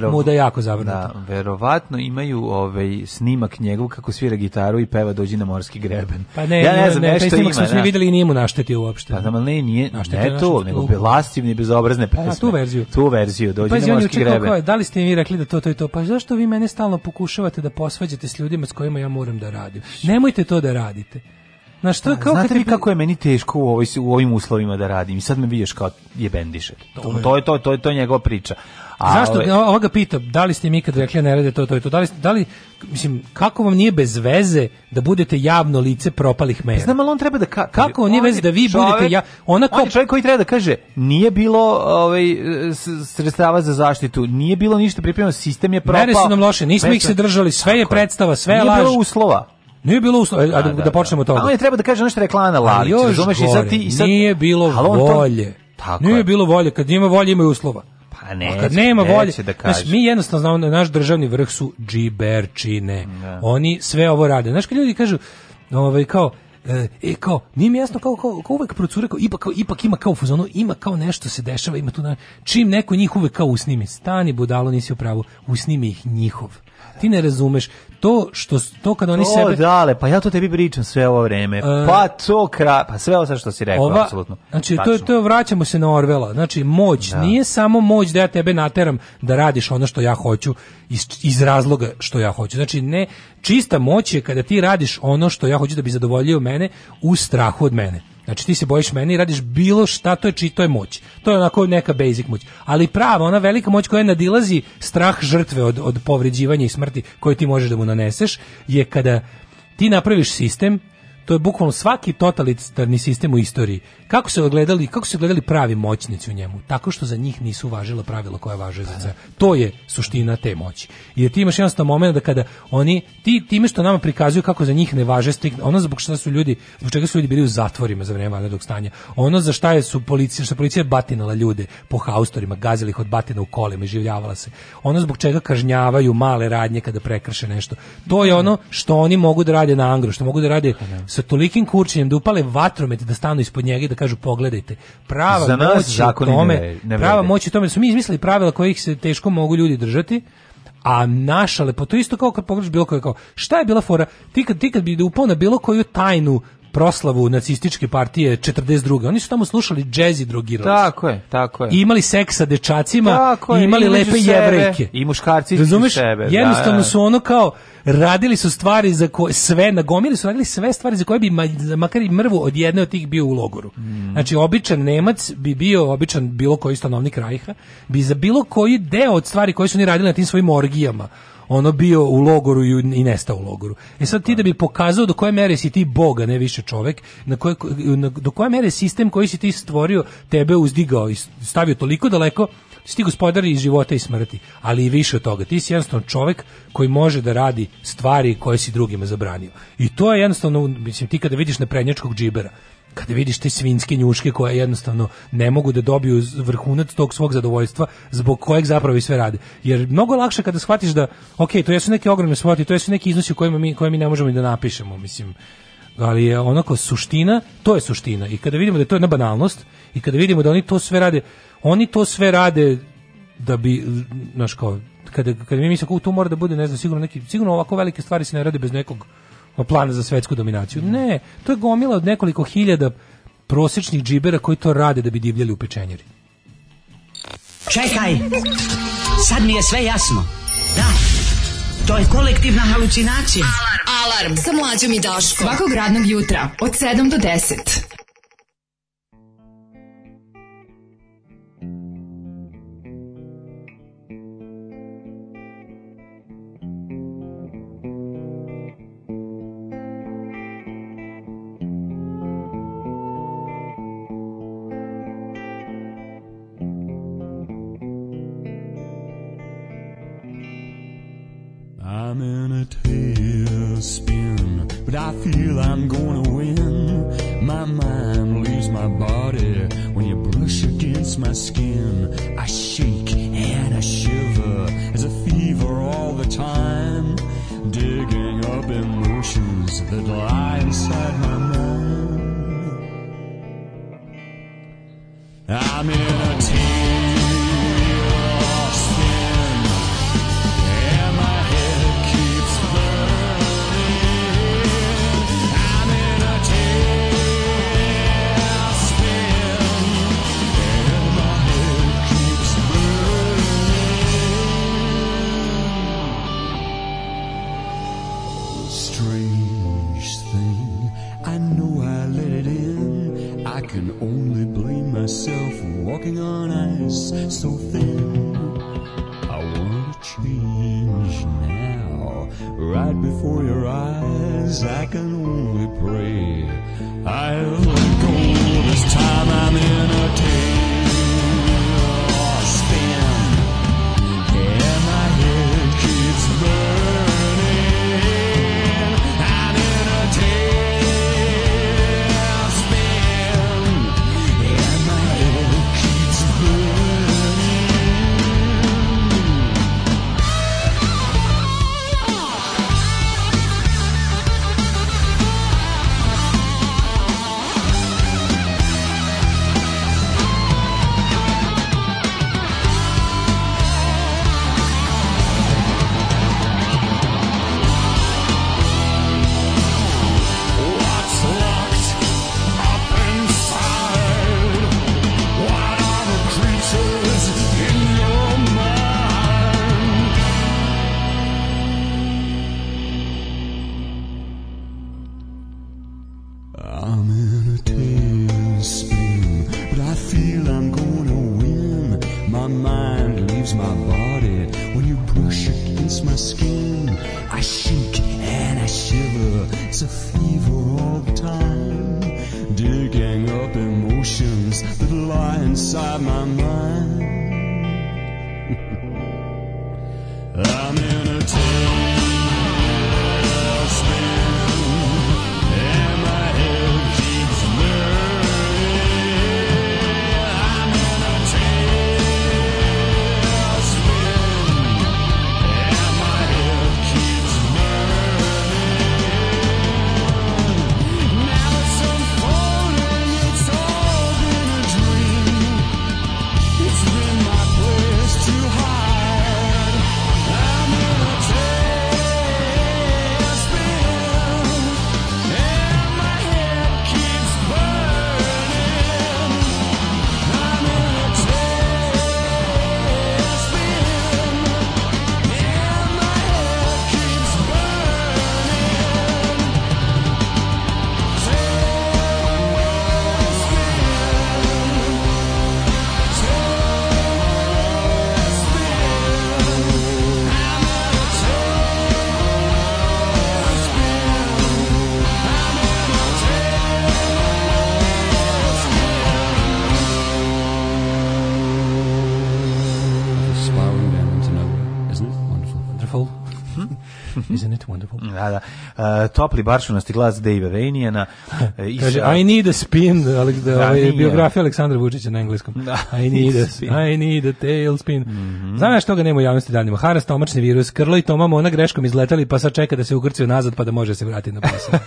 da mu da jako zavrnuto. Da, verovatno imaju ovaj snimak njegov kako svira gitaru i peva dođi na morski greben. Pa ne, ja ne, ne znam, ne, nešto ima, smo da. videli i nije mu naštetio uopšte. Pa da, ne, nije, naštetio ne to, nego belastivne, bezobrazne pesme. A, tu verziju. Tu verziju, dođi pa, na morski greben. Kao, da li ste mi rekli da to, to i to? Pa zašto vi mene stalno pokušavate da posvađate s ljudima s kojima ja moram da radim? Nemojte to da radite. Na šta pa, kao Znate mi kako je meni teško u, ovoj, u ovim uslovima da radim i sad me vidiš kao jebendiše. To, to je to, to je to njegova priča. A Zašto ove... Ovaj- ova ga pita, da li ste mi ikad rekli ne rade to to i to? Da li, da li mislim kako vam nije bez veze da budete javno lice propalih mera? Pa znam, ali on treba da ka... kako on nije veze da vi čovjek, budete ja ona kao on čovjek koji treba da kaže nije bilo ovaj sredstava za zaštitu, nije bilo ništa pripremljeno, sistem je propao. Mere su nam loše, nismo ih se držali, sve je predstava, sve je laž. Nije bilo uslova. Nije bilo uslova, da, da, da, da počnemo od toga. A on je treba da kaže nešto reklama je rekla Lalić, razumeš, i za ti... I sad... Nije bilo volje. Tako nije je. bilo volje, kad ima volje ima uslova. Pa ne, kad nema volje, da kaže. Znaš, mi jednostavno znamo, naš državni vrh su džiberčine. Da. Oni sve ovo rade. Znaš, kad ljudi kažu, ovaj, kao, e, kao, nije mi jasno kao, kao, kao uvek procure, kao, ipak, kao, ipak ima kao fuzonu, ima kao nešto se dešava, ima tu, na, čim neko njih uvek kao usnimi, stani budalo, nisi u pravu, usnimi ih njihov. Ti ne razumeš to što to kad oni to, sebe dale, pa ja to tebi pričam sve ovo vreme. Uh, pa to kra, pa sve ovo sad što si rekao apsolutno. Znači Tačno. to to vraćamo se na Orvela. Znači moć da. nije samo moć da ja tebe nateram da radiš ono što ja hoću iz, iz razloga što ja hoću. Znači ne Čista moć je kada ti radiš ono što ja hoću da bi zadovoljio mene u strahu od mene. Znači ti se bojiš mene i radiš bilo šta, to je čito je moć. To je onako neka basic moć. Ali prava, ona velika moć koja nadilazi strah žrtve od, od povređivanja i smrti koje ti možeš da mu naneseš, je kada ti napraviš sistem to je bukvalno svaki totalitarni sistem u istoriji. Kako se gledali, kako se gledali pravi moćnici u njemu? Tako što za njih nisu važila pravila koja važe za sve. To je suština te moći. I da ti imaš jednostavno momenat da kada oni, ti, time što nama prikazuju kako za njih ne važe striktno, ono zbog čega su ljudi, zbog čega su ljudi bili u zatvorima za vreme vanrednog stanja, ono za šta je su policija, šta policija batinala ljude po haustorima, gazili ih od batina u kolima i življavala se, ono zbog čega kažnjavaju male radnje kada prekrše nešto. To je ono što oni mogu da rade na Angro, što mogu da rade pa da sa tolikim kurčenjem da upale vatromet da stanu ispod njega i da kažu pogledajte. Prava Za moć u tome, ne, ne prava moć je tome da su mi izmislili pravila kojih se teško mogu ljudi držati. A naša lepo, to isto kao kad pogledaš bilo koje kao, šta je bila fora? Ti kad, ti kad bi upao na bilo koju tajnu proslavu nacističke partije 42. Oni su tamo slušali džez i drogirali. Tako je, tako je. I imali seks sa dečacima, tako i imali i lepe sebe, jevrejke. I muškarci Razumeš? sebe. Da, da. Jednostavno da, su ono kao radili su stvari za koje sve nagomili su radili sve stvari za koje bi ma, makar i mrvu od jedne od tih bio u logoru. Mm. Znači običan Nemac bi bio običan bilo koji stanovnik Rajha bi za bilo koji deo od stvari koje su oni radili na tim svojim orgijama ono bio u logoru i nestao u logoru. E sad ti da bi pokazao do koje mere si ti boga, ne više čovek, na koje, na, do koje mere sistem koji si ti stvorio tebe uzdigao i stavio toliko daleko si ti gospodar i života i smrti, ali i više od toga. Ti si jednostavno čovek koji može da radi stvari koje si drugima zabranio. I to je jednostavno, mislim, ti kada vidiš na prednjačkog džibera, kada vidiš te svinske njuške koje jednostavno ne mogu da dobiju vrhunac tog svog zadovoljstva zbog kojeg zapravo i sve rade. Jer mnogo lakše kada shvatiš da, ok, to jesu neke ogromne svote, to jesu neki iznosi u kojima mi, koje mi ne možemo i da napišemo, mislim ali je onako suština, to je suština. I kada vidimo da je to jedna banalnost i kada vidimo da oni to sve rade, oni to sve rade da bi, znaš kao, kada, kada mi mislimo kako to mora da bude, ne znam, sigurno, neki, sigurno ovako velike stvari se ne rade bez nekog plan za svetsku dominaciju. Ne, to je gomila od nekoliko hiljada prosečnih džibera koji to rade da bi divljali u pečenjeri. Čekaj, sad mi je sve jasno. Da, to je kolektivna halucinacija. Alarm, Alarm. sa mlađom i Daškom. Svakog radnog jutra od 7 do 10. topli baršunasti glas Dave Rainijana. Kaže, I need a spin, da, ali, da, ovaj, biografija Aleksandra Vučića na engleskom. Da, I, need a, I need a tail spin. Mm. Mm. Znam ja ga nema u javnosti danima. Haras, tomačni virus, Krlo i Toma ona greškom izletali, pa sad čeka da se ugrcaju nazad pa da može se vratiti na posao.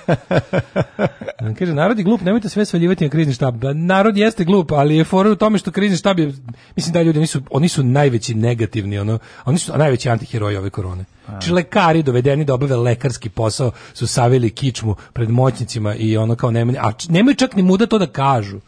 Kaže, narod je glup, nemojte sve svaljivati na krizni štab. Da, narod jeste glup, ali je fora u tome što krizni štab je, mislim da ljudi, nisu, oni su najveći negativni, ono, oni su najveći antiheroji ove korone. Znači, lekari dovedeni da obave lekarski posao su savili kičmu pred moćnicima i ono kao nemaju, a nemaju čak ni muda to da kažu.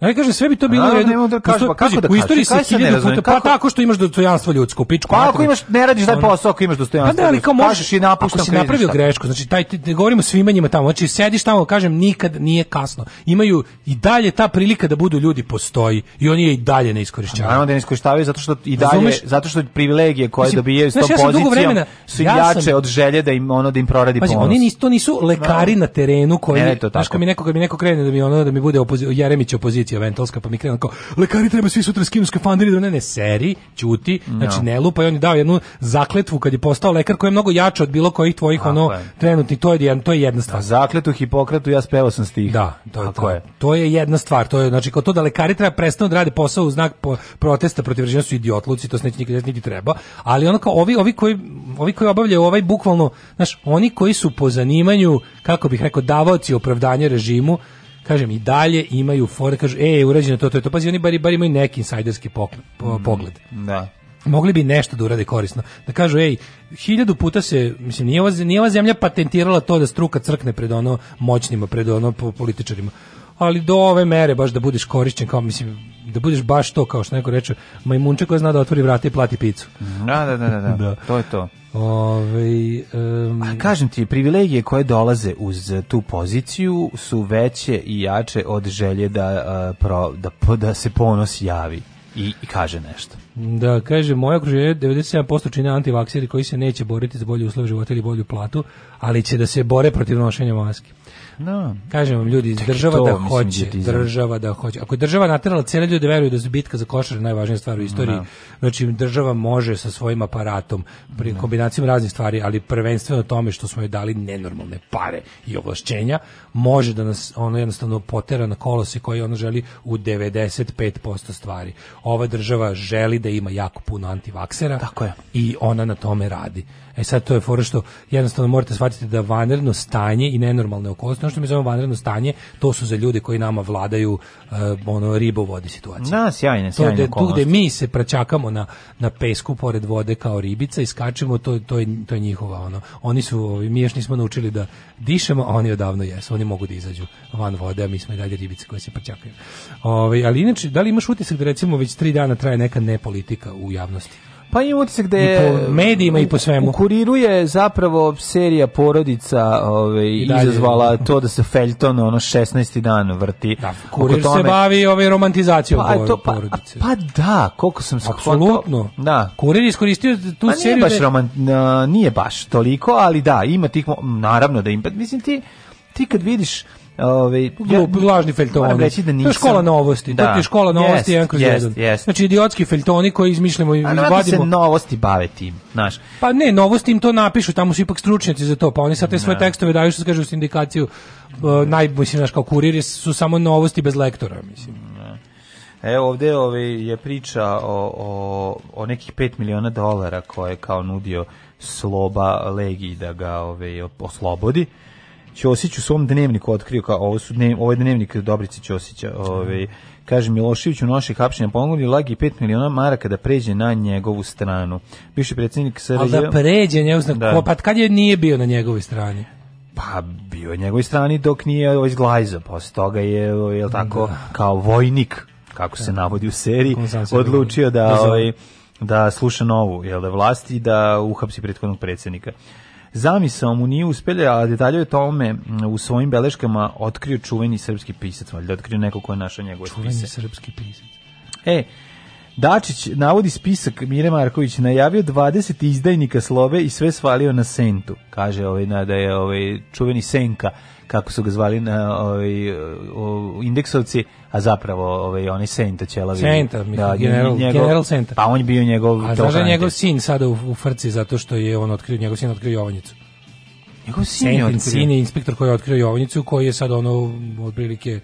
Ja kažem sve bi to bilo u redu. Da kažeš, pa kako da u istoriji se hiljadu puta pa tako što imaš dostojanstvo ljudsko, pičku. Pa ako imaš ne radiš taj posao, ako imaš dostojanstvo. Pa da, ali kao možeš i napustiš. Ako si napravio grešku, znači taj ne govorimo imenima tamo, znači sediš tamo, kažem nikad nije kasno. Imaju i dalje ta prilika da budu ljudi postoji i oni je i dalje ne iskorištavaju. Naravno da ne iskorištavaju zato što i dalje zato što privilegije koje dobijaju s tom pozicijom vremena, su jače od želje da im ono da im proradi ponos. Oni nisu to nisu lekari na terenu koji, znači mi nekoga mi neko krene da mi ono da mi bude opozicija Jeremić opozicija ekspedicija Ventolska, pa mi krenu kao, lekari treba svi sutra skinu skafanderi, da ne, ne, seri, ćuti, znači no. ne lupa i on je dao jednu zakletvu kad je postao lekar koji je mnogo jača od bilo kojih tvojih Tako ono je. trenutni, to je, jedan, to je jedna stvar. Da, zakletu Hipokratu ja spevao sam stih. Da, to je, to, je. to je jedna stvar, to je, znači kao to da lekari treba prestanu da rade posao u znak po, protesta protiv režima su idiotluci, to se neće nikad niti treba, ali ono kao ovi, ovi koji, ovi koji obavljaju ovaj bukvalno, znaš, oni koji su po zanimanju, kako bih rekao, davaoci opravdanja režimu, kažem i dalje imaju for kažu ej urađeno to to to pazi oni bar, bar imaju neki insajderski mm, pogled mm, da mogli bi nešto da urade korisno. Da kažu, ej, hiljadu puta se, mislim, nije ova, nije ova zemlja patentirala to da struka crkne pred ono moćnima, pred ono političarima. Ali do ove mere baš da budeš korišćen kao, mislim, da budeš baš to kao što neko reče, majmunčak koji zna da otvori vrata i plati picu. Da, da, da, da, da. da. to je to. Ove, um... A kažem ti, privilegije koje dolaze uz tu poziciju su veće i jače od želje da, uh, pro, da, da se ponos javi i, i kaže nešto. Da, kaže, moja okruženje 97% čine antivakseri koji se neće boriti za bolje uslove života ili bolju platu, ali će da se bore protiv nošenja maske. No. Da. Kažem vam ljudi, Tek država to, da hoće, da država da hoće. Ako je država naterala cele ljude da veruju da su bitka za košar najvažnija stvar u istoriji, no. znači država može sa svojim aparatom, pri kombinacijom raznih stvari, ali prvenstveno tome što smo joj dali nenormalne pare i ovlašćenja, može da nas ono jednostavno potera na kolose koji ono želi u 95% stvari. Ova država želi da ima jako puno antivaksera Tako je. i ona na tome radi. E sad to je fora što jednostavno morate shvatiti da vanredno stanje i nenormalne okolnosti, ono što mi zovemo vanredno stanje, to su za ljude koji nama vladaju uh, ono ribovode situacije. Da, sjajne, sjajne to de, okolnosti. Tu gde mi se praćakamo na, na pesku pored vode kao ribica i skačemo, to, to, je, to je njihova ono. Oni su, mi još nismo naučili da dišemo, a oni odavno jesu. Oni mogu da izađu van vode, a mi smo i dalje ribice koje se praćakaju. Ove, ovaj, ali inače, da li imaš utisak da recimo već tri dana traje neka nepolitika u javnosti? Pa ima utisak da je... I po medijima i po svemu. U zapravo serija porodica ove, ovaj, izazvala to da se Felton ono 16. dan vrti. Da, kurir tome... se bavi ove ovaj, romantizacijom pa, to, pa, porodice. Pa da, koliko sam se... Apsolutno. Da. Kurir iskoristio tu pa seriju... Nije baš, da... romant, nije baš toliko, ali da, ima tih... Naravno da ima. Pa, mislim ti, ti kad vidiš Ove, ovaj, Glup, ja, lažni feltoni. Reći da nisam. To je škola novosti. Da. To je škola novosti yes, jedan kroz yes, jedan. Yes. Znači idiotski feltoni koji izmišljamo i vadimo. se novosti bave tim, znaš. Pa ne, novosti im to napišu, tamo su ipak stručnjaci za to, pa oni sad te svoje da. tekstove daju što se kaže u sindikaciju. Uh, naj, mislim, znaš, kao kuriri su samo novosti bez lektora, mislim. Ne. Da. E, ovdje ovaj, je priča o, o, o nekih 5 miliona dolara koje je kao nudio sloba Legiji da ga ove, ovaj, oslobodi. Ćosić u svom dnevniku otkrio kao ovo su dnev, ovaj dnevnik Dobrice Ćosića, ovaj kaže Milošević u noši hapšenja pomogli lagi 5 miliona maraka da pređe na njegovu stranu. Bivši predsednik SRJ. Ali da pređe njegovu stranu, da. pa kad je nije bio na njegovoj strani? Pa bio je na njegovoj strani dok nije ovaj zglajzo, posle toga je, ovaj, je tako, da. kao vojnik, kako se da. navodi u seriji, odlučio da, ovaj, da sluša novu jel da, vlasti da uhapsi prethodnog predsednika. Zamisao mu nije uspjela, a detalje o tome u svojim beleškama otkrio čuveni srpski pisac, valjda otkrio neko ko je našao njegove spise. Čuveni srpski pisac. E, Dačić navodi spisak Mire Marković najavio 20 izdajnika slove i sve svalio na Sentu. Kaže ovaj da je ovaj čuveni Senka kako su ga zvali na ovaj, indeksovci, a zapravo ovaj, oni Senta Ćelavi. Senta, da, general, njegov, general Senta. Pa on je bio njegov... A znaš da je njegov sin sada u, u, Frci zato što je on otkrio, njegov sin otkrio Jovanjicu. Njegov sin je otkrio... Sin je inspektor koji je otkrio Jovanjicu, koji je sad ono, otprilike,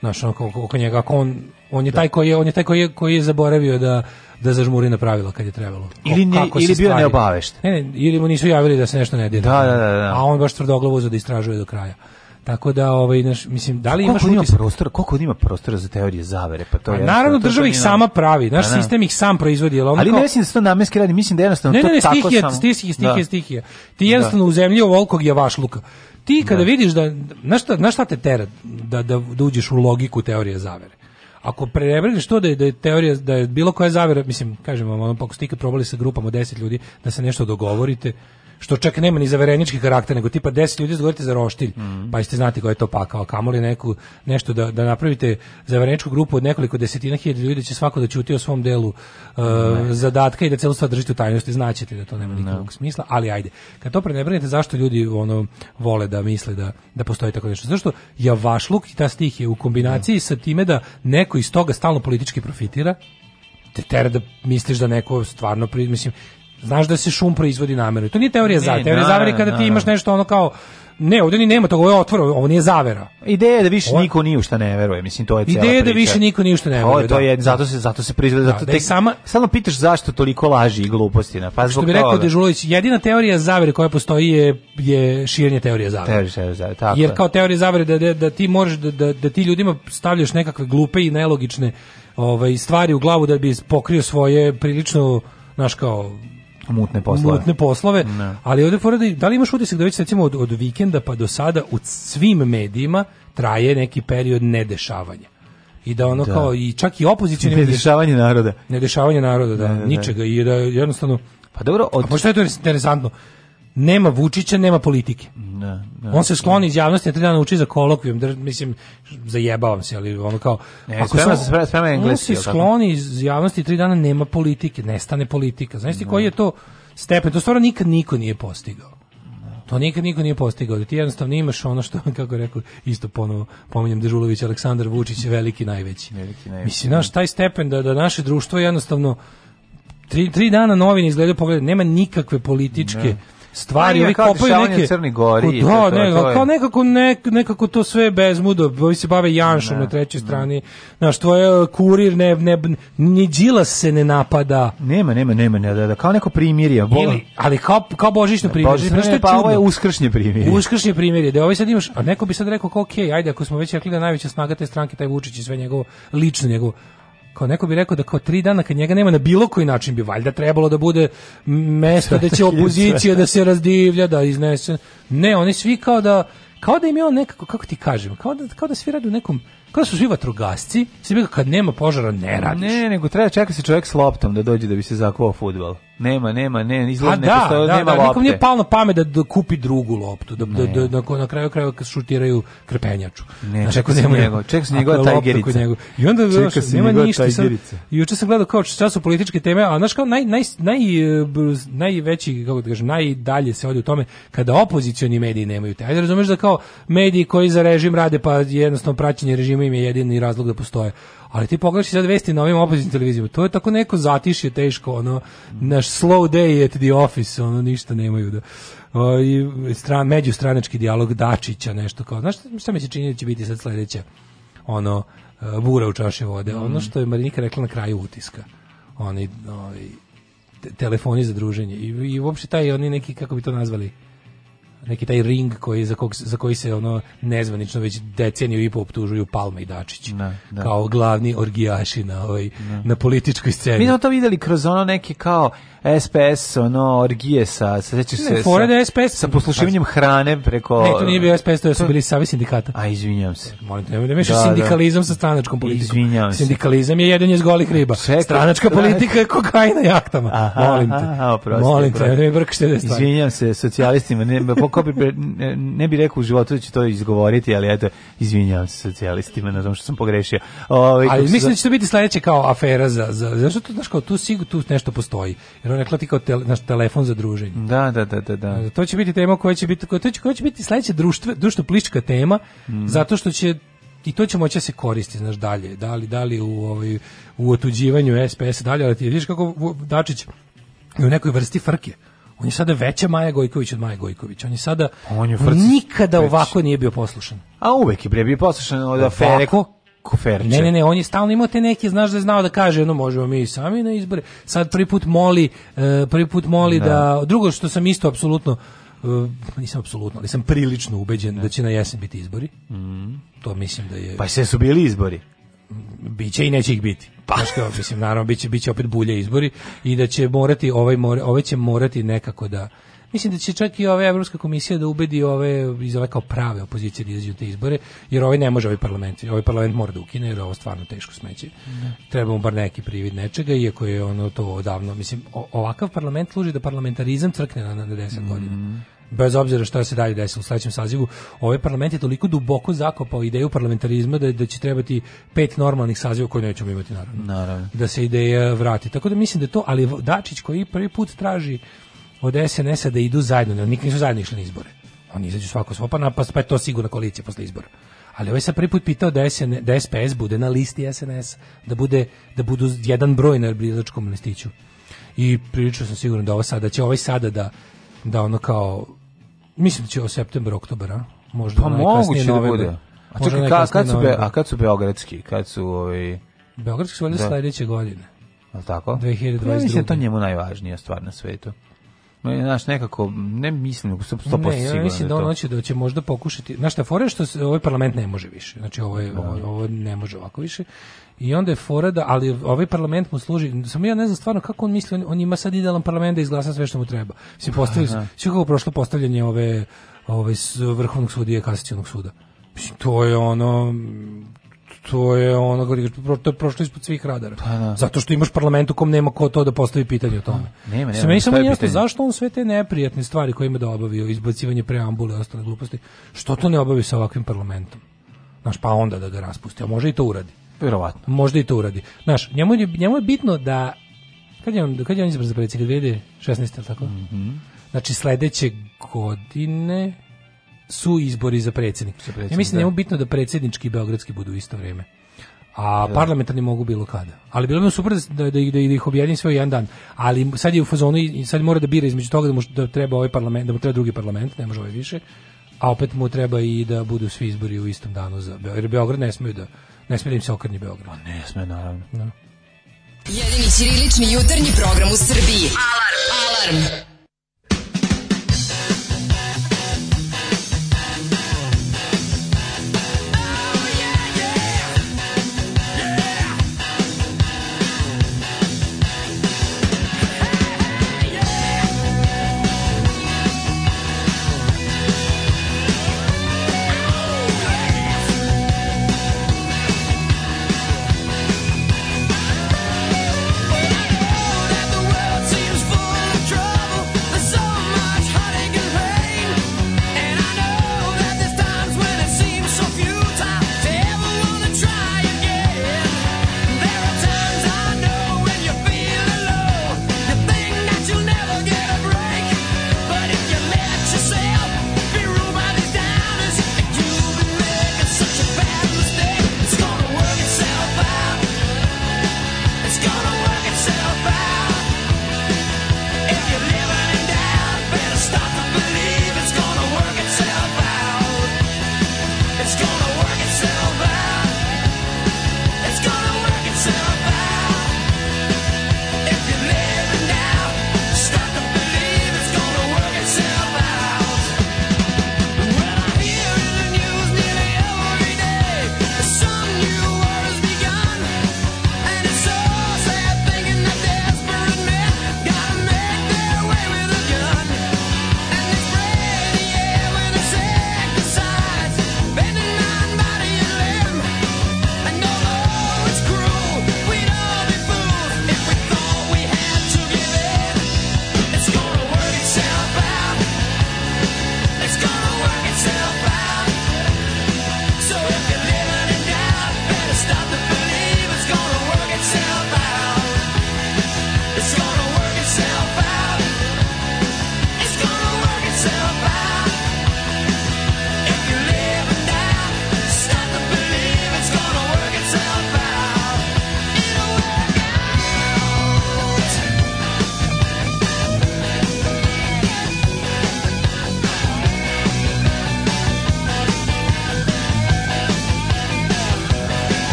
našao oko, oko njega, ako on, on je da. taj koji je, on je taj koji je, koji je zaboravio da da zažmuri na pravila kad je trebalo. Ili ne, Kako ili bio neobavešten. Ne, ne, ili mu nisu javili da se nešto ne dira. Da, da, da, da. A on baš tvrdoglavo za da istražuje do kraja. Tako da ovaj naš mislim da li imaš koliko utis... ima prostor koliko on ima prostora za teorije zavere, pa to pa je. Naravno to država ih nema... sama pravi, naš pa da, sistem ih sam proizvodi, jel Ali ne mislim da se to namenski radi, mislim da jednostavno ne, ne, ne, to stihija, tako samo. Ne, ne, da. stihija. Ti jednostavno da. u zemlji ovolkog je vaš luka. Ti kada da. vidiš da na šta, na šta te tera da, da da uđeš u logiku teorije zavere. Ako prebrneš to da je, da je teorija da je bilo koja zavera, mislim, kažem vam, ako ste ikad probali sa grupama od 10 ljudi da se nešto dogovorite, što čak nema ni zaverenički karakter, nego tipa 10 ljudi izgovorite da za roštilj, mm. pa ćete znati ko je to pakao, kamoli neku, nešto da, da napravite zavereničku grupu od nekoliko desetina hiljada ljudi, će svako da ćuti o svom delu uh, zadatka i da celu stvar držite u tajnosti, znaćete da to nema nikakvog ne. smisla, ali ajde. Kad to prenebrenete, zašto ljudi ono vole da misle da, da postoji tako nešto? Zašto ja javašluk i ta stih je u kombinaciji ne. sa time da neko iz toga stalno politički profitira, te tera da misliš da neko stvarno, pri, mislim, Znaš da se šum proizvodi namerno. To nije teorija zavere. Teorija da, zavere kada ti da, imaš da. nešto ono kao ne, ovde ni nema toga, ovo je otvor, ovo nije zavera. Ideja je da više niko ni u šta ne veruje, mislim to je cela Ideja je da više niko ni u šta ne veruje. to je zato se zato se proizvodi zato da, tek, sama samo pitaš zašto toliko laži i gluposti na pa zbog Što bi rekao Dežulović, jedina teorija zavere koja postoji je je širenje teorije zavere. Teorija zavere, tako. Jer kao teorija zavere da, da, da ti možeš da, da, da ti ljudima stavljaš nekakve glupe i nelogične ovaj stvari u glavu da bi pokrio svoje prilično naš kao mutne poslove. Mutne poslove, ne. Da. ali ovdje fora da, da, li imaš utisak da već recimo od, od vikenda pa do sada u svim medijima traje neki period nedešavanja i da ono da. kao i čak i opozicijni nedešavanje naroda. Nedešavanje naroda, da, ne, da, ničega i da jednostavno pa dobro, od... a pošto je to interesantno? Nema Vučića, nema politike. Da, on se skloni iz javnosti, na tri dana uči za kolokvijum, mislim, zajebavam se, ali ono kao... Ne, ako sprema, sprema, sprema engleski, on se skloni iz javnosti, tri dana nema politike, nestane politika. Znaš ti koji je to stepen? To stvarno nikad niko nije postigao. To nikad niko nije postigao, da ti jednostavno imaš ono što, kako rekao, isto ponovo pominjem Dežulović, Aleksandar Vučić je veliki najveći. Veliki najveći. Mislim, da. naš taj stepen da, da naše društvo jednostavno tri, tri dana novine izgledaju, pogledaju, nema nikakve političke... Ne da stvari, ovi kopaju neke... Crni gori, i da, ne, to, kao nekako, ne, nekako to sve bezmudo, ovi se bave Janšom da. na trećoj strani, znaš, tvoje e, kurir, ne, ne, ni Đilas se ne napada. Nema, nema, nema, ne, da, da, kao neko primirje. Ili, ali kao, kao božićno primirje. Božićno primirje, pa ovo je uskršnje primirje. Uskršnje primirje, da ovaj sad imaš, a neko bi sad rekao, ok, ajde, ako smo već rekli da najveća snaga te stranke, taj Vučić i sve njegovo, lično njegovo, kao neko bi rekao da kao tri dana kad njega nema na bilo koji način bi valjda trebalo da bude mesto da će opozicija da se razdivlja, da iznese. Ne, oni svi kao da kao da im je on nekako, kako ti kažem, kao da, kao da svi rade u nekom kao da su svi vatrogasci, svi bi kad nema požara ne radiš. Ne, nego treba čeka da se čovjek s loptom da dođe da bi se zakuvao fudbal. Nema, nema, ne, izgleda da, ne postoje, da, nema da, lopte. Nikom nije palno pamet da, da kupi drugu loptu, da, da, da, da na kraju krajeva kad šutiraju krepenjaču. Ne, znači, čekaj se njegov, čekaj se njegova tajgerica. Njegov. I onda, čekaj se nema ništa. Sam, juče sam gledao kao čas su političke teme, a znaš kao naj, naj, naj, najveći, kako da kažem, najdalje se ode u tome kada opozicioni mediji nemaju te. Ajde, razumeš da kao mediji koji za režim rade, pa jednostavno praćenje režima im je jedini razlog da postoje ali ti pogledaš sad vesti na ovim opozicijnim televizijama, to je tako neko zatišje teško, ono, naš slow day at the office, ono, ništa nemaju da o, i stran, međustranački dijalog Dačića, nešto kao, znaš šta mi se čini da će biti sad sledeće, ono, e, bura u čaši vode, mm. ono mhm. što je Marinika rekla na kraju utiska, oni, oni telefoni za druženje i, i uopšte taj oni neki, kako bi to nazvali, neki taj ring koji za, kog, za koji se ono nezvanično već deceniju i po optužuju Palma i Dačić da, da. kao glavni orgijaši na, ovaj, da. na političkoj sceni. Mi smo to videli kroz ono neke kao SPS, ono, orgije sa, se sećaš se, fora da SPS, sa poslušivanjem hrane preko... Ne, to nije bio SPS, to su bili savi sindikata. A, izvinjavam se. Molim te, nemoj da mešaš da. sindikalizam sa stranačkom politikom. Izvinjavam se. Sindikalizam je jedan iz golih riba. Čekaj, Stranačka politika je kokaina jahtama. Aha, molim te. Aha, oprosti, molim te, ne brkaš te stvari. Izvinjam se socijalistima, ne, bi, ne bi rekao u životu da ću to izgovoriti, ali eto, izvinjavam se socijalistima na tom što sam pogrešio. Ove, ovaj, ali mislim da će to biti sledeće kao afera za, za, zašto to, znaš, kao tu, sigur, tu nešto postoji. Jer on rekla ti kao tele, naš telefon za druženje. Da, da, da, da, da. To će biti tema koja će biti, koja, će, koja će biti sledeća društve, društvo plička tema, mm. zato što će i to će moći da se koristi, znaš, dalje, da li, da li u, ovaj, u otuđivanju SPS dalje, ali ti vidiš kako Dačić je u nekoj vrsti frke. On je sada veća Maja Gojković od Maja Gojković. On je sada on je frci, nikada veći. ovako nije bio poslušan. A uvek je bio poslušan od afere. Ovako? koferče. Ne, ne, ne, on je stalno imao te neke, znaš da je znao da kaže, ono možemo mi sami na izbore. Sad prvi put moli, e, prvi put moli da. da drugo što sam isto apsolutno e, nisam apsolutno, ali sam prilično ubeđen ne. da će na jesen biti izbori. Mm. To mislim da je... Pa se su bili izbori? Biće i neće ih biti. Pa. Znaš kao, mislim, naravno, biće, biće opet bulje izbori i da će morati, ovaj, ovaj će morati nekako da Mislim da će čak i ova Evropska komisija da ubedi ove iz ove kao prave opozicije da izađu te izbore, jer ovaj ne može ovaj parlament, ovaj parlament mora da ukine, jer je ovo stvarno teško smeće. Ne. Da. Trebamo bar neki privid nečega, iako je ono to odavno, mislim, ovakav parlament služi da parlamentarizam crkne na, na 10 mm. godina mhm. bez obzira šta se dalje desilo u sledećem sazivu, ovaj parlament je toliko duboko zakopao ideju parlamentarizma da, da će trebati pet normalnih saziva koje nećemo imati naravno, naravno. Da se ideja vrati. Tako da mislim da je to, ali Dačić koji prvi put traži od SNS-a da idu zajedno, jer da nikad nisu zajedno išli na izbore. Oni izađu svako svopa napast, pa je pa to sigurna koalicija posle izbora. Ali ovaj sam prvi put pitao da, SN, da SPS bude na listi SNS, da, bude, da budu jedan broj na brilačkom listiću. I prilično sam siguran da ovo sada, da će ovaj sada da, da ono kao, mislim da će o septembru, oktobra, možda pa najkasnije da Bude. A čekaj, ka, kad, su be, a kad su beogradski? Kad su ovi... Beogradski su valjda da. sledeće godine. Al tako? 2022. Pa ja mislim da to njemu najvažnija stvar na svetu. Ne, znaš, nekako, ne mislim, 100% ne, ja mislim da, da on hoće da će možda pokušati, znaš šta, fora je što ovaj parlament ne može više, znači ovo, je, da. ovo, ovo ne može ovako više, i onda je fora da, ali ovaj parlament mu služi, samo ja ne znam stvarno kako on misli, on, on ima sad idealan parlament da izglasa sve što mu treba, mislim, postavili su, sve kako prošlo postavljanje ove, ove, vrhovnog sudije kasacionog suda, Mislim to je ono to je ono da to je prošlo ispod svih radara. Pa, da. Zato što imaš parlament u kom nema ko to da postavi pitanje o tome. Da, nema, nema. meni samo jasno zašto on sve te neprijatne stvari koje ima da obavio, izbacivanje preambule i ostale gluposti, što to ne obavi sa ovakvim parlamentom? Znaš, pa onda da ga raspusti, a može i to uradi. Vjerovatno. Možda i to uradi. Znaš, njemu je, njemu je bitno da kad je on, kad je on izbor za predsjednika 2016, tako? Mm -hmm. Znači, sledeće godine su izbori za predsjednik. Za predsjednik ja mislim da je da. bitno da predsjednički i beogradski budu isto vrijeme. A da, da. parlamentarni mogu bilo kada. Ali bilo bi super da, da, da ih objavim sve u jedan dan. Ali sad je u fazonu i sad mora da bira između toga da mu da treba ovaj parlament, da mu treba drugi parlament, ne može ovaj više. A opet mu treba i da budu svi izbori u istom danu za Beograd. Jer Beograd ne smeju da ne smije da im se okrni Beograd. Pa ne sme naravno. No. Jedini ćirilični jutarnji program u Srbiji. Alarm. Alarm.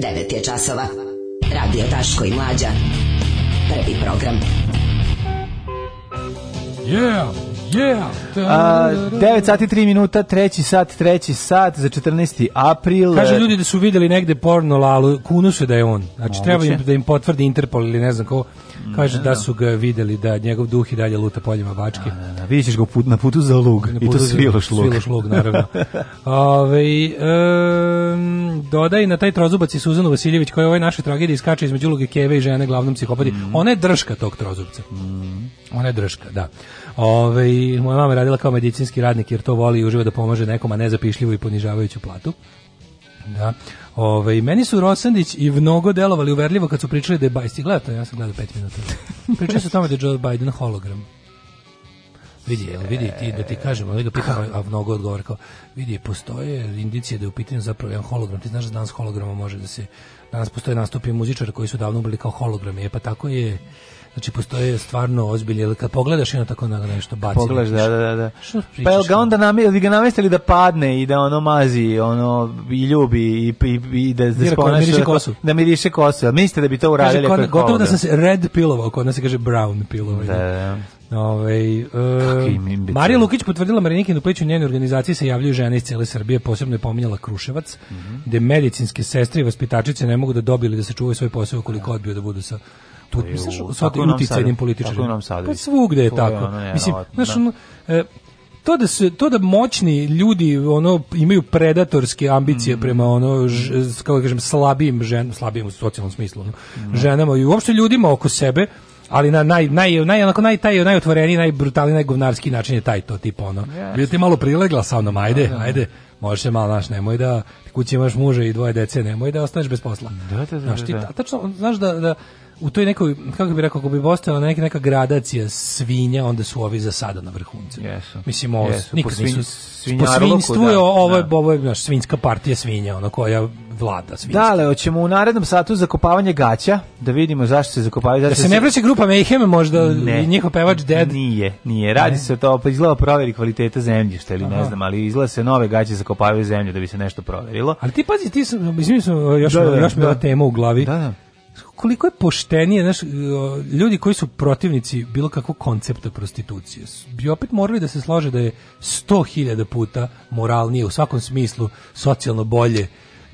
9 je časova. Radio Taško i Mlađa. Prvi program. Yeah, yeah. Da, A, 9 da, da, sati 3 minuta, treći sat, treći sat za 14. april. Kaže ljudi da su videli negde porno lalu, kunu se da je on. Znači Moguće. treba im da im potvrdi Interpol ili ne znam ko Kaže da su ga videli da njegov duh i dalje luta poljima Bačke. Da, da, da. Vidjet ga put, na putu za lug. Na putu I to sviloš lug. Sviloš lug, naravno. Ove, um, dodaj na taj trozubac i Suzanu Vasiljević koja je ovoj našoj tragediji iskače između uloge Keve i žene glavnom psihopati. Mm. Ona je drška tog trozubca. Mm. Ona je drška, da. Ove, moja mama je radila kao medicinski radnik jer to voli i uživa da pomaže nekom, a ne zapišljivu i ponižavajuću platu. Da. Ove, ovaj, meni su Rosandić i mnogo delovali uverljivo kad su pričali da je Bajsti. Gledajte, ja sam gledao pet minuta. Pričali su o tome da je Joe Biden hologram. Vidi, jel, vidi ti da ti kažem, ali ga pitam, a mnogo odgovor kao, vidi, postoje indicije da je u pitanju zapravo jedan hologram. Ti znaš da danas holograma može da se, danas postoje nastupi muzičara koji su davno bili kao hologrami, e, pa tako je Znači postoje stvarno ozbilje, kad pogledaš i tako na nešto baci. Pogledaš, da, da, da. Što pa jel ga onda namestili, ga namestili da padne i da ono mazi, ono i ljubi i i, i da da sponaš da, kosu. da miriše kosu. A mislite da bi to uradili ako gotovo da, da sam se red pilovao, kod nas se kaže brown pilovao. Da, da, da. Ove, ovaj, uh, Marija Lukić potvrdila Marinikinu pleću njene organizacije se javljaju žene iz cele Srbije, posebno je pominjala Kruševac, mm -hmm. gde medicinske sestre i vaspitačice ne mogu da dobili da se čuvaju svoj posao koliko odbio da budu sa to je pa, u, tako uticajnim političarima. Pa svugde je tako. Je Mislim, znaš, da. ono, e, to da se to da moćni ljudi ono imaju predatorske ambicije mm. prema ono ž, kako da kažem slabijim ženama, slabijim u socijalnom smislu, no, mm. ženama i uopšte ljudima oko sebe ali na naj naj naj onako naj taj najotvoreniji, najbrutalniji, najgovnarski način je taj to tip ono. Yes. ti malo prilegla sa mnom, ajde, no, da, ajde. Možeš se malo naš, nemoj da kući imaš muže i dvoje dece, nemoj da ostaneš bez posla. Da, da, da, znaš, ti, tačno, znaš da, da u toj nekoj, kako bih rekao, ako bi postala neka, neka gradacija svinja, onda su ovi za sada na vrhuncu. Jesu. Mislim, ovo, Jesu. nikad po nisu... Po svinjstvu da, je ovo, da. ovo je, naš, svinjska partija svinja, ona koja vlada svinjska. Dale, hoćemo u narednom satu zakopavanje gaća, da vidimo zašto se zakopavaju. da se ne vraća grupa Mayhem, možda ne, njihov pevač dead? Nije, nije. Radi ne. se to, pa izgleda proveri kvaliteta zemljišta ili Aha. ne znam, ali izgleda se nove gaće zakopavaju zemlju da bi se nešto proverilo. Ali ti pazi, ti sam, izmijem, još, da, da, da, još mi da. tema u glavi. Da, da koliko je poštenije, znaš, e, ljudi koji su protivnici bilo kakvog koncepta prostitucije, bi opet morali da se slože da je sto hiljada puta moralnije, u svakom smislu, socijalno bolje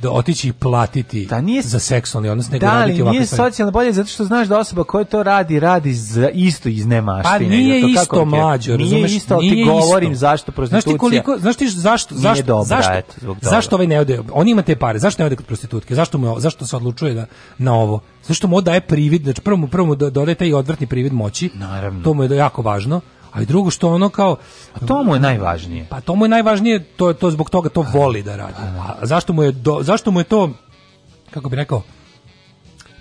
da otići i platiti da nije, za seksualni odnos nego da, raditi ovakve Da, nije socijalno bolje zato što znaš da osoba koja to radi, radi za isto iz nemaštine. Pa nije to, isto kako mlađo, razumeš? Nije isto, ali ti govorim zašto prostitucija znaš ti koliko, znaš ti zašto, zašto, dobra, zašto, et, zašto ovaj ne ode, on ima te pare, zašto ne ode kod prostitutke, zašto, mu, zašto se odlučuje da, na ovo, zašto mu daje privid, znači prvo mu, prvo mu dodaje taj odvrtni privid moći, Naravno. to mu je jako važno, A i drugo što ono kao a to mu je najvažnije. Pa to mu je najvažnije, to je to zbog toga to voli da radi. Da, da. A zašto mu je do, zašto mu je to kako bi rekao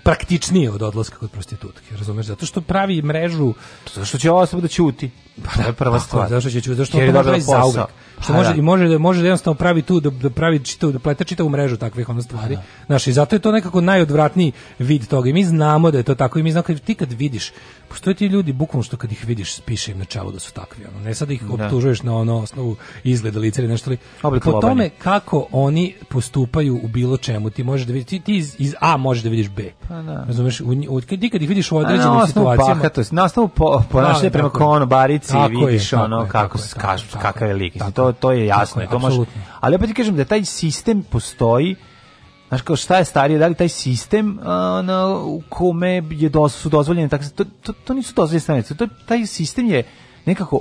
praktičnije od odlaska kod prostitutke, razumeš? Zato što pravi mrežu... Zato što će ova osoba da ćuti. Pa da, prva stvar. Zato što će ćuti? zato što to može zauvek. Što ha, može da. i može da može da jednostavno pravi tu da, da pravi čitavu da pleta čitavu mrežu takvih ono stvari. Da. Znaš, i zato je to nekako najodvratniji vid toga. I mi znamo da je to tako i mi znamo kad ti kad vidiš postoje ti ljudi bukvalno što kad ih vidiš spiše im na čelu da su takvi ono. Ne sad ih da. optužuješ na ono osnovu izgleda lica ili nešto li. Po tome kako oni postupaju u bilo čemu ti možeš da vidiš ti, ti iz, iz, A možeš da vidiš B. Pa da. Razumeš? U, kad, kad ih vidiš u određenim na situacijama. Bahatost, na osnovu po, ponašanja da, prema barici vidiš je, ono je, kako je, kakav je lik. To to, to je jasno. Tako, to može, ali opet ti kažem da taj sistem postoji Znaš kao šta je starije, da li taj sistem uh, na, u kome je dos, su dozvoljene takse, to, to, to nisu dozvoljene stanice, to, taj sistem je nekako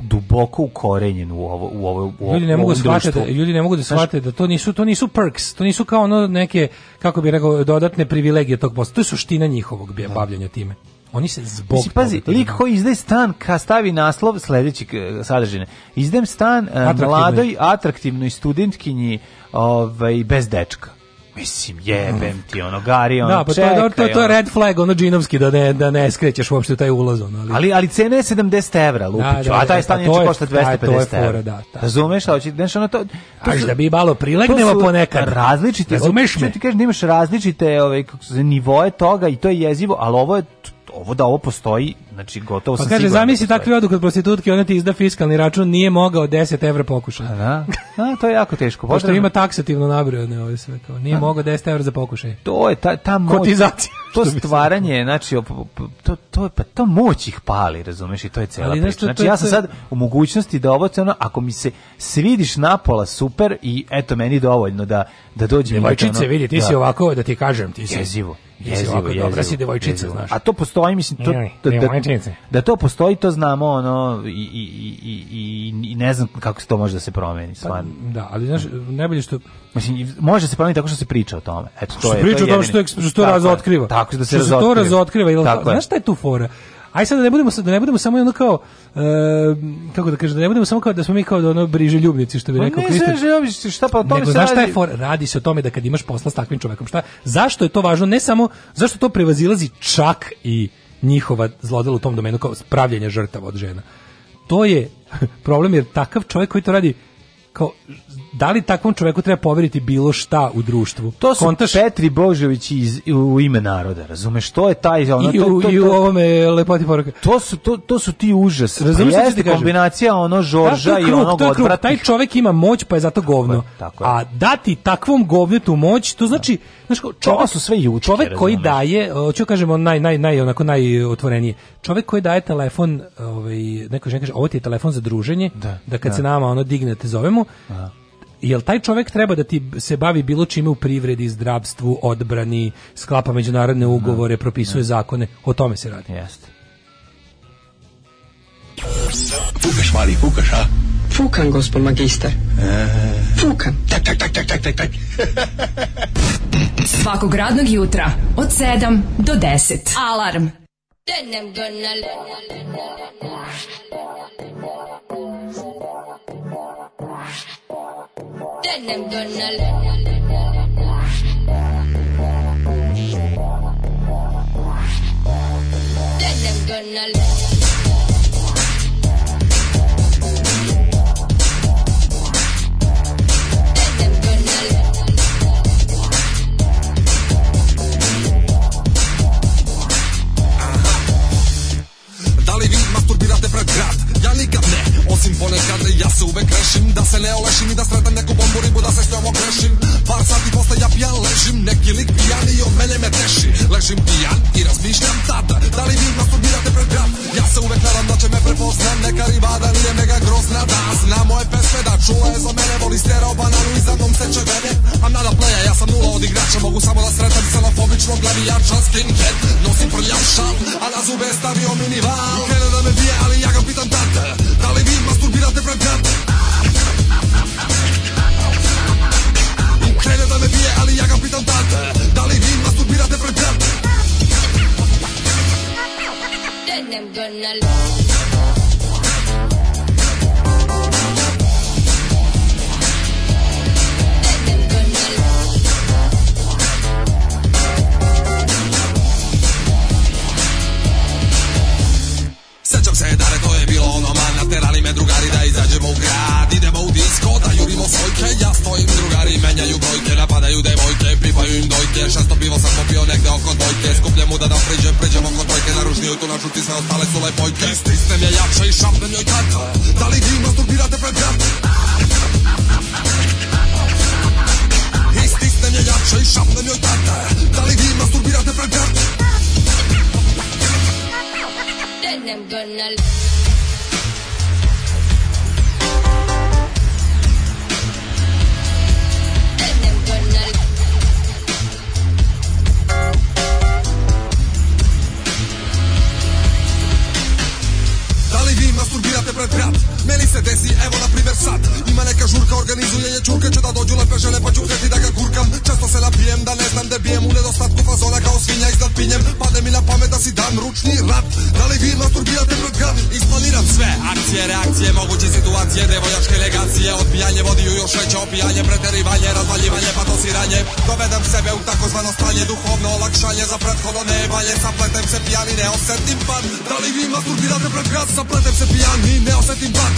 duboko ukorenjen u ovo u ovo u da da- ljudi ne mogu da shvate ljudi ne mogu da shvate da to nisu to nisu perks to nisu kao ono neke kako bi rekao dodatne privilegije tog posla to je suština njihovog da. bavljenja time Oni se zbog Mislim, pazi, toga, lik koji izdaje stan, ka stavi naslov sledeći e, sadržine. Izdajem stan e, atraktivnoj. mladoj, atraktivnoj studentkinji ovaj, bez dečka. Mislim, jebem ti, ono, gari, ono, da, pa čekaj, to, to, to, je red flag, ono, džinovski, da ne, da ne skrećeš uopšte taj ulaz, ono. Ali, ali, ali cena je 70 evra, da, Lupiću, da, da, a taj da, stan pa je košta 250 da, to je fora, da, da. Razumeš, ali, znaš, ono, to... to Aš da bi malo prilegnemo ponekad. Različite, razumeš me? Ti kažeš da imaš različite, ove, ovaj, kako nivoje toga i to je jezivo, ali ovo je ovo da ovo postoji Znači, gotovo pa sam kaže, da zamisli takve odu kod prostitutke, ona ti izda fiskalni račun, nije mogao 10 evra pokušaj. Da, da, to je jako teško. Pošto Potrebno... ima taksativno nabrojane ove sve, kao, nije a. mogao 10 evra za pokušaj. To je ta, ta moć. Kotizacija. To stvaranje, znači, to, to, pa to moć ih pali, razumeš, i to je cela priča. Znači, ja sam sad u mogućnosti da ovo, ono, ako mi se svidiš napola, super, i eto, meni dovoljno da, da dođem. mi... Da Devojčice, vidi, ti da, si ovako, da ti kažem, ti si... Jezivo. Jezivo, jezivo, dobra si devojčica, znaš. A to postoji, mislim, to, da, Da to postoji, to znamo, ono, i, i, i, i ne znam kako se to može da se promeni, pa, stvarno. Pa, da, ali znaš, najbolje što... Mislim, može se promeniti tako što se priča o tome. Eto, to što je, priča to o tome što, je, što, što razotkriva. tako da se što razotkriva. Što se to razotkriva. Ili, tako znaš šta je tu fora? Aj sad da ne budemo da ne budemo samo ono kao e, kako da kažem da ne budemo samo kao da smo mi kao da ono briže ljubnici što bi pa rekao Kristo. Ne, ljubnici, šta pa o tome Nego, se radi. Šta je for, radi se o tome da kad imaš posla s takvim čovekom, šta? Zašto je to važno? Ne samo zašto to prevazilazi čak i njihova zlodela u tom domenu kao spravljanje žrtava od žena. To je problem jer takav čovjek koji to radi kao da li takvom čoveku treba poveriti bilo šta u društvu? To su Kontaš... Petri Božović iz, u ime naroda, razumeš? To je taj... Ono, I, to, to, to, I u ovome lepoti poruka. To su, to, to su ti užas. Pa razumeš pa jeste kombinacija ono da, Žorža da, i kruk, onog odvratnih. Taj čovek ima moć pa je zato govno. Tako je, tako je. A dati takvom govnetu moć, to da. znači... Znaš, ko, čovek, su sve jučke, Čovek koji razumeš. daje, hoću da kažemo naj, naj, naj, onako najotvorenije, čovek koji daje telefon, ovaj, neko žena kaže, ovo ti je telefon za druženje, da, da kad da. se nama ono dignete zovemo, da jel taj čovjek treba da ti se bavi bilo čime u privredi, zdravstvu, odbrani, sklapa međunarodne da. ugovore, propisuje da. zakone, o tome se radi. Jeste. Fukaš, mali, fukaš, a? Fukan, gospod magister. E. Fukan. Tak, tak, tak, tak, tak, tak, tak. Svakog radnog jutra od 7 do 10. Alarm. Then I'm gonna... Then I'm gonna let Then I'm gonna let Da li vi masturbirate pred grad? Ja nikad ne Osim ponekad ja se uvek rešim Da se ne olešim i da sretam neku bombu ribu Da se s njom okrešim Par sati posle ja pijan ležim Neki lik pijan i od mene me teši Ležim pijan i razmišljam tada Da li vi masturbirate pred grad Ja se uvek nadam da će me prepozna Neka rivada nije mega grozna Da zna moje pesme da čula je za mene Voli stereo bananu i za mnom seče vene I'm not a player, ja sam nula od igrača Mogu samo da sretam celofobičnog glavijača Skinhead, nosim prljav šal A na zube je stavio minival I krene da me bije, ali ja ga pitam tata Da li vi subirate pred gata Krene da me bije, ali ja ga pitam tate Da li vi masturbirate pred gata Then I'm gonna love Naterali me drugari da izađemo u grad Idemo u disko, da jurimo svojke Ja stojim drugari, menjaju brojke Napadaju devojke, pipaju im dojke Šesto pivo sam popio negde oko dojke Skuplje mu da da priđem, priđem oko dojke Naružnio tu našu tisne, ostale su lepojke Stisnem je jače i šapnem joj kata Da li vi masturbirate pred gratom? I stisnem je jače i šapnem joj tata Da li vi masturbirate pred gratom? Then I'm gonna Дали ви мастурбирате пред град? Meni se desi, evo na primer sad Ima neka žurka, organizuje je čurka Ću da dođu lepe žene pa ću hteti da ga kurkam Često se napijem da ne znam gde bijem U nedostatku fazona kao svinja iznad pinjem Pade mi na pamet da si dan ručni rat Da li vi masturbirate pred gram? Isplaniram sve, akcije, reakcije, moguće situacije Devojačke legacije, odbijanje vodi u još veće opijanje Preterivanje, razvaljivanje, patosiranje Dovedem sebe u takozvano stanje Duhovno olakšanje za prethodno nevalje Sapletem se pijani, ne osetim pad Da li vi masturbirate pred gram? Sapletem se pijani, ne osetim pad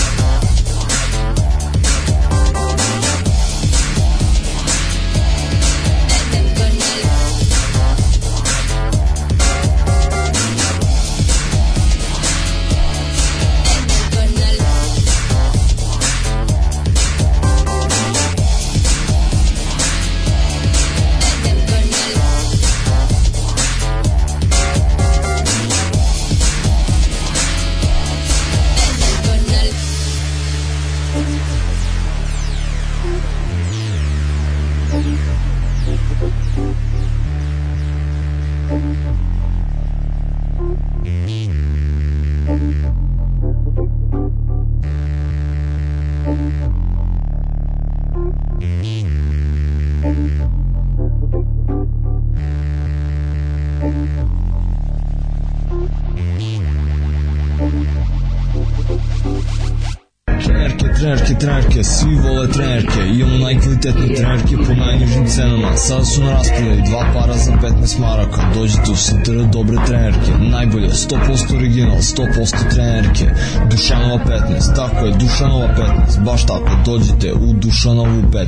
trenerke, trenerke, svi vole trenerke, imamo najkvalitetne trenerke po najnižim cenama, sada su na raspodaju dva para za 15 maraka, dođite u Santara dobre trenerke, najbolje, 100% original, 100% trenerke, Dušanova 15, tako je, Dušanova 15, baš tako, dođite u Dušanovu 15.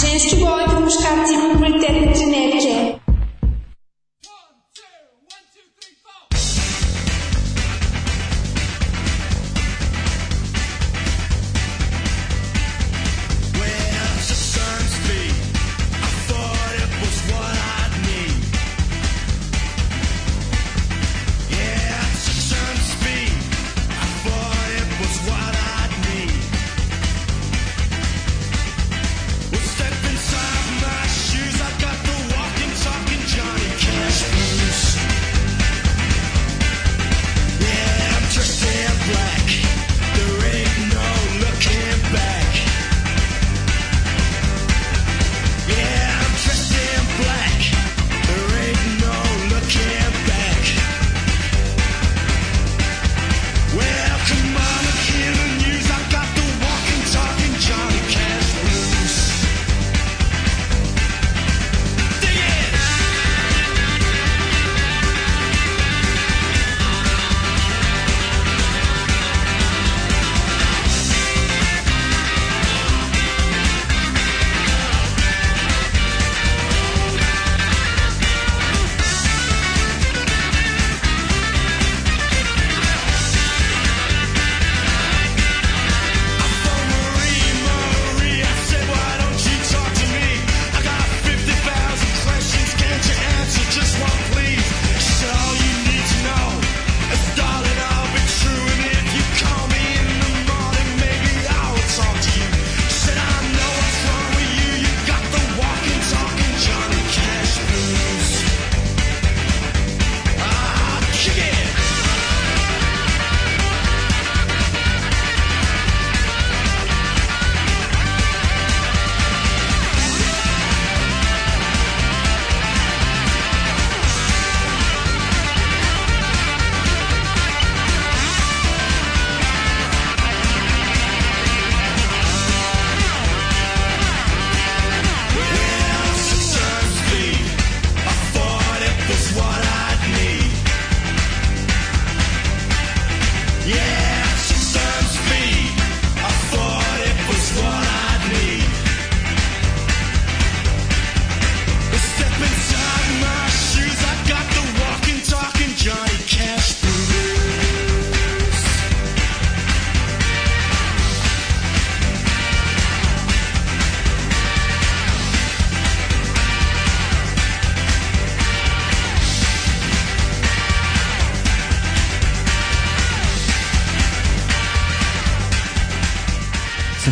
Ženski boli po muškarci i prioritetne trenerke.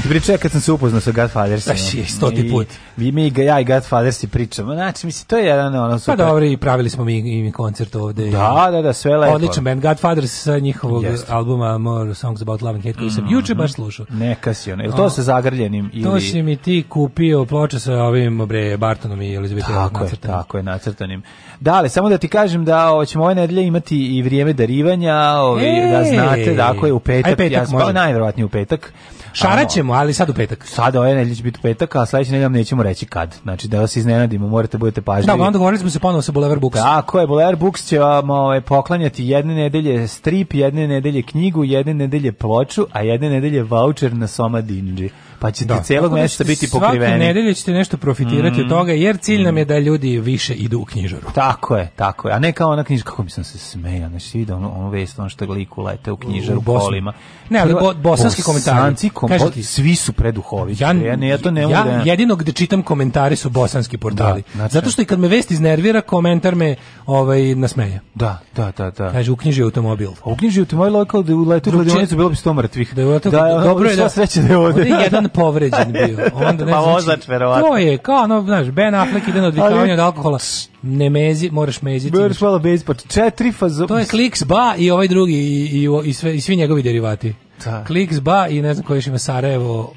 ti pričao kad sam se upoznao sa Godfathersima. Znači, stoti put. Vi mi ga ja i Godfathers i pričamo. Znači, mislim, to je jedan ono pa super. Pa dobro, i pravili smo mi i mi koncert ovde. Da, da, da, sve lepo. Odličan band Godfathers sa njihovog Jest. albuma More Songs About Love and Hate koji sam mm -hmm. juče baš slušao. Neka si ono. Jel to o, sa zagrljenim ili... To si mi ti kupio ploče sa ovim, bre, Bartonom i Elizabetom tako Je, tako je, nacrtanim. Da, Dale, samo da ti kažem da o, ćemo ove nedelje imati i vrijeme darivanja, ovi, da znate, da ako je u petak, Aj, petak ja sam, pa najverovatnije u petak. Šaraćemo, ali sad u petak. Sada ove nedelje će biti petak, a sledeće nedelje nećemo reći kad. Znači da vas iznenadimo, morate da budete pažljivi. Da, onda govorili smo se ponovo sa Boulevard Books. ko je, Boulevard Books će vam ovaj, poklanjati jedne nedelje strip, jedne nedelje knjigu, jedne nedelje ploču, a jedne nedelje voucher na Soma Dinđi pa ćete da. celog da mjeseca biti pokriveni. Svake nedelje ćete nešto profitirati mm. od toga, jer cilj mm. nam je da ljudi više idu u knjižaru. Tako je, tako je. A ne kao ona knjižka, kako mi sam da se smeja, znači ide ono, ono vest, ono što gliku lete u knjižaru u, u kolima. Ne, ali bo, bosanski komentari. Kom, ti, svi su preduhovići. Ja, ja, ne, ja to ne ja, da... jedino gde čitam komentari su bosanski portali. Da, znači, Zato što i kad me vest iznervira, komentar me ovaj, nasmeja. Da, da, da. da. Kaže, u uknjiži automobil. U uknjiži automobil, ovaj kao da u letu kladionicu bilo bi sto mrtvih. Da, je da, dobro je da, sreće da je ovde. jedan povređen bio. Onda, ne, pa znači, vozač, verovatno. To je, kao no, znaš, Ben Affleck ide na odvikavanje od alkohola. Ne mezi, moraš meziti. Moraš malo meziti, pa četiri fazo... To je Kliks Ba i ovaj drugi, i, i, i, sve, i svi njegovi derivati. Da. Kliks Ba i ne znam koji još ima Sarajevo,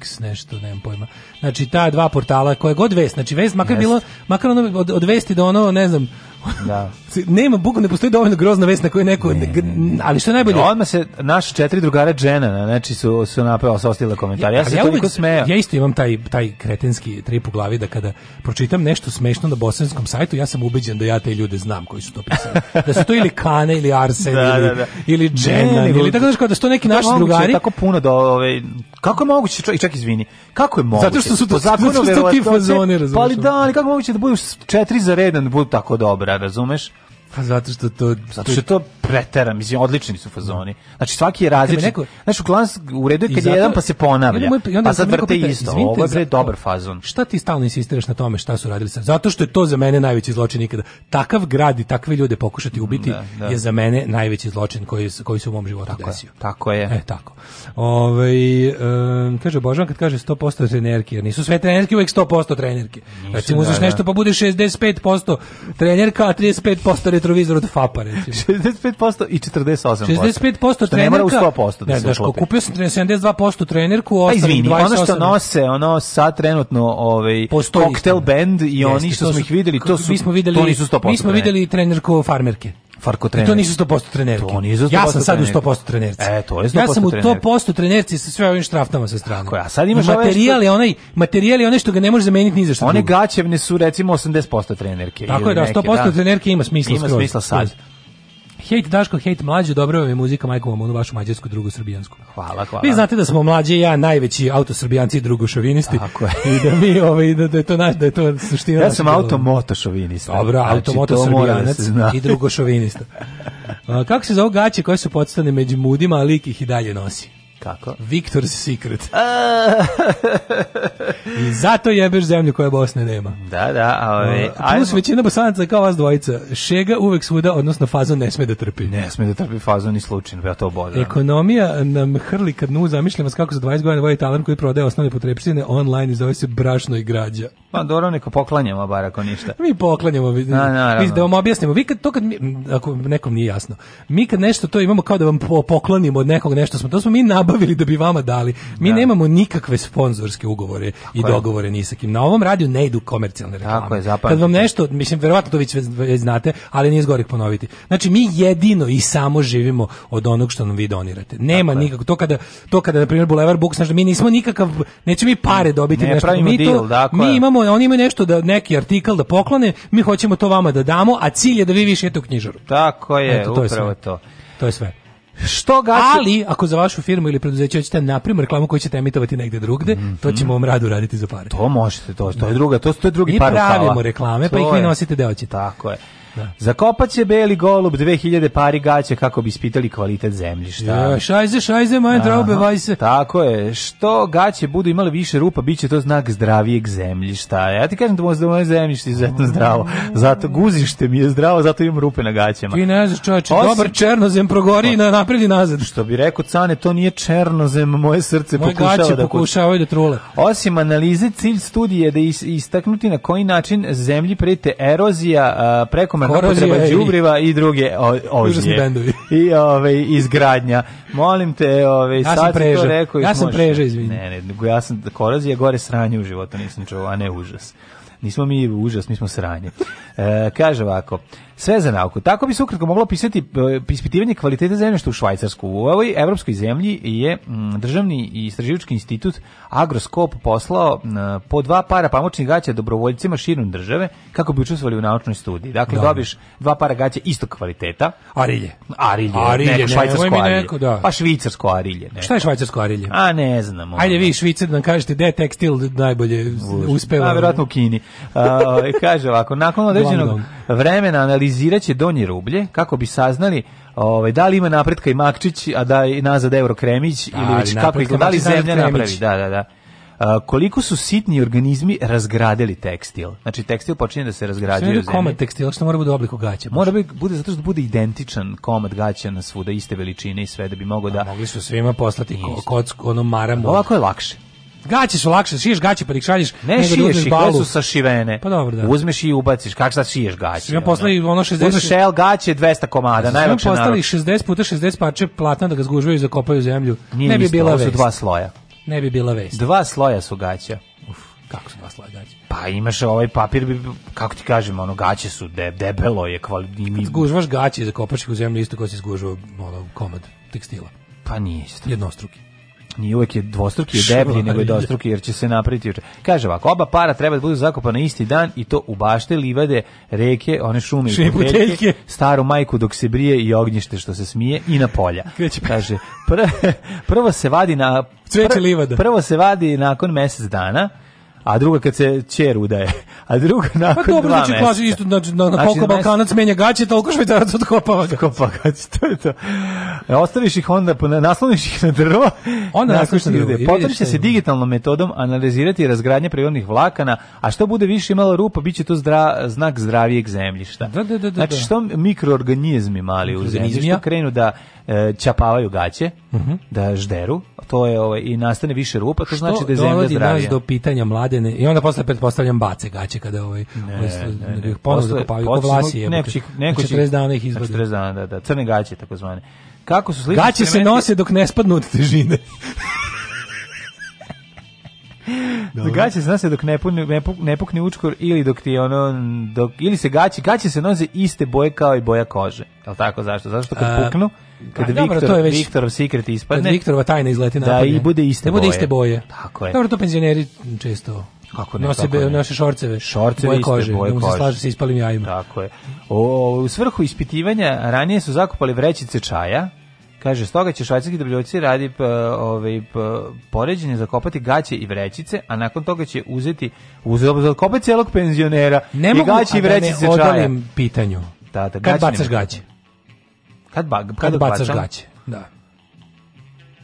X nešto, nemam pojma. Znači ta dva portala koje god vest, znači vest makar yes. bilo makar ono od, od vesti do ono, ne znam, Da. Nema, bukvalno ne postoji dovoljno grozna vest na kojoj neko... Ne, ne. Ali što je najbolje... Odma se naši četiri drugara džena, znači su, su napravili sa ostila komentare. Ja, ja se ja toliko smeja. Ja isto imam taj, taj kretenski trip u glavi da kada pročitam nešto smešno na bosanskom sajtu, ja sam ubeđen da ja te ljude znam koji su to pisali. Da su to ili Kane, ili Arsen, da, ili, da, da. ili Džena, ili tako da su to neki naši drugari. Tako puno do da, ove, ovaj, Kako je moguće, čak, čak izvini, kako je moguće? Zato što su to, zato što su to ti fazoni, pa, razumeš? Pa li da, ali kako je moguće da budu četiri za redan, da budu tako dobra, razumeš? Pa zato što to... Zato što to pretera, mislim, odlični su fazoni. Znači, svaki je različit. Neko... Znaš, u glas redu je kad je jedan pa se ponavlja, moj, pa sad vrte isto. Izvinite, Ovo je za... dobar fazon. Šta ti stalno insistiraš na tome šta su radili sa... Zato što je to za mene najveći zločin ikada. Takav grad i takve ljude pokušati ubiti da, da. je za mene najveći zločin koji, koji se u mom životu tako desio. Je, tako je. E, tako. Ove, ovaj, um, kaže Božan kad kaže 100% trenerke, jer nisu sve trenerke uvek 100% trenerke. Recimo, znači, uzmeš da. nešto pa bude 65% trenerka, a 35% retrovizor od FAPA, recimo. 65% i 48%. 65% trenerka. ne mora u 100% da ne, se uklopi. Kupio sam 72% trenerku, ostalo 28%. Izvini, ono što nose, ono sad trenutno ovaj, Postoji cocktail band i oni što smo ih videli, to su, mi videli, to nisu 100%. Mi smo videli trenerku farmerke. Farko trener. I to nisu 100% trenerke. To nisu 100% Ja sam sad u 100% trenerci. E, to je 100% Ja sam u 100% trenerci sa sve ovim štraftama sa strane. Tako, a sad imaš I materijal je što... onaj, materijal je onaj što ga ne može zameniti ni za šta. One gaćevne su recimo 80% trenerke. Tako je, da 100% da. trenerke ima smisla. Ima skroz. smisla sad. Hejt Daško, hejt mlađe, dobro vam je muzika, majko vam onu vašu mađarsku drugu srbijansku. Hvala, hvala. Vi znate da smo mlađe ja najveći autosrbijanci i drugošovinisti. Tako je. I da mi, ovaj, da, da, je to naš, da je to suština. Ja sam automotošovinista. Dobro, znači, automotošovinac da i drugošovinista. Kako se zove gaće koje su podstane među mudima, ali ih i dalje nosi? Kako? Victor's Secret. I zato jebeš zemlju koja Bosne nema. Da, da. A ove, ovaj, uh, plus ajmo. većina bosanaca kao vas dvojica. Šega uvek svuda, odnosno fazon ne sme da trpi. Ne sme da trpi fazon ni slučajno, ja to obožavam. Ekonomija nam hrli kad nu zamišljam vas kako za 20 godina vodi talan koji prodaje osnovne potrepštine online i zove se brašno i građa. Pa dobro, neko poklanjamo bar ako ništa. mi poklanjamo. Na, mi da vam objasnimo. Vi kad, to kad mi, ako nekom nije jasno, mi kad nešto to imamo kao da vam poklanimo od nekog nešto, smo, to smo mi na nabavili da bi vama dali. Mi da. nemamo nikakve sponzorske ugovore Tako i je. dogovore ni sa kim. Na ovom radiju ne idu komercijalne reklame. Tako je, zapamite. Kad vam nešto, mislim, verovatno to već znate, ali nije zgorih ponoviti. Znači, mi jedino i samo živimo od onog što nam vi donirate. Nema Tako nikako. To kada, to kada, na primjer, Boulevard Books, znači, mi nismo nikakav, neće mi pare dobiti. Ne, nešto. mi, deal, to, dakle. mi imamo, oni imaju nešto, da neki artikl da poklone, mi hoćemo to vama da damo, a cilj je da vi više idete u knjižaru. Tako je, Eto, to upravo je to. To je sve. Što gaće? Ali, ako za vašu firmu ili preduzeće hoćete napraviti reklamu koju ćete emitovati negde drugde, mm -hmm. to mhm. ćemo vam radu raditi za pare. To možete, to, to je da. druga, to, to je drugi I par I pravimo reklame, pa to pa ih vi nosite da Tako je. Da. Zakopat će beli golub 2000 pari gaće kako bi ispitali kvalitet zemljišta. Ja, šajze, šajze, moje traube, vajse. Tako je. Što gaće budu imale više rupa, bit će to znak zdravijeg zemljišta. Ja ti kažem da možda moje zemljište izuzetno zdravo. Zato guzište mi je zdravo, zato imam rupe na gaćama. Ti ne znaš čovječe, Osim... dobar černozem progori na napred i nazad. Što bi rekao Cane, to nije černozem, moje srce moje pokušava gaće da... pokušavaju da trule. Osim analize, cilj studije je da istaknuti na koji način zemlji prete erozija, prekomerne korozija, napotreba đubriva e, i, i druge ožnje. bendovi. I ove, izgradnja. Molim te, ove, ja sad preža. to rekao. Ja sam preža, izvini. Ne, ne, ja sam korozija, gore sranje u životu nisam čuo, a ne užas. Nismo mi užas, mi smo sranje. E, kaže ovako, Sve za nauku. Tako bi se ukratko moglo pisati e, ispitivanje kvalitete zemljišta u Švajcarsku. U ovoj evropskoj zemlji je mm, državni i istraživački institut Agroskop poslao po dva para pamučnih gaća dobrovoljcima širom države kako bi učestvovali u naučnoj studiji. Dakle, da. dobiš dva para gaća istog kvaliteta. Arilje. Arilje, arilje neko, ne, švajcarsko arilje. Neko, da. Pa švicarsko arilje. Neko. Šta je švajcarsko arilje? A ne znam. Ajde vi švicar da nam kažete da je tekstil najbolje uspeva. Da, verovatno u Kini. Uh, kaže ovako, nakon određenog vremena analiza analiziraće donje rublje kako bi saznali ovaj da li ima napretka i Makčić, a da i nazad Euro Kremić da, ili već kako izgleda, da, da li zemlja napravi. Da, da, da. Uh, koliko su sitni organizmi razgradili tekstil. Znači tekstil počinje da se razgrađuje u zemlji. Komad tekstila što mora da bude u obliku gaća. Mora bi bude zato što bude identičan komad gaća na svuda iste veličine i sve da bi mogao da. A mogli su svima poslati kocku, ono maramu. Ovako je lakše. Gaće su lakše, šiješ gaće pa da ih šalješ. Ne nego da šiješ da ih, balu. su sašivene. Pa dobro, da. Uzmeš i ubaciš, kako sad šiješ gaće? Ja posle ono 60... Uzmeš L gaće 200 komada, najlakše narod. postali 60 puta 60 parče platna da ga zgužvaju i zakopaju u zemlju. Nije ne bi isto, bila ovo su dva sloja. Ne bi bila vest. Dva sloja su gaća. Uf, kako su dva sloja gaća? Pa imaš ovaj papir, bi, kako ti kažem, ono, gaće su de, debelo, je kvalitetno. Zgužvaš gaće i zakopaš ih u zemlju isto kao si zgužvao ono, komad tekstila. Pa nije isto. Jednostruki. Nije uvek je dvostruki, je deblji, nego je da. dvostruki, jer će se napraviti Kaže ovako, oba para treba da budu zakopana isti dan i to u bašte, livade, reke, one šume i buteljke, staru majku dok se brije i ognjište što se smije i na polja. Kaže, pr prvo se vadi na... Cveće livada. Prvo se vadi nakon mesec dana, a druga kad se ćer udaje, a druga pa nakon pa dobro, znači, meseca. isto, znači, na, na znači, koliko znači, Balkanac menja gaće, toliko švajcarac odkopava gaće. Kopa gaće, to je to. E, Ostaviš ih onda, nasloniš ih na drvo, onda nakon što ide. Potom će se digitalnom metodom analizirati razgradnje prirodnih vlakana, a što bude više imalo rupa, bit će to zdra, znak zdravijeg zemljišta. Da, da, da, da, znači, da. što mikroorganizmi mali u što krenu da e, ćapavaju gaće, uh mhm. -huh. da žderu, to je ovaj i nastane više rupa, to znači Što znači da je zemlja zdravija. nas do pitanja mladene i onda posle pretpostavljam bace gaće kada ovaj ne, ovaj ne, ne, da ponovno zakopavaju ko vlasi. Neko će, neko će 40 dana ih izvadi. 40 dana, da, da, crne gaće takozvane. Kako su slični Gaće se nose dok ne spadnu od težine. Dobro. Gaće se nose dok ne pukne, ne, pukne, ne pukne učkor ili dok ti ono dok ili se gaće, gaće se nose iste boje kao i boja kože. Je tako zašto? Zašto kad A, puknu? Kada pa Viktor, dobro, to je već, Viktorov secret ispadne. Kada Viktorova tajna izleti napadne. Da, i bude iste da boje. bude iste boje. Tako je. Dobro, to penzioneri često kako ne, nose be, naše šorceve, šorceve boje kože, boje da kože. se slaže sa ispalim jajima. Tako je. O, u svrhu ispitivanja ranije su zakopali vrećice čaja, Kaže, stoga će švajcarski dobrovoljci radi p, ove, ovaj, p, poređenje zakopati gaće i vrećice, a nakon toga će uzeti, uzeti zakopati celog penzionera ne i gaće i da vrećice čaja. Ne mogu da ne odalim pitanju. Da, da, Kad bacaš gaće? Kad, bag, kad, kad bacaš gaće. Da.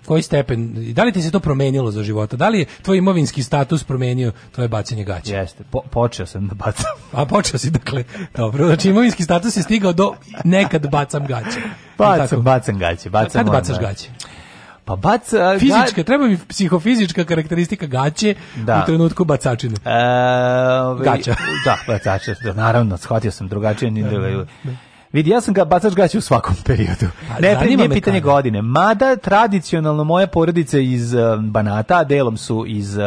Koji stepen, da li ti se to promenilo za života? Da li je tvoj imovinski status promenio tvoje bacanje gaća? Jeste, po, počeo sam da bacam. A počeo si, dakle, dobro. Znači imovinski status je stigao do nekad bacam gaće. Bacam, pa, bacam gaće. Bacam A kad bacaš gaće? Pa bac fizička, ga... treba mi psihofizička karakteristika gaće da. u trenutku bacačine. E, ovaj, Gaća. Da, bacače, da, naravno, shvatio sam drugačije ni da, da. Vidi, ja sam ga bacač gaća u svakom periodu. Pa, ne, pre, nije pitanje kada. godine. Mada tradicionalno moje porodice iz uh, Banata, delom su iz uh,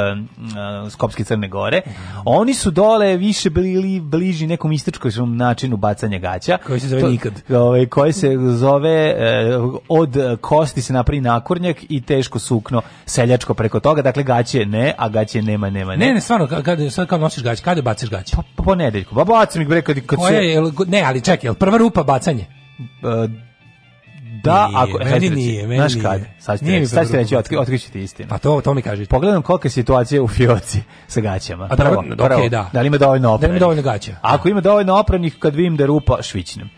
Skopske Crne Gore, mhm. oni su dole više bili bliži nekom istočkom načinu bacanja gaća. Koji se zove to, nikad. Ovaj, koji se zove uh, od kosti se napravi nakornjak i teško sukno seljačko preko toga. Dakle, gaće ne, a gaće nema, nema, ne. Ne, ne, stvarno, kada, sad kad nosiš gaće, kada bacaš gaće? Po, po nedeljku. Ba, pa bacim ih bre kad, kad Koja se... Je, ne, ali čekaj, prva rupa pa bacanje. E, da, nije, ako meni nije, meni znaš kad, sad ću reći, sad ću reći, otkri, otkriću ti istinu. Pa to, to mi kažete. Pogledam kolika je situacija u fioci sa gaćama. A prvo, prvo, okay, da. da li ima dovoljno opranih? Da li ima dovoljno gaća? Ako ima dovoljno opranih, kad vidim da rupa, švićnem.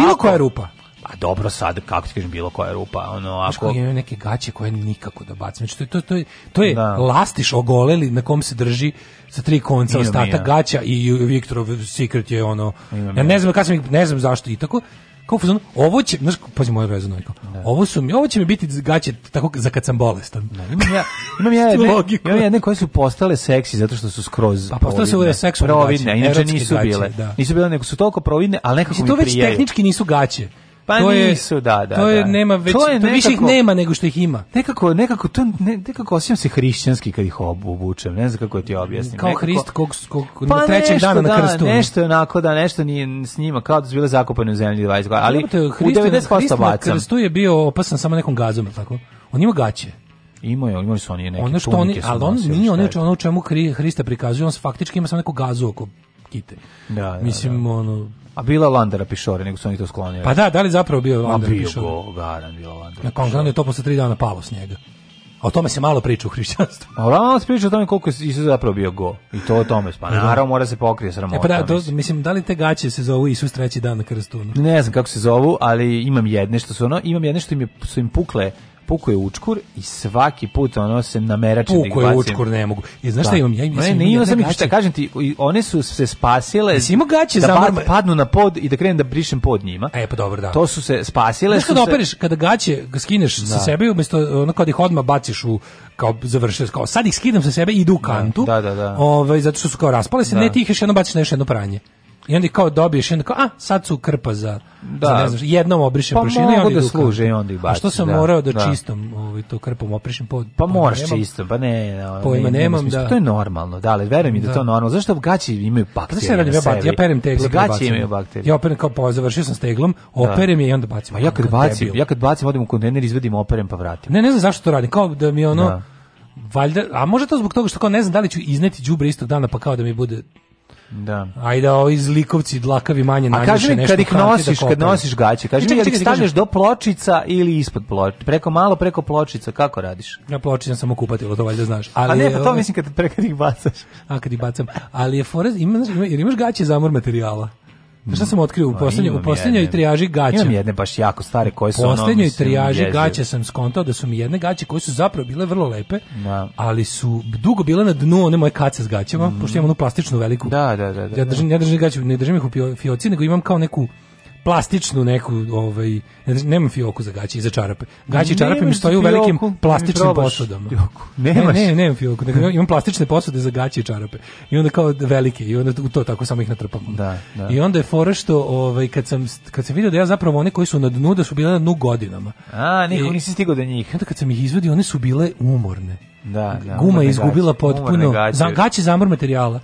Bilo koja rupa. A dobro sad, kako ti kažem, bilo koja rupa. Ono, ako... Znaš, imaju neke gaće koje nikako da bacim. Znači, to, to, to, je, to je da. lastiš ogoleli na kom se drži sa tri konca Imam ostatak ja. gaća i Viktorov secret je ono... Imam ja ne znam, kad sam, ne znam zašto i tako kao fazon, ovo će, znaš, pazi moje rezano, da. ovo su mi, ovo će mi biti gaće tako za kad sam bolestan. Ne, da, imam ja, imam ja jedne, imam jedne koje su postale seksi zato što su skroz pa postale su ove seksualne gaće, inače nisu gaće, bile. Da. Nisu bile, nego su toliko providne, ali nekako Mislim, mi to već prijaju. tehnički nisu gaće. Pa to nisu, je, da, da. To je, da. nema već, to je nekako, to više ih nema nego što ih ima. Nekako, nekako, to, ne, nekako osjećam se hrišćanski kad ih obučem, ne znam kako ti objasnim. Kao nekako, Hrist kog, kog, pa na trećeg nešto, dana da, na krstu. Da, nešto onako, da, nešto nije s njima, kao da su bile zakopane u zemlji 20 godina, ali Znate, u 90% bacam. na krstu je bio opasan samo nekom gazom, tako? On ima gaće. Ima je, imali su oni neke ono što oni, ali on nije ono, ono čemu Hrista prikazuje, on faktički ima samo neku gazu oko kite. Da, da, Mislim, da. ono, A bila Landara Pišore, nego su oni to sklonili. Pa da, da li zapravo bio Landara bio Pišore? Go, garan, bila Landara Na Kongranu je to posle tri dana palo s njega. A o tome se malo priča u hrišćanstvu. A ono se priča o tome koliko je Isus zapravo bio go. I to o tome. Pa naravno mora se pokrije sramota. E pa da, to, mislim, da li te gaće se zovu Isus treći dan na krstu? Ne znam kako se zovu, ali imam jedne što su ono, imam jedne što im je, su im pukle puko je učkur i svaki put ono se namerače da ih bacim. Puko je učkur, ne mogu. I znaš da. šta imam? Ja imam, ne, ne imam sam ih, šta kažem ti, one su se spasile Jesi imao gaće da za pad, padnu na pod i da krenem da brišem pod njima. E, pa dobro, da. To su se spasile. Znaš kada se... opereš, kada gaće skineš da. sa sebe, umesto ono kad da ih odma baciš u kao završio kao sad ih skidam sa sebe idu u da, kantu. Da, da, da. da. Ovaj zato što su kao raspale se, ne da. tiheš jedno baciš na još jedno pranje i onda kao dobiješ i onda kao, a, sad su krpa za, da. za ne znam, jednom obrišem pa prašinu i onda da služe i onda i baci. A što sam da, morao da, da. čistom ovaj, to krpom obrišem? Po, pa moraš čistom, pa ne, ne pojma nemam. Da. To je normalno, da, ali veruj mi da, da to je normalno. Zašto gaći imaju bakterije da se radim, ja, bat, ja perem tegle. Gaći imaju bakterije. Ja operem kao, pa završio sam s teglom, da. operem je i onda bacim. Pa ja kad bacim, ja kad bacim, odem u kontejner, izvedim, operem pa vratim. Ne, ne znam zašto to radim, kao da mi ono, da. valjda, a može to zbog toga što kao ne znam da li ću izneti đubre istog dana pa kao da mi bude Da. Ajde, da ovi zlikovci dlakavi manje nanjuše nešto. A kaži kad ih da nosiš, da kad nosiš gaće, kaži mi jel stavljaš do pločica ili ispod pločica, preko malo preko pločica, kako radiš? Na pločicama sam kupatilo, to valjda znaš. Ali, a ne, pa to ovaj- mislim kad, pre, kad ih bacaš. A kad ih bacam. Ali je forez, ima, ima, imaš gaće zamor materijala. Mm. Šta sam otkrio u pa, poslednjoj u poslednjoj trijaži gaća? Imam jedne baš jako stare koje su U poslednjoj trijaži gaća sam skontao da su mi jedne gaće koje su zapravo bile vrlo lepe, da. ali su dugo bile na dnu one moje kace s gaćama, mm. pošto imam onu plastičnu veliku. Da, da, da. da ja da. držim, ja držim gaće, ne držim ih u fioci, nego imam kao neku plastičnu neku, ovaj, nemam fioku za gaće i za čarape. Gaće i čarape mi stoje u velikim plastičnim posudama. Nemaš. Ne, ne, nemam fioku. Dakle, imam plastične posude za gaće i čarape. I onda kao velike i onda to tako samo ih natrpam. Da, da. I onda je fora što ovaj kad sam kad sam video da ja zapravo oni koji su na dnu da su bile na dnu godinama. A, niko nisi stigao do njih. Onda kad sam ih izvadio, one su bile umorne. Da, da, Guma je izgubila potpuno. Za gaće zamor materijala.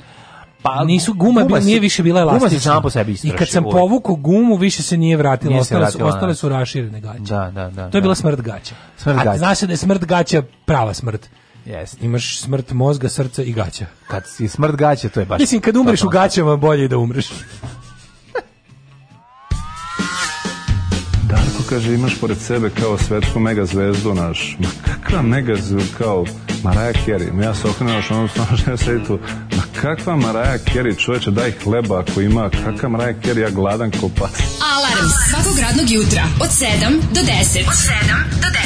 Pa, nisu gume, gume nije više bila elastična. Guma se sama po sebi istroši. I kad sam povukao gumu, više se nije vratila, nije ostale, vratila, su, ostale da. su raširene gaće. Da, da, da. To je bila da. smrt gaća. Smrt gaća. A znaš da je smrt gaća prava smrt. Yes. Imaš smrt mozga, srca i gaća. Kad si smrt gaća, to je baš... Mislim, kad umreš u gaćama, bolje da umreš. Neko kaže imaš pored sebe kao svetsku mega zvezdu naš. Ma kakva mega zvezdu kao Maraja Kerry. Ja se okrenuo što ono stvarno ja sedi tu. Ma kakva Maraja Kerry čoveče daj hleba ako ima. Kakva Maraja Kerry ja gladan ko Alarm svakog radnog jutra od 7 do 10. Od 7 do 10.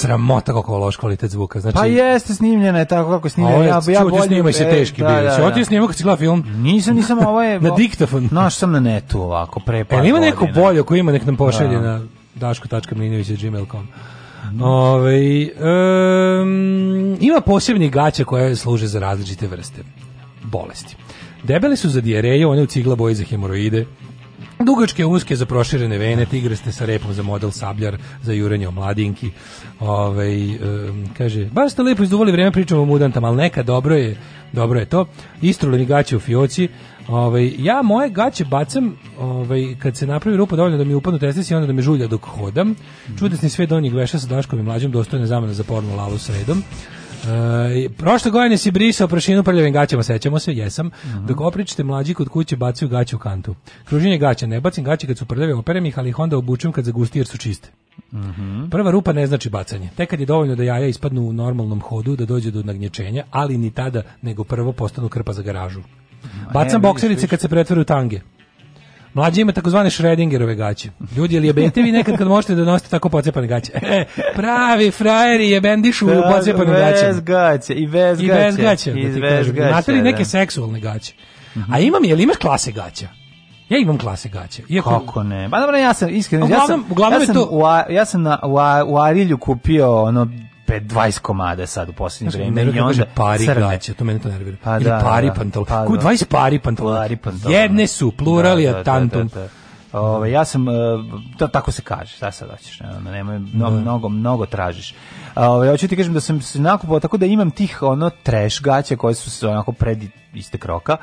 sramota kako je loš kvalitet zvuka. Znači, pa jeste snimljena je tako kako je snimljena. Ja, ja bolje snimaj se teški e, da, bili. Da, da, da. snimao kad si gledao film. Nisam, nisam, ovo je... na diktafon. Naš sam na netu ovako, pre par e, ima neko bolje koji ima, nek nam pošalje da. na daško.mlinović.gmail.com Ove, ovaj, um, ima posebni gaće koje služe za različite vrste bolesti. Debeli su za dijareju, one u cigla boje za hemoroide. Dugačke uske za proširene vene, tigraste sa repom za model sabljar, za jurenje o mladinki. Ove, ovaj, um, kaže, baš ste lepo izduvali vreme, pričamo o mudantama, ali neka, dobro je, dobro je to. Istruleni gaće u fioci. Ove, ovaj, ja moje gaće bacam ove, ovaj, kad se napravi rupa dovoljno da mi upadnu testis i onda da me žulja dok hodam. Mm -hmm. Čudesni sve donjeg veša sa Daškom i mlađom dostojne zamene za porno lalu sredom. E, prošle godine si brisao prašinu prljavim gaćama, sećamo se, jesam. Mm -hmm. Dok opričite mlađi kod kuće bacio gaće u kantu. Kruženje gaća, ne bacim gaće kad su prljave, operem ih, ali ih onda obučujem kad zagusti jer su čiste. Mm -hmm. Prva rupa ne znači bacanje. Tek kad je dovoljno da jaja ispadnu u normalnom hodu, da dođe do nagnječenja, ali ni tada, nego prvo postanu krpa za garažu. Mhm. Bacam bokserice kad se pretvaraju u tange. Mlađi ima takozvane Schrödingerove gaće. Ljudi, jel jebete vi nekad kad možete da nosite tako pocepane gaće? E, pravi frajeri jebendišu u pocepane gaće. i bez gaće. I bez gaće, I da bez gaće, Znate li neke seksualne gaće? Mm -hmm. A imam, jel imaš klase gaća? Ja imam klase gaće. Iako... Kako ne? Pa dobro, ja sam iskreno, ja sam, uglavnom ja sam, to... u, ja sam na, u, u Arilju kupio ono 20 komada sad u posljednje znači, vreme i onda pari gaće, to mene to nervira. Pa, da, pari da, pantalona. Pa, da. 20 pari pantalona. Pari pantalona. Jedne su plurali da, da, da, da, tantum. Da, da, da. Ove, ovaj, ja sam, eh, to, tako se kaže, šta sad hoćeš, nema, mnogo, mnogo, mnogo tražiš. Ove, ovaj, hoću ti kažem da sam se nakupao, tako da imam tih ono trash gaća koje su se onako pred iste kroka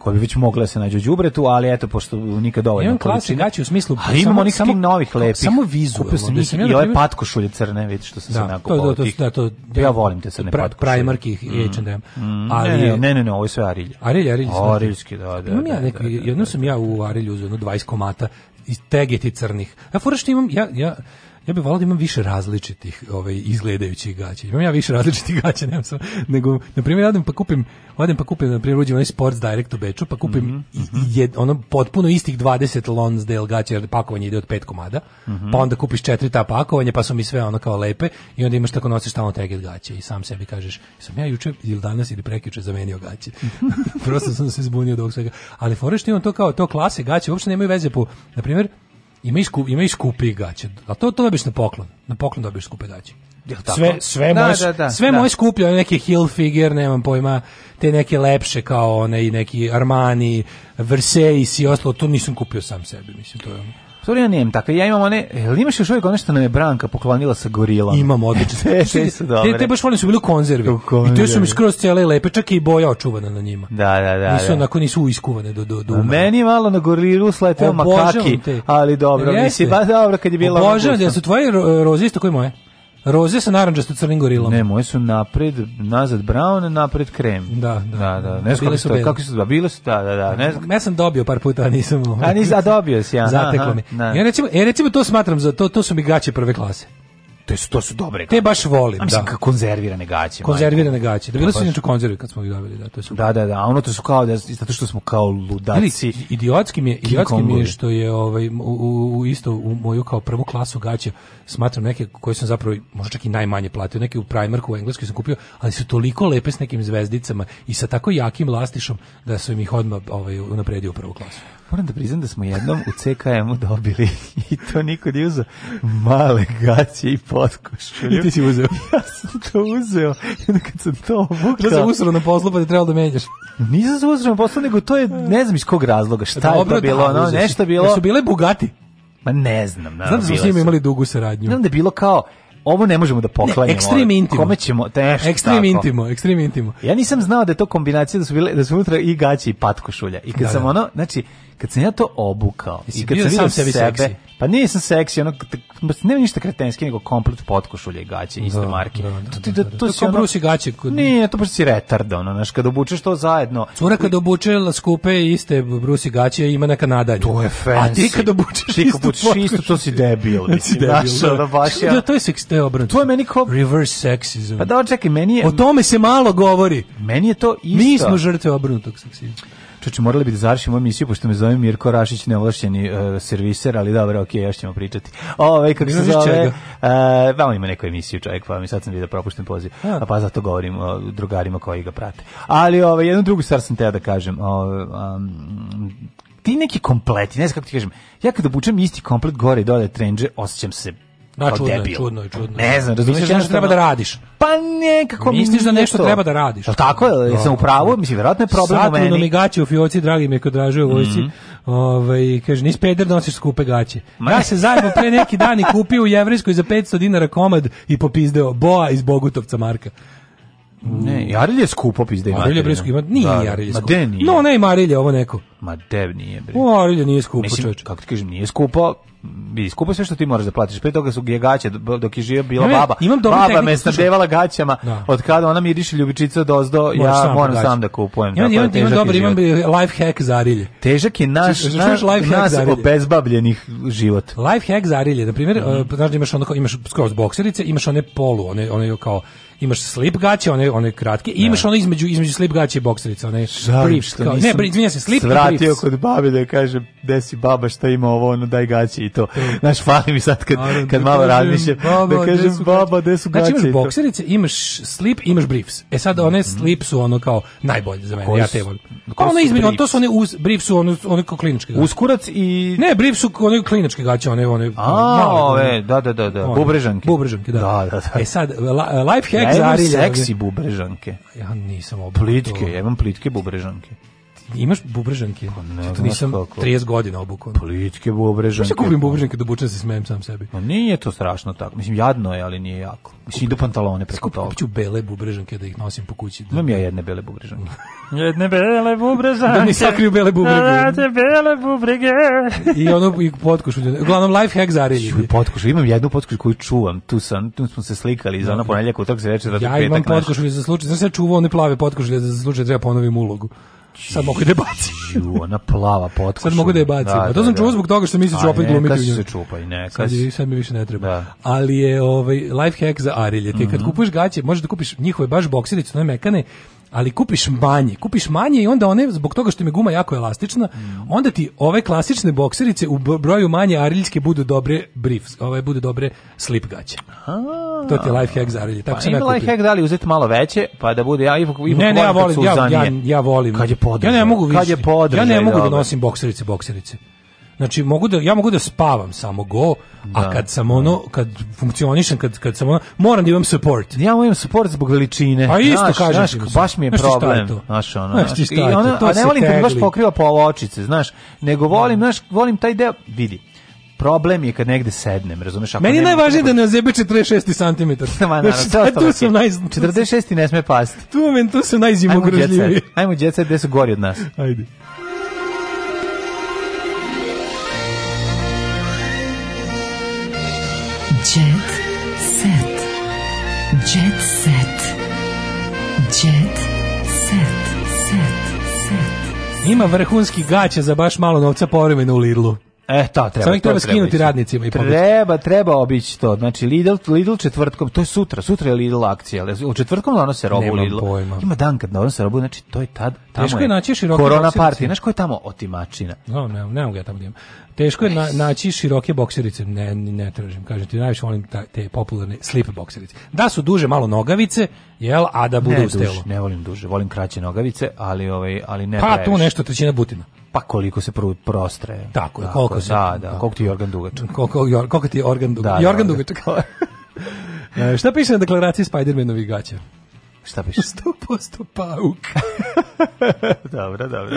koje bi već mogle da se nađu u đubretu, ali eto pošto nikad dovoljno količine. Imam znači, u smislu ali imamo onih samo novih lepih. Samo vizualno. Kupio sam da i ove patkošulje crne, vidite što se da, onako to, to, to, da, to, pa ja, volim te crne pra, patkošulje. Primark i H&M. ali, ne, ne, ne, ovo je sve Arilje. Arilje, Arilje. Znači- Ariljski, da, da. Imam ja neko, jedno sam ja u Arilju uzeo 20 komata iz tegeti crnih. Ja što imam, ja, ja, ja bih volao da imam više različitih ovaj, izgledajućih gaća. Imam ja više različitih gaća, nemam sam, nego, na primjer, odem pa kupim, odem pa kupim, na primjer, uđem onaj Sports Direct u Beču, pa kupim mm -hmm. jed, ono potpuno istih 20 Lonsdale gaća, jer pakovanje ide od pet komada, mm -hmm. pa onda kupiš četiri ta pakovanja, pa su mi sve ono kao lepe, i onda imaš tako nosiš tamo teget gaće i sam sebi kažeš, sam ja juče ili danas ili prekiče zamenio gaće. Prosto sam se zbunio od ovog svega. Ali forešte imam to kao to klase gaće, uopšte nemaju veze po, na primjer, Ima i skup, ima i skupi gaće. A to to dobiješ na poklon. Na poklon dobiješ skupe gaće. Tako? Sve sve da, moje da, da, sve da. moje skuplje, neke heel figure, nemam pojma, te neke lepše kao one i neki Armani, Versace i ostalo, to nisam kupio sam sebi, mislim to je. Ono. Sorry, ja nemam takve. Ja imam one, e, jel imaš još uvijek ono što nam je Branka poklonila sa gorilama? Imam odlične. sve, su dobre. Te, te baš volim su bili konzervi. I te su mi skroz cijele lepe, čak i boja očuvana na njima. Da, da, da. Nisu da. onako, nisu iskuvane do, do, do umara. Meni je malo na gorilu sleteo makaki, te. ali dobro, mislim, ba dobro kad je bilo... Obožavam, da su tvoje roze isto koje moje? Roze sa narandžastom crnim gorilom. Ne, moje su napred, nazad brown, napred krem. Da, da. da, da. da. Ne znam kako, su, kako su da, bile su, da, da, da. Ne znam. Ja sam dobio par puta, a nisam... A nisam, a dobio si, ja. Zateklo mi. Da. Ja recimo, ja recimo to smatram, za to, to su mi gaće prve klase to, su, to su dobre gaće. Te baš volim, da. mislim, da. konzervirane gaće. Konzervirane gaće. Da bilo su inače konzervi kad smo ih dobili, da, to su. Da, da, da, a ono to su kao da zato što smo kao ludaci. Idiotski mi je, idiotski mi je što je ovaj u, u, isto u moju kao prvu klasu gaće smatram neke koje sam zapravo možda čak i najmanje platio, neke u Primarku u Engleskoj sam kupio, ali su toliko lepe s nekim zvezdicama i sa tako jakim lastišom da su im ih odmah ovaj unapredio u prvu klasu. Moram da priznam da smo jednom u CKM-u dobili i to niko nije uzeo male gaće i potkošulju. I ti si uzeo? ja sam to uzeo i onda kad sam to obukao... Da sam usro na poslu pa ti trebalo da menjaš. Nisam se uzro na poslu, nego to je, ne znam iz kog razloga, šta Dobro, je to da, bilo, da, ono, nešto bilo... Da su bile bugati? Ma ne znam. Naravno, znam da su s njima imali dugu saradnju. Znam da je bilo kao, ovo ne možemo da poklanjamo. Ekstrem intimo. Kome ćemo? Teško, ekstrem intimo, ekstrem intimo. Ja nisam znao da je to kombinacija da su bile da su unutra i gaće i patkošulja. I kad da, sam da. ono, znači kad sam ja to obukao Jesi i kad bio sam sebi sebe, seksi? pa nisam seksi, ono, nema ništa kretenski, nego komplet potkošulje i gaće, da, iste da, marke. Da, da, to ti, da, da, da. to, to si ono, brusi gaće. Kod... Nije, to baš si retard, ono, znaš, kad obučeš to zajedno. Cura kad obuče skupe iste brusi gaće, ima neka nadalja. To je fancy. A ti kad obučeš ti kad obučeš isto, to si debil. Mislim, debil, da. baš ja. Da, to je seks, to je obrnuto. To je meni kao... Reverse sexism. Pa da, čekaj, meni je... O tome se malo govori. Meni je to isto. Mi smo žrtve obrnutog seksizma. Čuče, morali bi da završimo emisiju, pošto me zove Mirko Rašić, neovlašćeni uh, serviser, ali dobro, okej, okay, još ćemo pričati. Ove, ovaj, kako se zove, uh, vamo ima neku emisiju čovjek, pa mi sad sam vidio da propušten poziv, a. pa zato govorim o drugarima koji ga prate. Ali ove, ovaj, jednu drugu stvar sam teo da kažem, ove, ovaj, um, ti neki kompleti, ne znam kako ti kažem, ja kada obučem isti komplet gore i dole trenđe, osjećam se Da, čudno, debil. čudno, čudno. Ne znam, razumiješ da nešto da pa da da treba da radiš. Pa nekako misliš da nešto treba da radiš. Al tako je, jesam u pravu, mislim verovatno je problem u meni. Saturno mi gaće u fioci, dragi mi kod draže u vojsci. Mhm. Ovaj kaže nis peder nosiš skupe gaće. Ja se zajebo pre neki dan i kupio u jevrejskoj za 500 dinara komad i popizdeo boa iz Bogutovca Marka. Ne, i Arilje je skupo pizde. Arilje bre skupo, nije da, da. Arilje skupo. Ma nije? No, ne, Arilje, ovo neko. Ma dev nije bre. O, Arilje nije skupo, Mislim, čoveč. kako ti kažem, nije skupo, vidi, skupo sve što ti moraš da platiš. Pre toga su je gaće, dok je živa bila ne, baba. Imam baba tehniku, me snadevala gaćama, da. od kada ona mi miriše ljubičica dozdo, Moraš ja sam da moram sam da kupujem. Imam, da imam, imam dobro, imam life hack za arilje. Težak je naš, Češ, naš, life naš hack obezbabljenih život. Life hack za arilje, na primjer, mm. znaš da imaš, ono, imaš skroz bokserice, imaš one polu, one, one kao imaš slip gaće, one one kratke, i imaš da. ono između između slip gaće i bokserica, one briefs, kao, ne, izvinjavam se, slip vratio kod babe da kaže desi baba šta ima ovo, ono daj gaće i to. Znaš, fali mi sad kad kad da malo razmišljam, da kažem baba, gde su gaće. Znači imaš bokserice, imaš slip, imaš briefs. E sad one mhm. slip su ono kao najbolje za mene, ja te volim. Pa ono između, to su one uz briefs su ono one kao kliničke. Uskurac i Ne, briefs su one kliničke gaće, one one. A, ove, e, da, da, da, da. Bubrežanke. Bubrežanke, da. Da, da, da. E sad life hack ja imam seksi bubrežanke. Ja nisam obrao Plitke, ja imam plitke bubrežanke. Imaš bubrežanke? Pa ne, to nisam kako. 30 godina obuko. Političke bubrežanke. Sve kupim pa. bubrežanke da obučem da se smejem sam sebi. Ma nije to strašno tako. Mislim jadno je, ali nije jako. Mislim do pantalone preko toga. Kupiću bele bubrežanke da ih nosim po kući. Da... Imam ja jedne bele bubrežanke. jedne bele bubrežanke. da mi sakriju bele bubrege. Da te bele bubrege. I ono i potkošulju. Uglavnom life hack zarelji. Čuj potkošulju. Imam jednu potkošulju koju čuvam. Tu sam, tu smo se slikali za ono ponedeljak, utorak se večer da Ja imam potkošulju za slučaj. Znači ja čuvao one plave potkošulje da za slučaj treba ponovim ulogu. Sad mogu da je bacim. ona plava potkoša. Sad mogu da je bacim. Da, to da, sam da, da. čuo zbog toga što misliš opet glumiti u nju. se čupaj, ne. Sad, si... sad mi više ne treba. Da. Ali je ovaj, life hack za arilje. Ti mm -hmm. kad mhm. kupuješ gaće, možeš da kupiš njihove baš bokserice, one mekane, ali kupiš manje, kupiš manje i onda one, zbog toga što mi guma jako elastična, mm. onda ti ove klasične bokserice u broju manje ariljske budu dobre briefs, ove budu dobre slip gaće. To ti je life hack za arilje. Tako pa, sam ja life hack da li uzeti malo veće, pa da bude, ja ipak, ipak ne, ne, ja volim, ja, ja, ja, volim. Kad je podržaj. Ja ne mogu više. Kad je podržaj, ja ne mogu da nosim bokserice, bokserice. Znači mogu da ja mogu da spavam samo go, da, a kad sam da. ono kad funkcionišem kad kad sam ono moram da imam support. Ja imam support zbog veličine. Pa isto naš, baš mi je problem. Znaš ono. Naš, naš, I ona, to a ne volim kad baš pokriva po očice, znaš, nego volim, da. znaš, volim taj deo, vidi problem je kad negde sednem, razumeš? Ako Meni je najvažnije da, da ne ozebe 46 cm. Ma, naravno, znači, tu sam naj... 46 ne sme pasti. Tu, men, tu sam najzimugrožljiviji. Ajmo, djeca, gde su gori od nas. Ajde. Ima vrhunski gaća za baš malo novca povremeno u Lidlu. E, ta treba. Samo ih treba skinuti treba radnicima i pomoći. Treba, treba obići to. Znači, Lidl, Lidl četvrtkom, to je sutra, sutra je Lidl akcija. ali U četvrtkom donose robu Nemam Lidl. Pojma. Ima dan kad donose robu, znači to je tad, tamo Teško je, je naći široke korona partija. Znaš ko je tamo otimačina? No, ne, ne mogu ja tamo gdje da Teško je na, naći široke bokserice, ne, ne tražim, kažem ti, najviše volim ta, te popularne slip bokserice. Da su duže malo nogavice, jel, a da budu ne, uz telo. Ne volim duže, volim kraće nogavice, ali, ovaj, ali ne Pa tu nešto trećina butina pa koliko se pru, prostre. Tako je, koliko se... Da, da, da, koliko ti je organ dugačak. Koliko, koliko ti je organ dugačak. Da, da jorgan da, dugačak. e, šta piše na deklaraciji Spider-Manovih gaća? Šta piše? 100% pauk. dobro, dobro.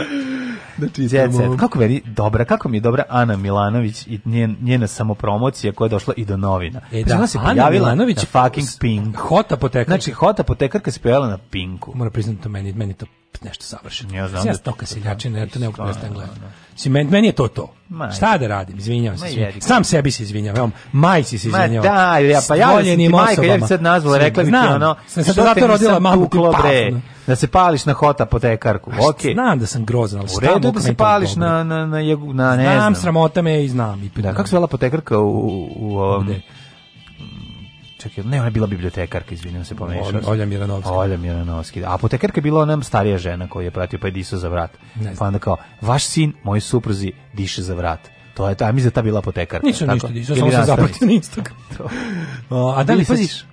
Da čitamo. Kako meni dobra, kako mi je dobra Ana Milanović i njen, njena samopromocija koja je došla i do novina. E, da, ona se Ana Milanović fucking Pink. Hot apotekarka. Znači, hot apotekarka se pojavila na Pinku. Mora priznati to meni, meni to nešto savršeno. Ja znam. Ja da to kad kasiljačina, ja to ne mogu prestati da gledati. Da. Cement, meni je to to. Majde. Šta da radim? Izvinjavam se. Svim. Sam sebi se izvinjavam. Majci se izvinjavam. Ma da, ja pa ja sam ti majka, ja bi sad nazvala, rekla bi ti ono... Sam se zato rodila mamu ti pavno. Da se pališ na hota po apotekarku. Okay. Znam da sam grozan, al šta da se pališ na, na, na, na, ne znam. Znam, sramota me i znam. I da, kako se vela po u, u, u ovom... Gde? čekaj, ne, ona je bila bibliotekarka, izvinim se, pomešao. Olja Miranovski. Olja Miranovski. A da. apotekarka je bila ona starija žena koja je pratio pa je disao za vrat. Pa onda kao, vaš sin, moj supruzi, diše za vrat. To je ta, mi za da ta bila apotekarka. Nisam ništa, nisam, samo sam zapratio na Instagram. a da li paziš?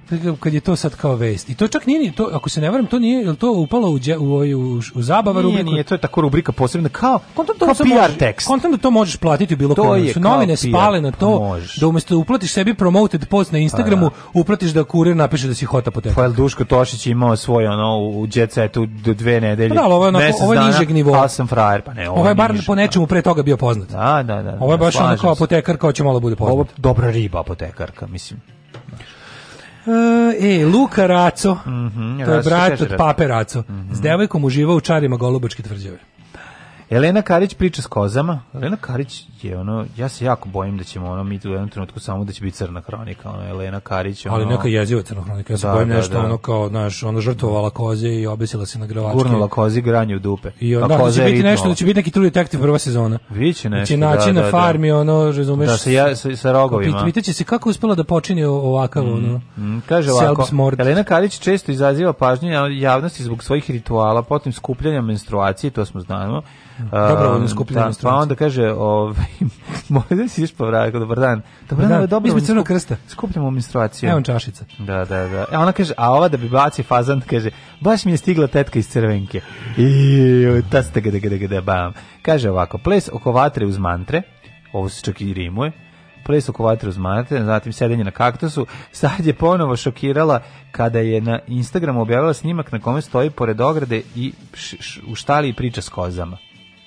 kad je to sad kao vest. I to čak nije ni to ako se ne varam to nije jel to upalo u dje, u, u, u zabava rubriku. Nije, nije, to je tako rubrika posebna kao kontam da PR možeš, tekst. Kontam da to možeš platiti u bilo kom. Su znači, novine spale na pa to možeš. da umesto da uplatiš sebi promoted post na Instagramu, A, pa da. uplatiš da kurir napiše da si hota po tebi. Pa Duško Tošić imao svoj ono u jet do dve nedelje. Pa da, ovo je, onako, ovo je nižeg nivoa. sam frajer, pa ne. Ovo, ovo je bar nižeg, po nečemu pre toga bio poznat. Da, da, da. Ovo je da, baš onako apotekar kao će malo da bude poznat. Ovo dobra riba apotekarka, mislim. E, e, Luka Raco, mm -hmm, to je brat od Pape Raco, mm -hmm. s devojkom uživa u čarima Golubačke tvrđave. Elena Karić priča s kozama. Elena Karić je ono, ja se jako bojim da ćemo ono, mi u jednom trenutku samo da će biti crna hronika. Ono, Elena Karić, ono... Ali neka jeziva crna hronika. Ja se da, bojim da, nešto da. ono kao, znaš, ona žrtvovala koze i obesila se na gravačke. Gurnula kozi granje u dupe. I pa ono, da, će biti nešto, da će biti neki True Detective prva sezona. Biće znači, nešto, da, će naći na da, da. farmi, ono, razumeš... Da, se ja, sa, sa rogovima. Pitaće se kako uspela da počini ovakav, mm, ono... Mm, kaže ovako, Elena Karić često izaziva pažnju javnosti zbog svojih rituala, potom skupljanja menstruacije, to smo znamo, Dobrovoljno da, skupljanje da, Pa onda kaže, ovaj, možda si iš povraga, dobar dan. Dobar dan, dobro. Mi smo crno krsta. Skupljamo menstruaciju. Evo čašica. Da, da, da. E ona kaže, a ova da bi baci fazan, kaže, baš mi je stigla tetka iz crvenke. I ta ste gde gde gde bam. Kaže ovako, ples oko vatre uz mantre. Ovo se čak i rimuje ples oko vatre uz mantre, zatim sedenje na kaktusu. Sad je ponovo šokirala kada je na Instagramu objavila snimak na kome stoji pored ograde i š, š, u štali i priča s kozama.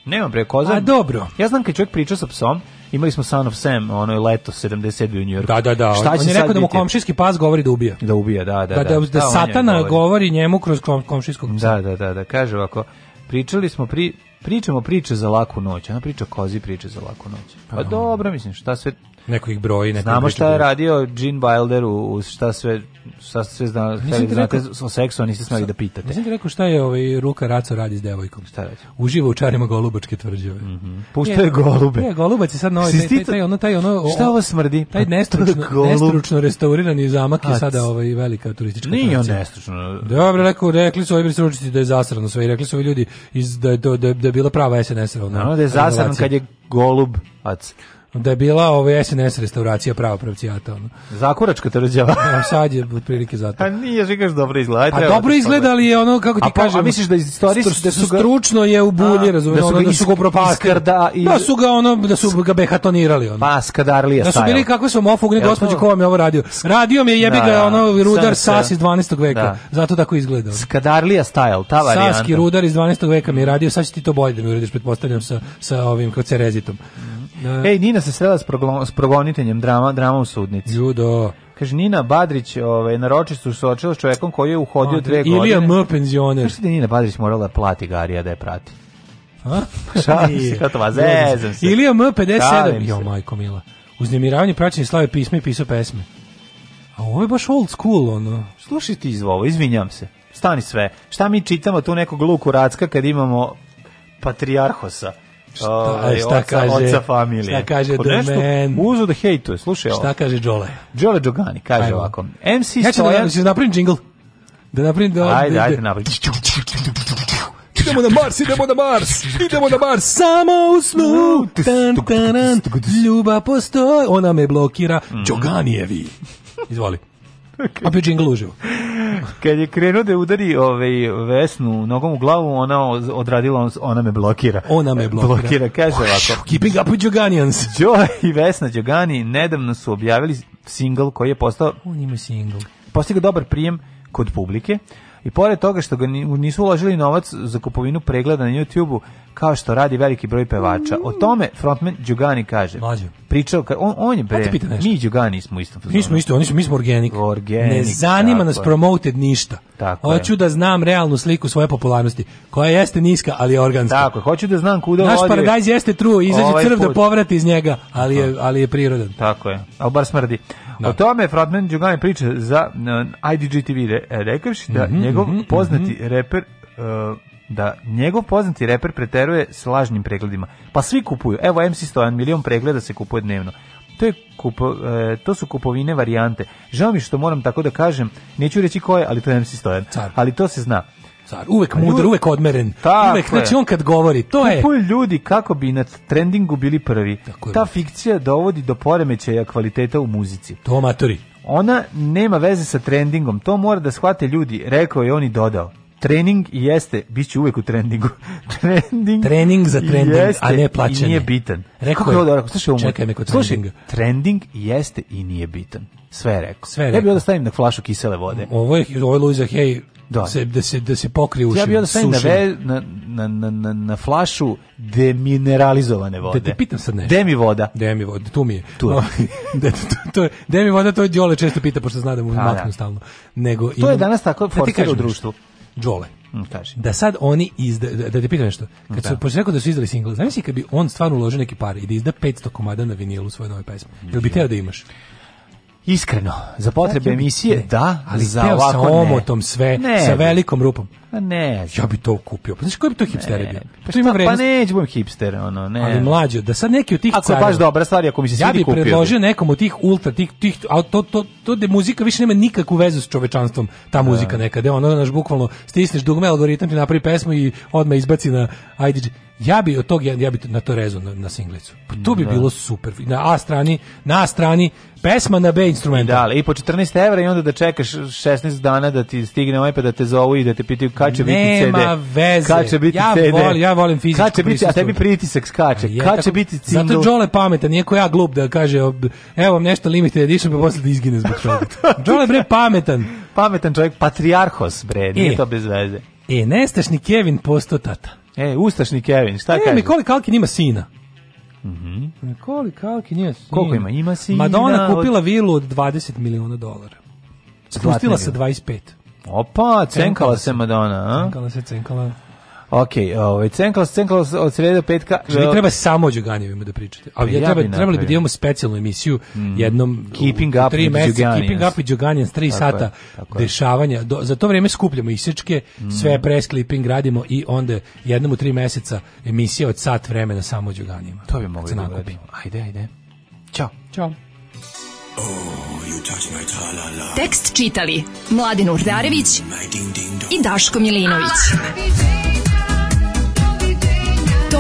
Nema bre, koza. A dobro. Ja znam kad čovjek priča sa psom, imali smo Son of Sam, ono je leto 70 bio u Njujorku. Da, da, da. Šta on, on je rekao da mu komšijski pas govori da ubija. Da ubija, da, da. Da, da, da, da da satana govori. govori. njemu kroz kom, komšijskog psa. Da, da, da, da, kaže ovako, pričali smo pri, pričamo priče za laku noć, ona priča kozi priče za laku noć. Pa, pa da. dobro, mislim, šta sve... Neko ih broji, neko Znamo šta je radio Gene Wilder u, u šta sve šta sve znali, hteli da znate o seksu, a niste smeli da pitate. Nisam ti rekao šta je ovaj Ruka Raco radi s devojkom. Šta radi? Uživa u čarima golubačke tvrđave. Mm -hmm. Pušta je golube. Ne, golubac je sad novi, taj, taj, taj, ono, taj, ono, šta ovo smrdi? Taj pa nestručno, nestručno restaurirani zamak je sada ovaj velika turistička atrakcija. Nije on nestručno. Dobro, rekao, rekli su ovi stručnici da je zasrano sve i rekli su ovi ljudi iz, da, da, da, da je bila prava SNS-a. Ono, no, da je zasrano kad je golubac da je bila ova SNS restauracija prava pravcijata. Ono. Zakoračka tvrđava. Da, sad je otprilike zato. A nije žigaš dobro izgleda. A dobro da izgleda, ali je ono, kako ti a, kažem, a misliš da, istorij, da su ga, stručno je u bulji, razumiješ, da, da su ga, ono, da su ga propastili. I... Da su ga, ono, da su ga behatonirali. Ono. Pa, skadarlija Da su bili kakve su mofogne, gospodje ko vam je ovo radio. Radio mi je jebi ga, da, ono, rudar Sas iz 12. veka. Da. Zato tako izgleda. Ono. Skadarlija style, ta varijanta. Saski rudar iz 12. veka mi je radio, sad će ti to bolje da mi uradiš, pretpostavljam, sa, sa ovim kocerezitom. Ne. Da. Ej, Nina se srela s, s progoniteljem drama, drama u sudnici. Judo. Kaže, Nina Badrić ovaj, na ročištu suočila s čovekom koji je uhodio A, dve Ilija godine. Ilija M. penzioner. Znaš da Nina Badrić morala da plati Garija da je prati? Ha? Šta se, kako to vas, zezam se. Ilija M. 57. Jo, majko mila. Uznemiravanje praćenje slave pisme i pisao pesme. A ovo je baš old school, ono. Slušaj ti izvovo, izvinjam se. Stani sve. Šta mi čitamo tu nekog luku racka kad imamo patrijarhosa? Šta, ovaj, šta kaže? Oca familije. Šta kaže Kod The Man? Uzu da hejtuje, slušaj ovo. Šta kaže Đole? Đole Đogani, kaže Ajmo. ovako. MC ja ću da, da napravim džingl. Da napravim... Da, ajde, da- ajde, da- napravim. Idemo na Mars, idemo na Mars, idemo na Mars, samo u snu, tan, tan, tan, ljubav postoji, ona me blokira, mhm. Đoganijevi. Izvoli okay. opet džingl uživo. Kad je krenuo da udari ovaj Vesnu nogom u glavu, ona odradila ona me blokira. Ona me blokira. blokira kaže ovako. Keeping up with Joganians. Joy i Vesna Jogani nedavno su objavili singl koji je postao on ima singl. Postigao dobar prijem kod publike. I pored toga što ga nisu uložili novac za kupovinu pregleda na YouTube-u, kao što radi veliki broj pevača. O tome frontman Đugani kaže. Mlađe. Pričao ka, on on je bre. Mi Đugani smo isto. Mi smo isto, oni su mi smo organic. organic ne zanima nas promoted ništa. Tako Hoću je. da znam realnu sliku svoje popularnosti, koja jeste niska, ali je organska. Tako, je. hoću da znam kuda Naš Naš paradajz jeste true, izađe ovaj crv da put. da povrati iz njega, ali je, ali je prirodan. Tako je. Al bar smrdi. Da. O tome Frontman Đugani priča za IDGTV re, rekavši da mm -hmm, njegov mm -hmm, poznati mm -hmm. reper uh, da njegov poznati reper preteruje s lažnim pregledima. Pa svi kupuju. Evo MC Stojan, milion pregleda se kupuje dnevno. To, je kupo, e, to su kupovine varijante. Žao mi što moram tako da kažem, neću reći koje, ali to je MC Stojan. Car. Ali to se zna car, uvek pa mudar, uvek odmeren. Tako uvek, znači on kad govori, to Kupuju je... ljudi kako bi na trendingu bili prvi. Ta fikcija dovodi do poremećaja kvaliteta u muzici. To matori. Ona nema veze sa trendingom, to mora da shvate ljudi, rekao je on i dodao. Trening jeste, bit će uvek u trendingu. trening Trening za trending, a ne plaćanje. I nije bitan. Rekao je, dobro, slušaj, čekaj me kod slušaj, Trending jeste i nije bitan. Sve je rekao. Sve je rekao. Ja bih da stavim na flašu kisele vode. Ovo je, ovo je Luisa Hay Da. da. Se, da, se, da se pokrije ušima. Ja bih onda stavim na, na, na, na, na flašu demineralizovane vode. Da te pitam sad nešto. Demi voda. Demi voda, tu mi je. Tu je. da, to, to je demi voda, to je Đole često pita, pošto zna da mu pa da. maknu stalno. Nego, to imam, je danas tako forsira u društvu. Đole. Mm, kaži. Da sad oni izda, da, da te pitam nešto. Kad da. su pošto rekao da su izdali single, znaš si kad bi on stvarno uložio neki par i da izda 500 komada na vinilu svoje nove pesme. Jel bi teo da imaš? Iskreno, za potrebe Tako, emisije, da, ali za ovako sa omotom ne. sve, ne, sa velikom rupom. Pa ne. Ja bih to kupio. Pa znaš koji bi to hipster bio? Pa, to ima pa vrednost. Pa neću budem hipster, ono, ne. Ali mlađe, da sad neki od tih Ako je baš dobra stvar, ako mi se Ja bih predložio bi. nekom od tih ultra, tih, tih, a to, to, to da muzika više nema nikakvu vezu s čovečanstvom, ta da. muzika nekada, ono, naš bukvalno, stisneš dugme, algoritam ti napravi pesmu i odmah izbaci na IDG. Ja bi od tog, ja, ja bi na to rezu na, na singlicu. Pa to bi da. bilo super. Na A strani, na A strani, pesma na B instrumenta. Da, i po 14 evra i onda da čekaš 16 dana da ti stigne ovaj pa da te zovu i da te pitaju kad će Nema biti CD. Nema veze. Kad će biti ja CD. Volim, ja volim fizičko kad će biti, A tebi pritisak skače. Je, kad će tako, biti cindul. Zato Jole pametan, iako ja glup da kaže evo vam nešto limited edition pa posle da izgine zbog toga. Jole bre pametan. pametan čovjek, patrijarhos bre, nije e, to bez veze. E, nestašni Kevin posto tata. E, Ustašni Kevin, šta e, kaže? E, Mikoli Kalkin ima sina. Mhm. Mikoli e, Kalkin ima sina. Koliko ima? Ima sina. Madonna kupila od... vilu od 20 miliona dolara. Spustila se 25. Opa, cenkala, cenkala se Madonna, a? Cenkala se, cenkala. Ok, ovaj Cenklas, Cenklas od srede do petka. Kaže, vi e, treba samo o Đuganjevima da pričate. A pa ja, treba, bi trebali bi da imamo specijalnu emisiju mm. jednom Keeping u, up tri meseca Keeping up with Đuganjans 3 tako sata je, dešavanja. Do, za to vreme skupljamo isečke, mm. sve press clipping radimo i onda jednom u tri meseca emisija od sat vremena samo o Đuganjima. To bi mogli da uradimo. Ajde, ajde. Ćao. Ćao. Oh, Tekst čitali Mladin Urdarević mm, i Daško Milinović. Ah,